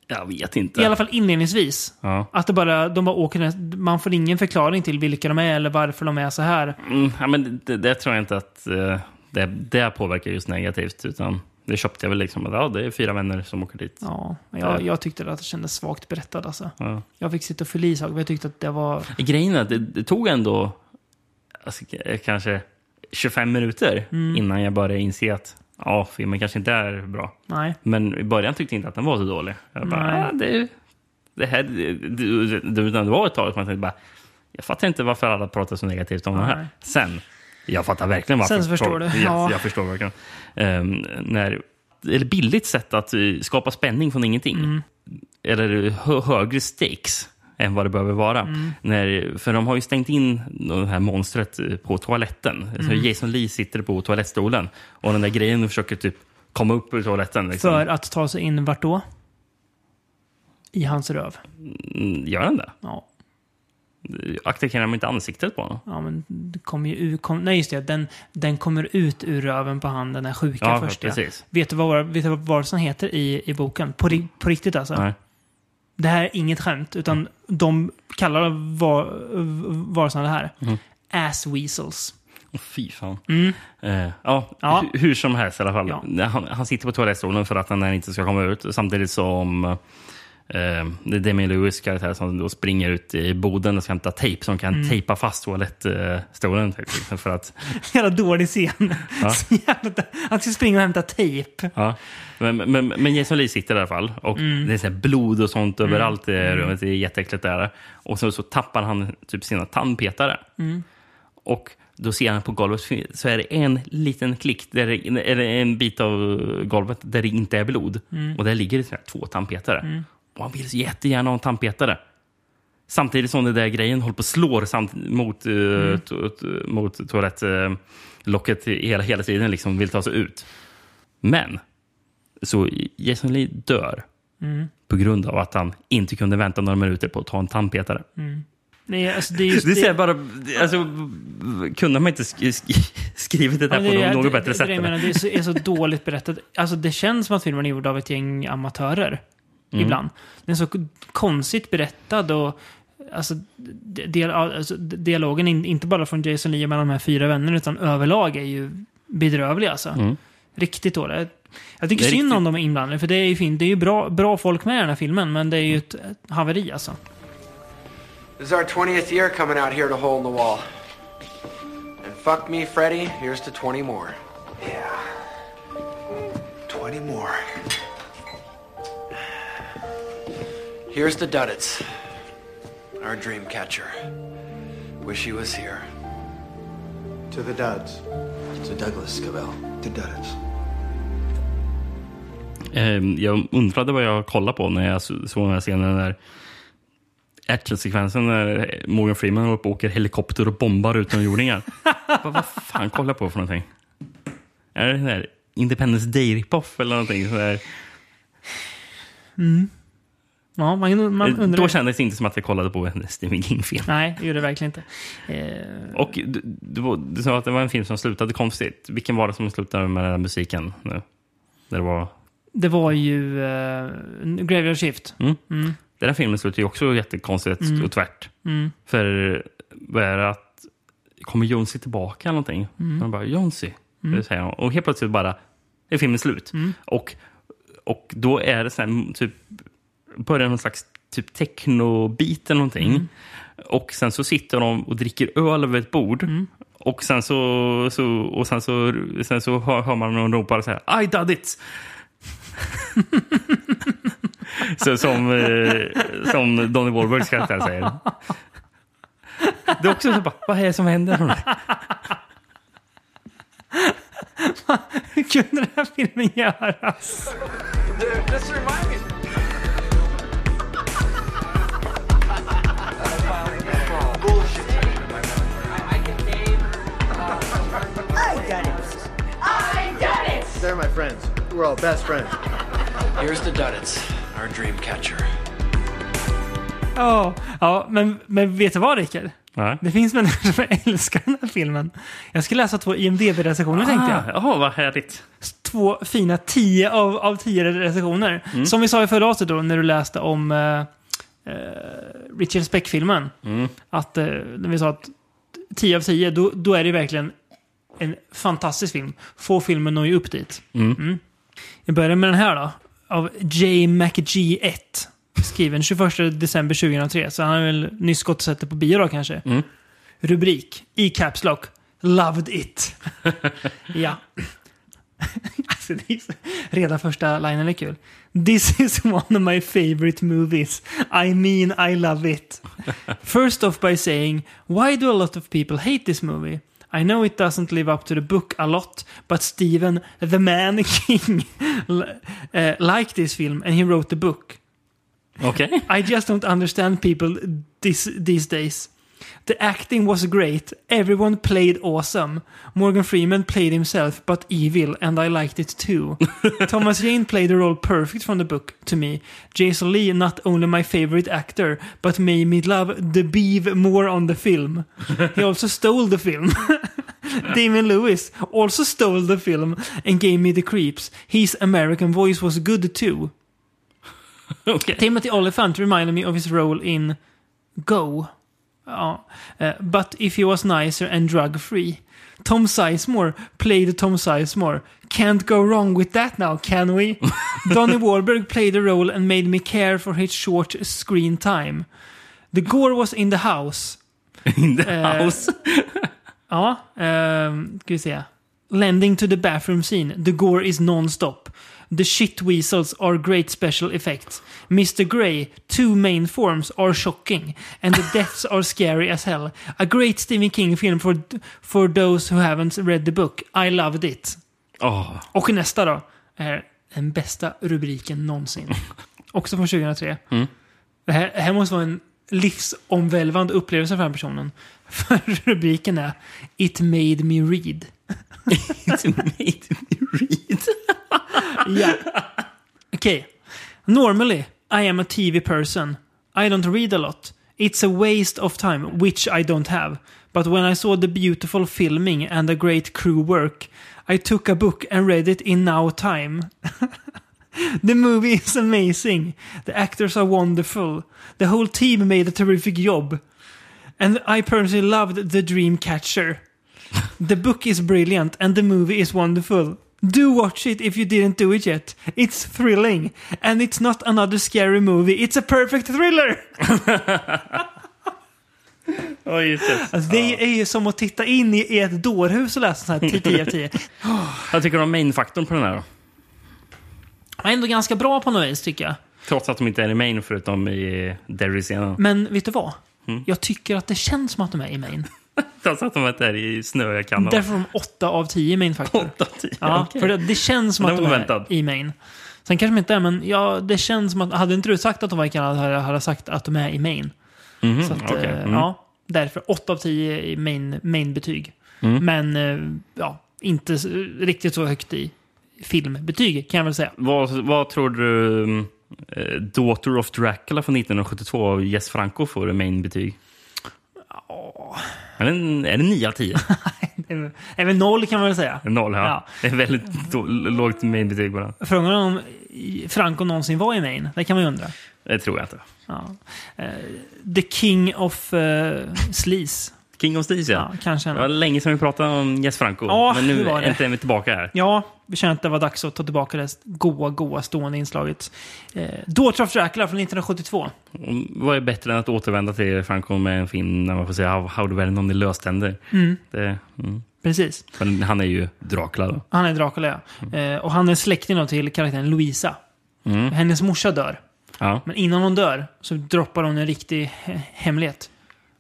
Jag vet inte. I alla fall inledningsvis. Ja. Att det bara, de bara åker, man får ingen förklaring till vilka de är eller varför de är så här. Mm, ja, men det, det tror jag inte att eh, det, det påverkar just negativt. Utan det köpte jag väl liksom. Att, ja, det är fyra vänner som åker dit. Ja, jag, jag tyckte att det kändes svagt berättad alltså. Ja. Jag fick sitta och fylla i saker, för jag tyckte att det var... Grejen är att det, det tog ändå alltså, k- kanske 25 minuter Mm. innan jag började inse att ja, filmen kanske inte är bra. Nej. Men i början tyckte jag inte att den var så dålig. Jag bara, Nej. ah, det, det, här, det, det, det, det var ett tag som jag tänkte bara, jag fattar inte varför alla pratar så negativt om Nej. här. Sen, jag fattar verkligen varför. Sen förstår du. Jag, Ja. jag förstår verkligen. Um, när, eller billigt sätt att eh, skapa spänning från ingenting. Mm. Eller hö, högre stakes än vad det behöver vara. Mm. När, för de har ju stängt in det här monstret eh, på toaletten. Så Mm. Jason Lee sitter på toalettstolen och den där grejen försöker typ komma upp ur toaletten. Liksom. För att ta sig in vart då? I hans röv. Mm, Gör den det? Ja. Attackerar de inte ansiktet på honom? Ja, men det kommer ju ut... Kom, nej, just det. Den, den kommer ut ur röven på han, den här sjuka Ja, först. ja. precis. Vet du vad, vet du vad varelsen heter i, i boken? På, på riktigt alltså? Nej. Det här är inget skämt, utan de kallar var, varelserna det här. Mm. Ass weasels. Åh, fy fan. Mm. Eh, ja, Ja. Hur, hur som helst i alla fall. Ja. Han, han sitter på toalettstolen för att den inte ska komma ut. Samtidigt som det är Demi Lewis karaktär som då springer ut i boden och ska hämta tejp som kan Mm. tejpa fast toalettstolen. för att, Jävla dålig scen. Ja. Så jävla, han ska springa och hämta tejp. ja. men, men, men Jason Lee sitter i alla fall. Och Mm. Det är så blod och sånt Mm. överallt i Mm. rummet. Det är jätteäckligt där. Och så, så tappar han typ sina tandpetare. Mm. Och då ser han på golvet så är det en liten klick, där eller en bit av golvet där det inte är blod. Mm. Och där ligger det två tandpetare. Och han vill så jättegärna ha en tandpetare. Samtidigt som den där grejen håller på att slå samt, mot, eh, Mm. mot toalettlocket hela, hela tiden. Liksom vill ta sig ut. Men så Jason Lee dör Mm. på grund av att han inte kunde vänta några minuter på att ta en tandpetare. Mm. Nej, alltså det är just Det bara, alltså, kunde man inte sk sk skrivit det där Ja, men på något det- bättre det, sätt? Det, menar, det är, så, är så dåligt berättat. Alltså det känns som att filmen är gjord av ett gäng amatörer. Mm. ibland. Den är så konstigt berättad och alltså, del, alltså, dialogen, in- inte bara från Jason Lee med de här fyra vännerna, utan överlag är ju bedrövlig alltså. Mm. Riktigt dålig. Jag tycker synd riktigt- om de är inblandade, för det är ju fint. Det är ju bra, bra folk med i den här filmen, men det är ju ett, ett haveri alltså. This is our 20th year coming out here to hole in the wall. And fuck me, Freddy, here's to 20 more. Yeah. 20 more. Here's to Duddits, our dream catcher. Wish he was here. To the duds. To Douglas Cavell. To Duddits. Eh, jag undrade vad jag kollade på när jag så- såg den här scenen där actionsekvensen när Morgan Freeman på och åker helikopter och bombar utomjordingar. vad, vad fan kollar jag på för någonting? Är det den där Independence Day-ripoff eller någonting? Sådär? Mm. Ja, man, man Eh, undrar. Då kändes det inte som att jag kollade på en Stephen King-film. Nej, det gjorde det verkligen inte. Eh, Och du, du, du sa att det var en film som slutade konstigt. Vilken var det som slutade med den här musiken nu? Där det var... det var ju uh, Graveyard Shift. Mm. Mm. Den här filmen slutar ju också jättekonstigt Mm. och tvärt. Mm. För vad är det att... Kommer Jonsi tillbaka eller någonting? Mm. Man bara, Jonsi? Mm. Säger. Och helt plötsligt bara är filmen slut. Mm. Och, och då är det så här, typ... Börjar någon slags typ techno-bit eller någonting. Mm. Och sen så sitter de och dricker öl över ett bord. Mm. Och sen så, så, och sen så, sen så hör, hör man någon ropa så här I did it! så, som, eh, som Donny Wahlbergs karaktär säger. Det är också så bara, vad är det som händer? Hur kunde den här filmen göras? They're my friends. We're all best friends. Here's to Duddits, our dream catcher. Ja, ja men, men vet du vad Rickard? Nej. Det finns människor som älskar den här filmen. Jag ska läsa två IMDB-recensioner tänkte jag. Jaha, vad härligt. Två fina 10 av, av 10 recensioner. Mm. Som vi sa i förra avsnittet då, när du läste om uh, Richard Speck-filmen. Mm. Att, eh, när vi sa att 10 av 10, då, då är det verkligen en fantastisk film. Få filmer når ju upp dit. Mm. Jag börjar med den här då. Av J. McGee 1. Skriven 21 december 2003. Så han har väl nyss gått och sett det på bio då kanske. Mm. Rubrik. I Caps Lock. Loved it. ja. alltså, det är så, redan första linen är kul. This is one of my favorite movies. I mean I love it. First off by saying, why do a lot of people hate this movie? I know it doesn't live up to the book a lot, but Stephen, the man king, uh, liked this film and he wrote the book. Okay. I just don't understand people this, these days. The acting was great. Everyone played awesome. Morgan Freeman played himself, but evil, and I liked it too. Thomas Jane played the role perfect from the book to me. Jason Lee, not only my favorite actor, but made me love the beeve more on the film. He also stole the film. Damon Lewis also stole the film and gave me the creeps. His American voice was good too. Okay. Timothy Oliphant reminded me of his role in Go. Ja. Eh, but if he was nicer and drug free. Tom Sizemore played Tom Sizemore. Can't go wrong with that now, can we? Donny Wahlberg played the role and made me care for his short screen time. The gore was in the house. In the Eh, house? ja, ehm, ska vi se. Landing to the bathroom scene. The gore is non-stop. The shit weasels are great special effects. Mr. Grey, two main forms are shocking. And the deaths are scary as hell. A great Stephen King film for, for those who haven't read the book. I loved it. Åh. Och nästa då är den bästa rubriken någonsin. Också från 2003. Mm. Det här, det här måste vara en livsomvälvande upplevelse för den personen. För rubriken är It made me read. It made me read. ja. Okej. Normally, I am a TV person. I don't read a lot. It's a waste of time, which I don't have. But when I saw the beautiful filming and the great crew work, I took a book and read it in now time. The movie is amazing. The actors are wonderful. The whole team made a terrific job. And I personally loved The Dreamcatcher. The book is brilliant and the movie is wonderful. Do watch it if you didn't do it yet. It's thrilling. And it's not another scary movie. It's a perfect thriller! Det. Alltså, det är ju som att titta in i ett dårhus och läsa så här 10 av 10. Jag tycker om main-faktorn på den här då. är ändå ganska bra på något vis tycker jag. Trots att de inte är i main förutom i Derry-scenen. Men vet du vad? Mm. Jag tycker att det känns som att de är i main. Trots att de inte är i snöiga Kanada. Därför är de 8 av 10 i main faktor. 8 av 10? Ja, okej. för det, det känns som att de är i main. Sen kanske de inte är, men ja, det känns som att... Hade inte du sagt att de var i Kanada hade jag sagt att de är i main. Mhm, Så att, okej. eh, Mm. ja, därför 8 av 10 i main, main-betyg. Mm. Men eh, ja, inte riktigt så högt i filmbetyg kan jag väl säga. Vad, vad tror du eh, Daughter of Dracula från 1972 av Jess Franco får i main-betyg? Är det, är det 9 av 10? Det är väl- är väl noll kan man väl säga. Noll, ja. Ja. Det är väldigt lågt main-betyg på den. Frågan om Franco någonsin var i main. Det kan man ju undra. Det tror jag inte. Ja. Eh, The King of uh, Sleaze. King of Steez, ja. Kanske. Det var länge sedan vi pratade om Jess Franco. Ja, men nu det var det. äntligen är vi tillbaka här. Ja, vi känner att det var dags att ta tillbaka det goa, goa stående inslaget. Eh, Daughter of Dracula från 1972. Och Vad är bättre än att återvända till Franco med en film när man får säga How, how to wear någon i löständer? Mm. Det, mm. Precis. Men han är ju Dracula då. Han är Dracula, ja. Eh, och han är släkting till karaktären Louisa. Mm. Hennes morsa dör. Ja. Men innan hon dör så droppar hon en riktig he- hemlighet.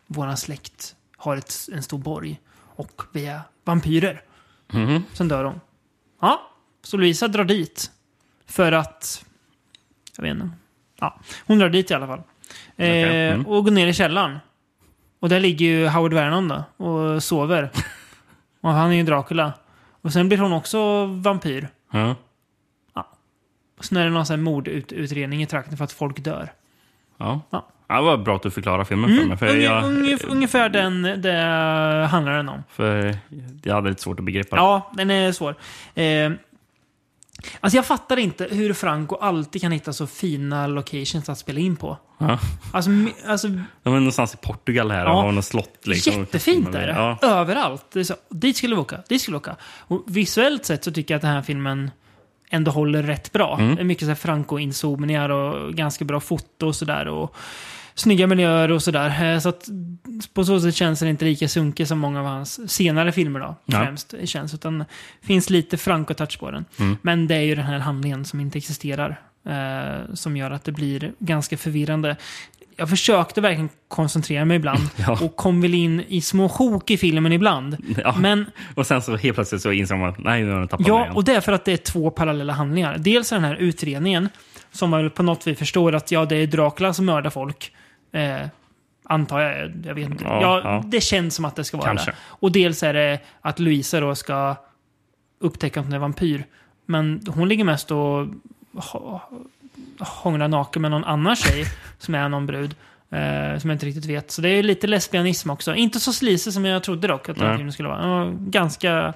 Våran släkt har ett, en stor borg. Och vi är vampyrer. Mhm. Sen dör hon. Ja, så Louisa drar dit. För att... Jag vet inte. Ja, hon drar dit i alla fall. Okej, Eh, mm. Och går ner i källaren. Och där ligger ju Howard Vernon då och sover. och han är ju Dracula. Och sen blir hon också vampyr. Ja. Och sen är det någon sån här mordutredning i trakten för att folk dör. Ja. Ja. Ja, det var bra att du förklarade filmen för Mm, mig. För unge, jag, unge, ungefär den det handlar den om. för jag hade lite svårt att begripa. Ja, den är svår. Eh, alltså jag fattar inte hur Franco alltid kan hitta så fina locations att spela in på. Ja. Alltså, mi- alltså De är någonstans i Portugal här Ja. och har något slott. Liksom. jättefint är det. Ja. Överallt. Det är så, dit skulle vi åka, dit skulle vi åka. Och visuellt sett så tycker jag att den här filmen ändå håller rätt bra. Mm. Det är mycket så här Franco-inzoomningar och ganska bra foto och sådär. Och snygga miljöer och sådär. Eh, Så att på så sätt känns den inte lika sunkig som många av hans senare filmer då. Ja. Främst känns. Utan det finns lite Franco-touch på den. Mm. Men det är ju den här handlingen som inte existerar. Eh, som gör att det blir ganska förvirrande. Jag försökte verkligen koncentrera mig ibland. Ja. Och kom väl in i små sjok i filmen ibland. Ja. Men Och sen så helt plötsligt så inser man att nej, nu har jag tappat Ja, igen. och det är för att det är två parallella handlingar. Dels är den här utredningen, som man på något vis förstår att ja, det är Dracula som mördar folk. Eh, antar jag. Jag vet inte. Ja, Ja, ja. Det känns som att det ska vara Kanske. det. Och dels är det att Louisa då ska upptäcka att hon är vampyr. Men hon ligger mest och hånglar naken med någon annan tjej som är någon brud. Eh, som jag inte riktigt vet. Så det är lite lesbianism också. Inte så slisig som jag trodde dock att den filmen skulle vara. Ganska,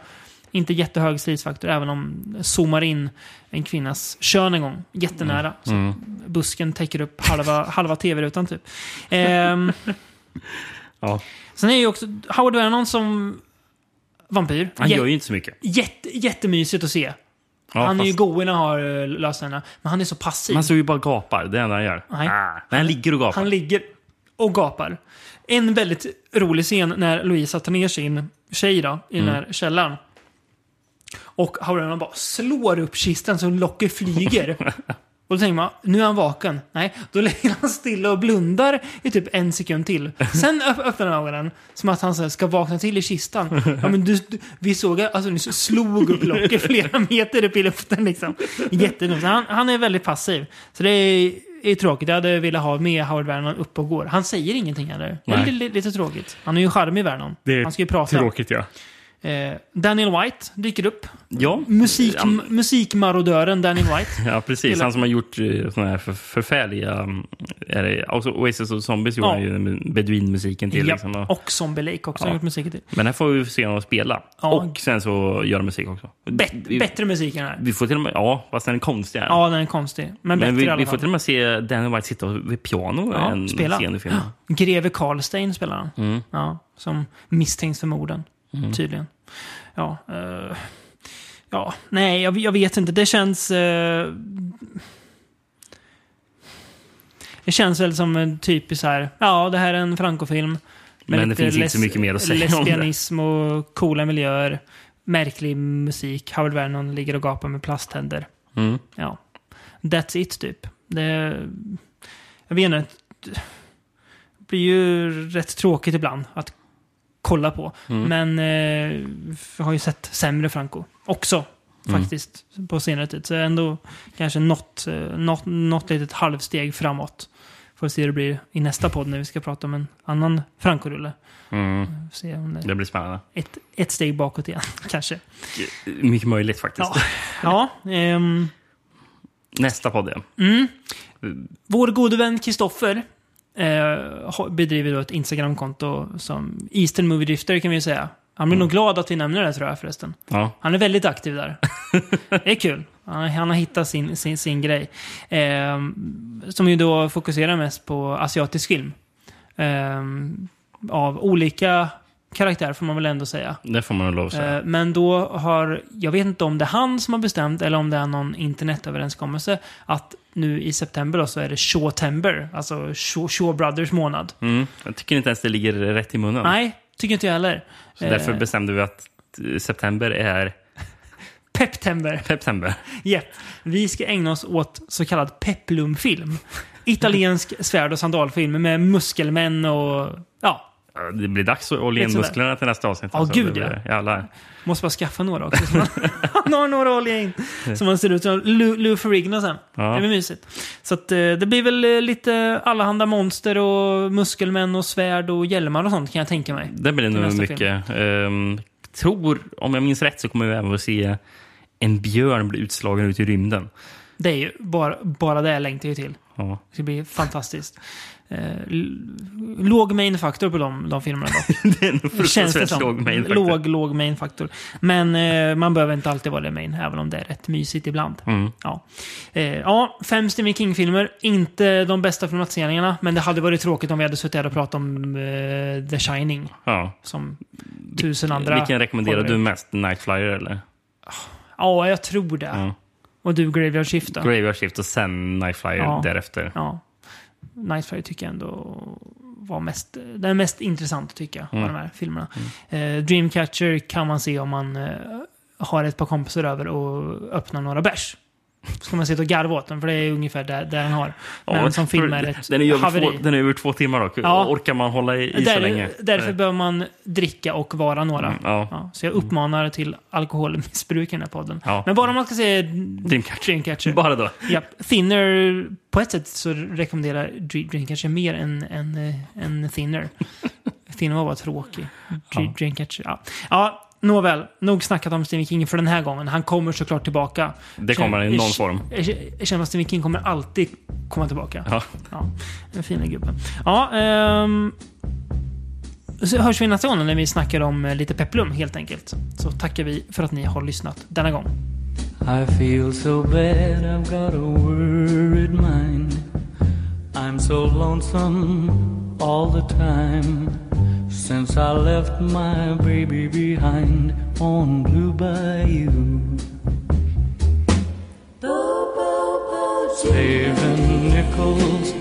inte jättehög slisfaktor även om den zoomar in en kvinnas kön en gång. Jättenära. Mm. Så Mm. busken täcker upp halva, halva tv-rutan typ. Ehm, Ja. sen är ju också Howard Vernon som vampyr. Han gör ju inte så mycket. Jätte, jättemysigt att se. Ja, han är ju fast- god när han har eh, lösningarna. Men han är så passiv. Man såg ju bara gapar. Det är enda han gör. Nej. Ah, men han ligger och gapar. Han ligger och gapar. En väldigt rolig scen när Louisa tar ner sin tjej då, i den Mm. här källaren. Och Vernon bara slår upp kistan så locket flyger. och då tänker man, nu är han vaken. Nej, då ligger han stilla och blundar i typ en sekund till. Sen öpp- öppnar han ögonen, som att han så här, ska vakna till i kistan. Ja, men du, du, vi såg att alltså, ni slog upp locket flera meter upp i luften. Liksom. Jättedumt. Han, han är väldigt passiv. Så det är, är tråkigt. Jag hade velat ha med Howard Vernon upp och går. Han säger ingenting heller. Det är lite, lite tråkigt. Han är ju charmig Vernon. Det är han ska ju prata. tråkigt, ja. Eh, Daniel White dyker upp. Ja. Musik, Ja. Musikmarodören Daniel White. Ja, precis. Han som har gjort uh, såna här för, förfärliga... mm, Är det, också Oasis och Zombies gjorde Ja. han ju beduinmusiken till. Ja, Liksom, och, Zombie Lake också har Ja. gjort musiken till. men här får vi se honom spela. Ja. Och sen så göra musik också. Bet- vi, bättre musik än den här. vi får till och med... Ja, fast den är konstig. här. Ja, den är konstig. Men, men vi, vi får till och med se Daniel White sitta vid piano Ja, en spela. scen i filmen. Greve Karlstein spelar han. Mm. Ja, som misstänks för morden. Mm. Tydligen. Ja, eh, ja nej, jag, jag vet inte. Det känns... eh, det känns väl som en typisk här, ja, det här är en Franco-film. Men det finns inte så mycket mer att säga om det. Lesbianism och coola miljöer. Märklig musik. Howard Vernon ligger och gapar med plasthänder. Mm. Ja. That's it, typ. Det... Jag vet inte. Det blir ju rätt tråkigt ibland att kolla på. Mm. Men eh, jag har ju sett sämre Franco också. Mm. Faktiskt. På senare tid. Så ändå kanske något, eh, något, något litet halvsteg framåt. Får se hur det blir i nästa podd när vi ska prata om en annan Franco-rulle. Mm. Se om det, Det blir spännande. ett, ett steg bakåt igen, kanske. Mycket möjligt faktiskt. Ja, ja ehm, Nästa podd, ja. Mm. Vår gode vän Kristoffer eh, bedriver då ett Instagramkonto som Eastern Movie Drifter kan vi ju säga. Han blir nog glad att vi nämner det tror jag förresten. Ja. Han är väldigt aktiv där. det är kul. Han, han har hittat sin, sin, sin grej. Eh, som ju då fokuserar mest på asiatisk film. Eh, av olika karaktär får man väl ändå säga. Det får man nog lov att säga. Eh, Men då har, jag vet inte om det är han som har bestämt eller om det är någon internetöverenskommelse att nu i september då så är det Shawtember, alltså Shaw, Shaw Brothers månad. Mm. Jag tycker inte ens det ligger rätt i munnen. Nej, tycker inte jag heller. Så därför Eh, bestämde vi att eh, september är Peptember. Peptember. Japp. Vi ska ägna oss åt så kallad peplumfilm. Italiensk svärd och sandalfilm med muskelmän och Ja, Det blir dags att Lite sådär. musklerna till nästa avsnitt. Ja, alltså. gud, ja. Jävlar. Måste bara skaffa några också. Man, han har några att in. Så man ser ut som Lou, Lou Ferrigno sen. Ja. Det blir mysigt. Så att, eh, det blir väl eh, lite allehanda monster och muskelmän och svärd och hjälmar och sånt kan jag tänka mig. Det blir nog mycket. Ehm, tror, om jag minns rätt, så kommer vi även få se en björn bli utslagen ut i rymden. Det är ju bara, bara det längtar jag till. Ja. Det ska bli fantastiskt. Eh, låg main faktor på de, de filmerna dock. det är nog Känns det som. låg main faktor. Låg, låg main faktor. Men eh, man behöver inte alltid vara det main, även om det är rätt mysigt ibland. Mm. Ja. Eh, ja, fem Stephen King-filmer. Inte de bästa filmatiseringarna, men det hade varit tråkigt om vi hade suttit här och pratat om eh, The Shining. Ja. Som tusen andra. Vilken rekommenderar du mest? Night Flyer eller? Ja, jag tror det. Ja. Och du, Graveyard Shift då? Graveyard Shift och sen Night Flyer Ja. därefter. Ja. Nightfire tycker jag ändå var mest, den mest intressant tycker jag, Mm. av de här filmerna. Eh, Dreamcatcher kan man se om man eh, har ett par kompisar över och öppnar några bärs. Ska man sitta och garva åt den, för det är ungefär där, där den har. Men Ja, som film är ett den är över haveri. två, den är över två timmar dock. Ja. Orkar man hålla i, i så Där, länge? därför Eh, behöver man dricka och vara några. Mm, ja. Så jag uppmanar till alkoholmissbruk i den här podden. Ja. Men bara om man ska se Dreamcatcher. Dreamcatcher. Bara då. Japp. Thinner, på ett sätt så rekommenderar Dre- Dreamcatcher mer än, än, eh, än Thinner. Thinner var bara tråkig. Dre- Ja. Dreamcatcher, ja. Ja, nåväl. Nog snackat om Stephen King för den här gången. Han kommer såklart tillbaka. Det kommer han i någon form. Jag, känner att Stephen King kommer alltid komma tillbaka. Ja. Ja, den fina gubben. Ja, ehm, så hörs vi nästa gång när vi snackar om eh, lite peplum helt enkelt. Så tackar vi för att ni har lyssnat denna gång. I feel so bad, I've got a worried mind. I'm so lonesome all the time. Since I left my baby behind on Blue Bayou. Saving nickels,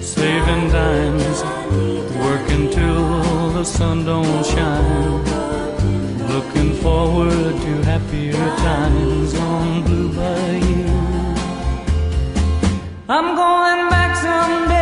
saving dimes, working till the sun don't shine. Looking forward to happier times on Blue Bayou. I'm going back someday,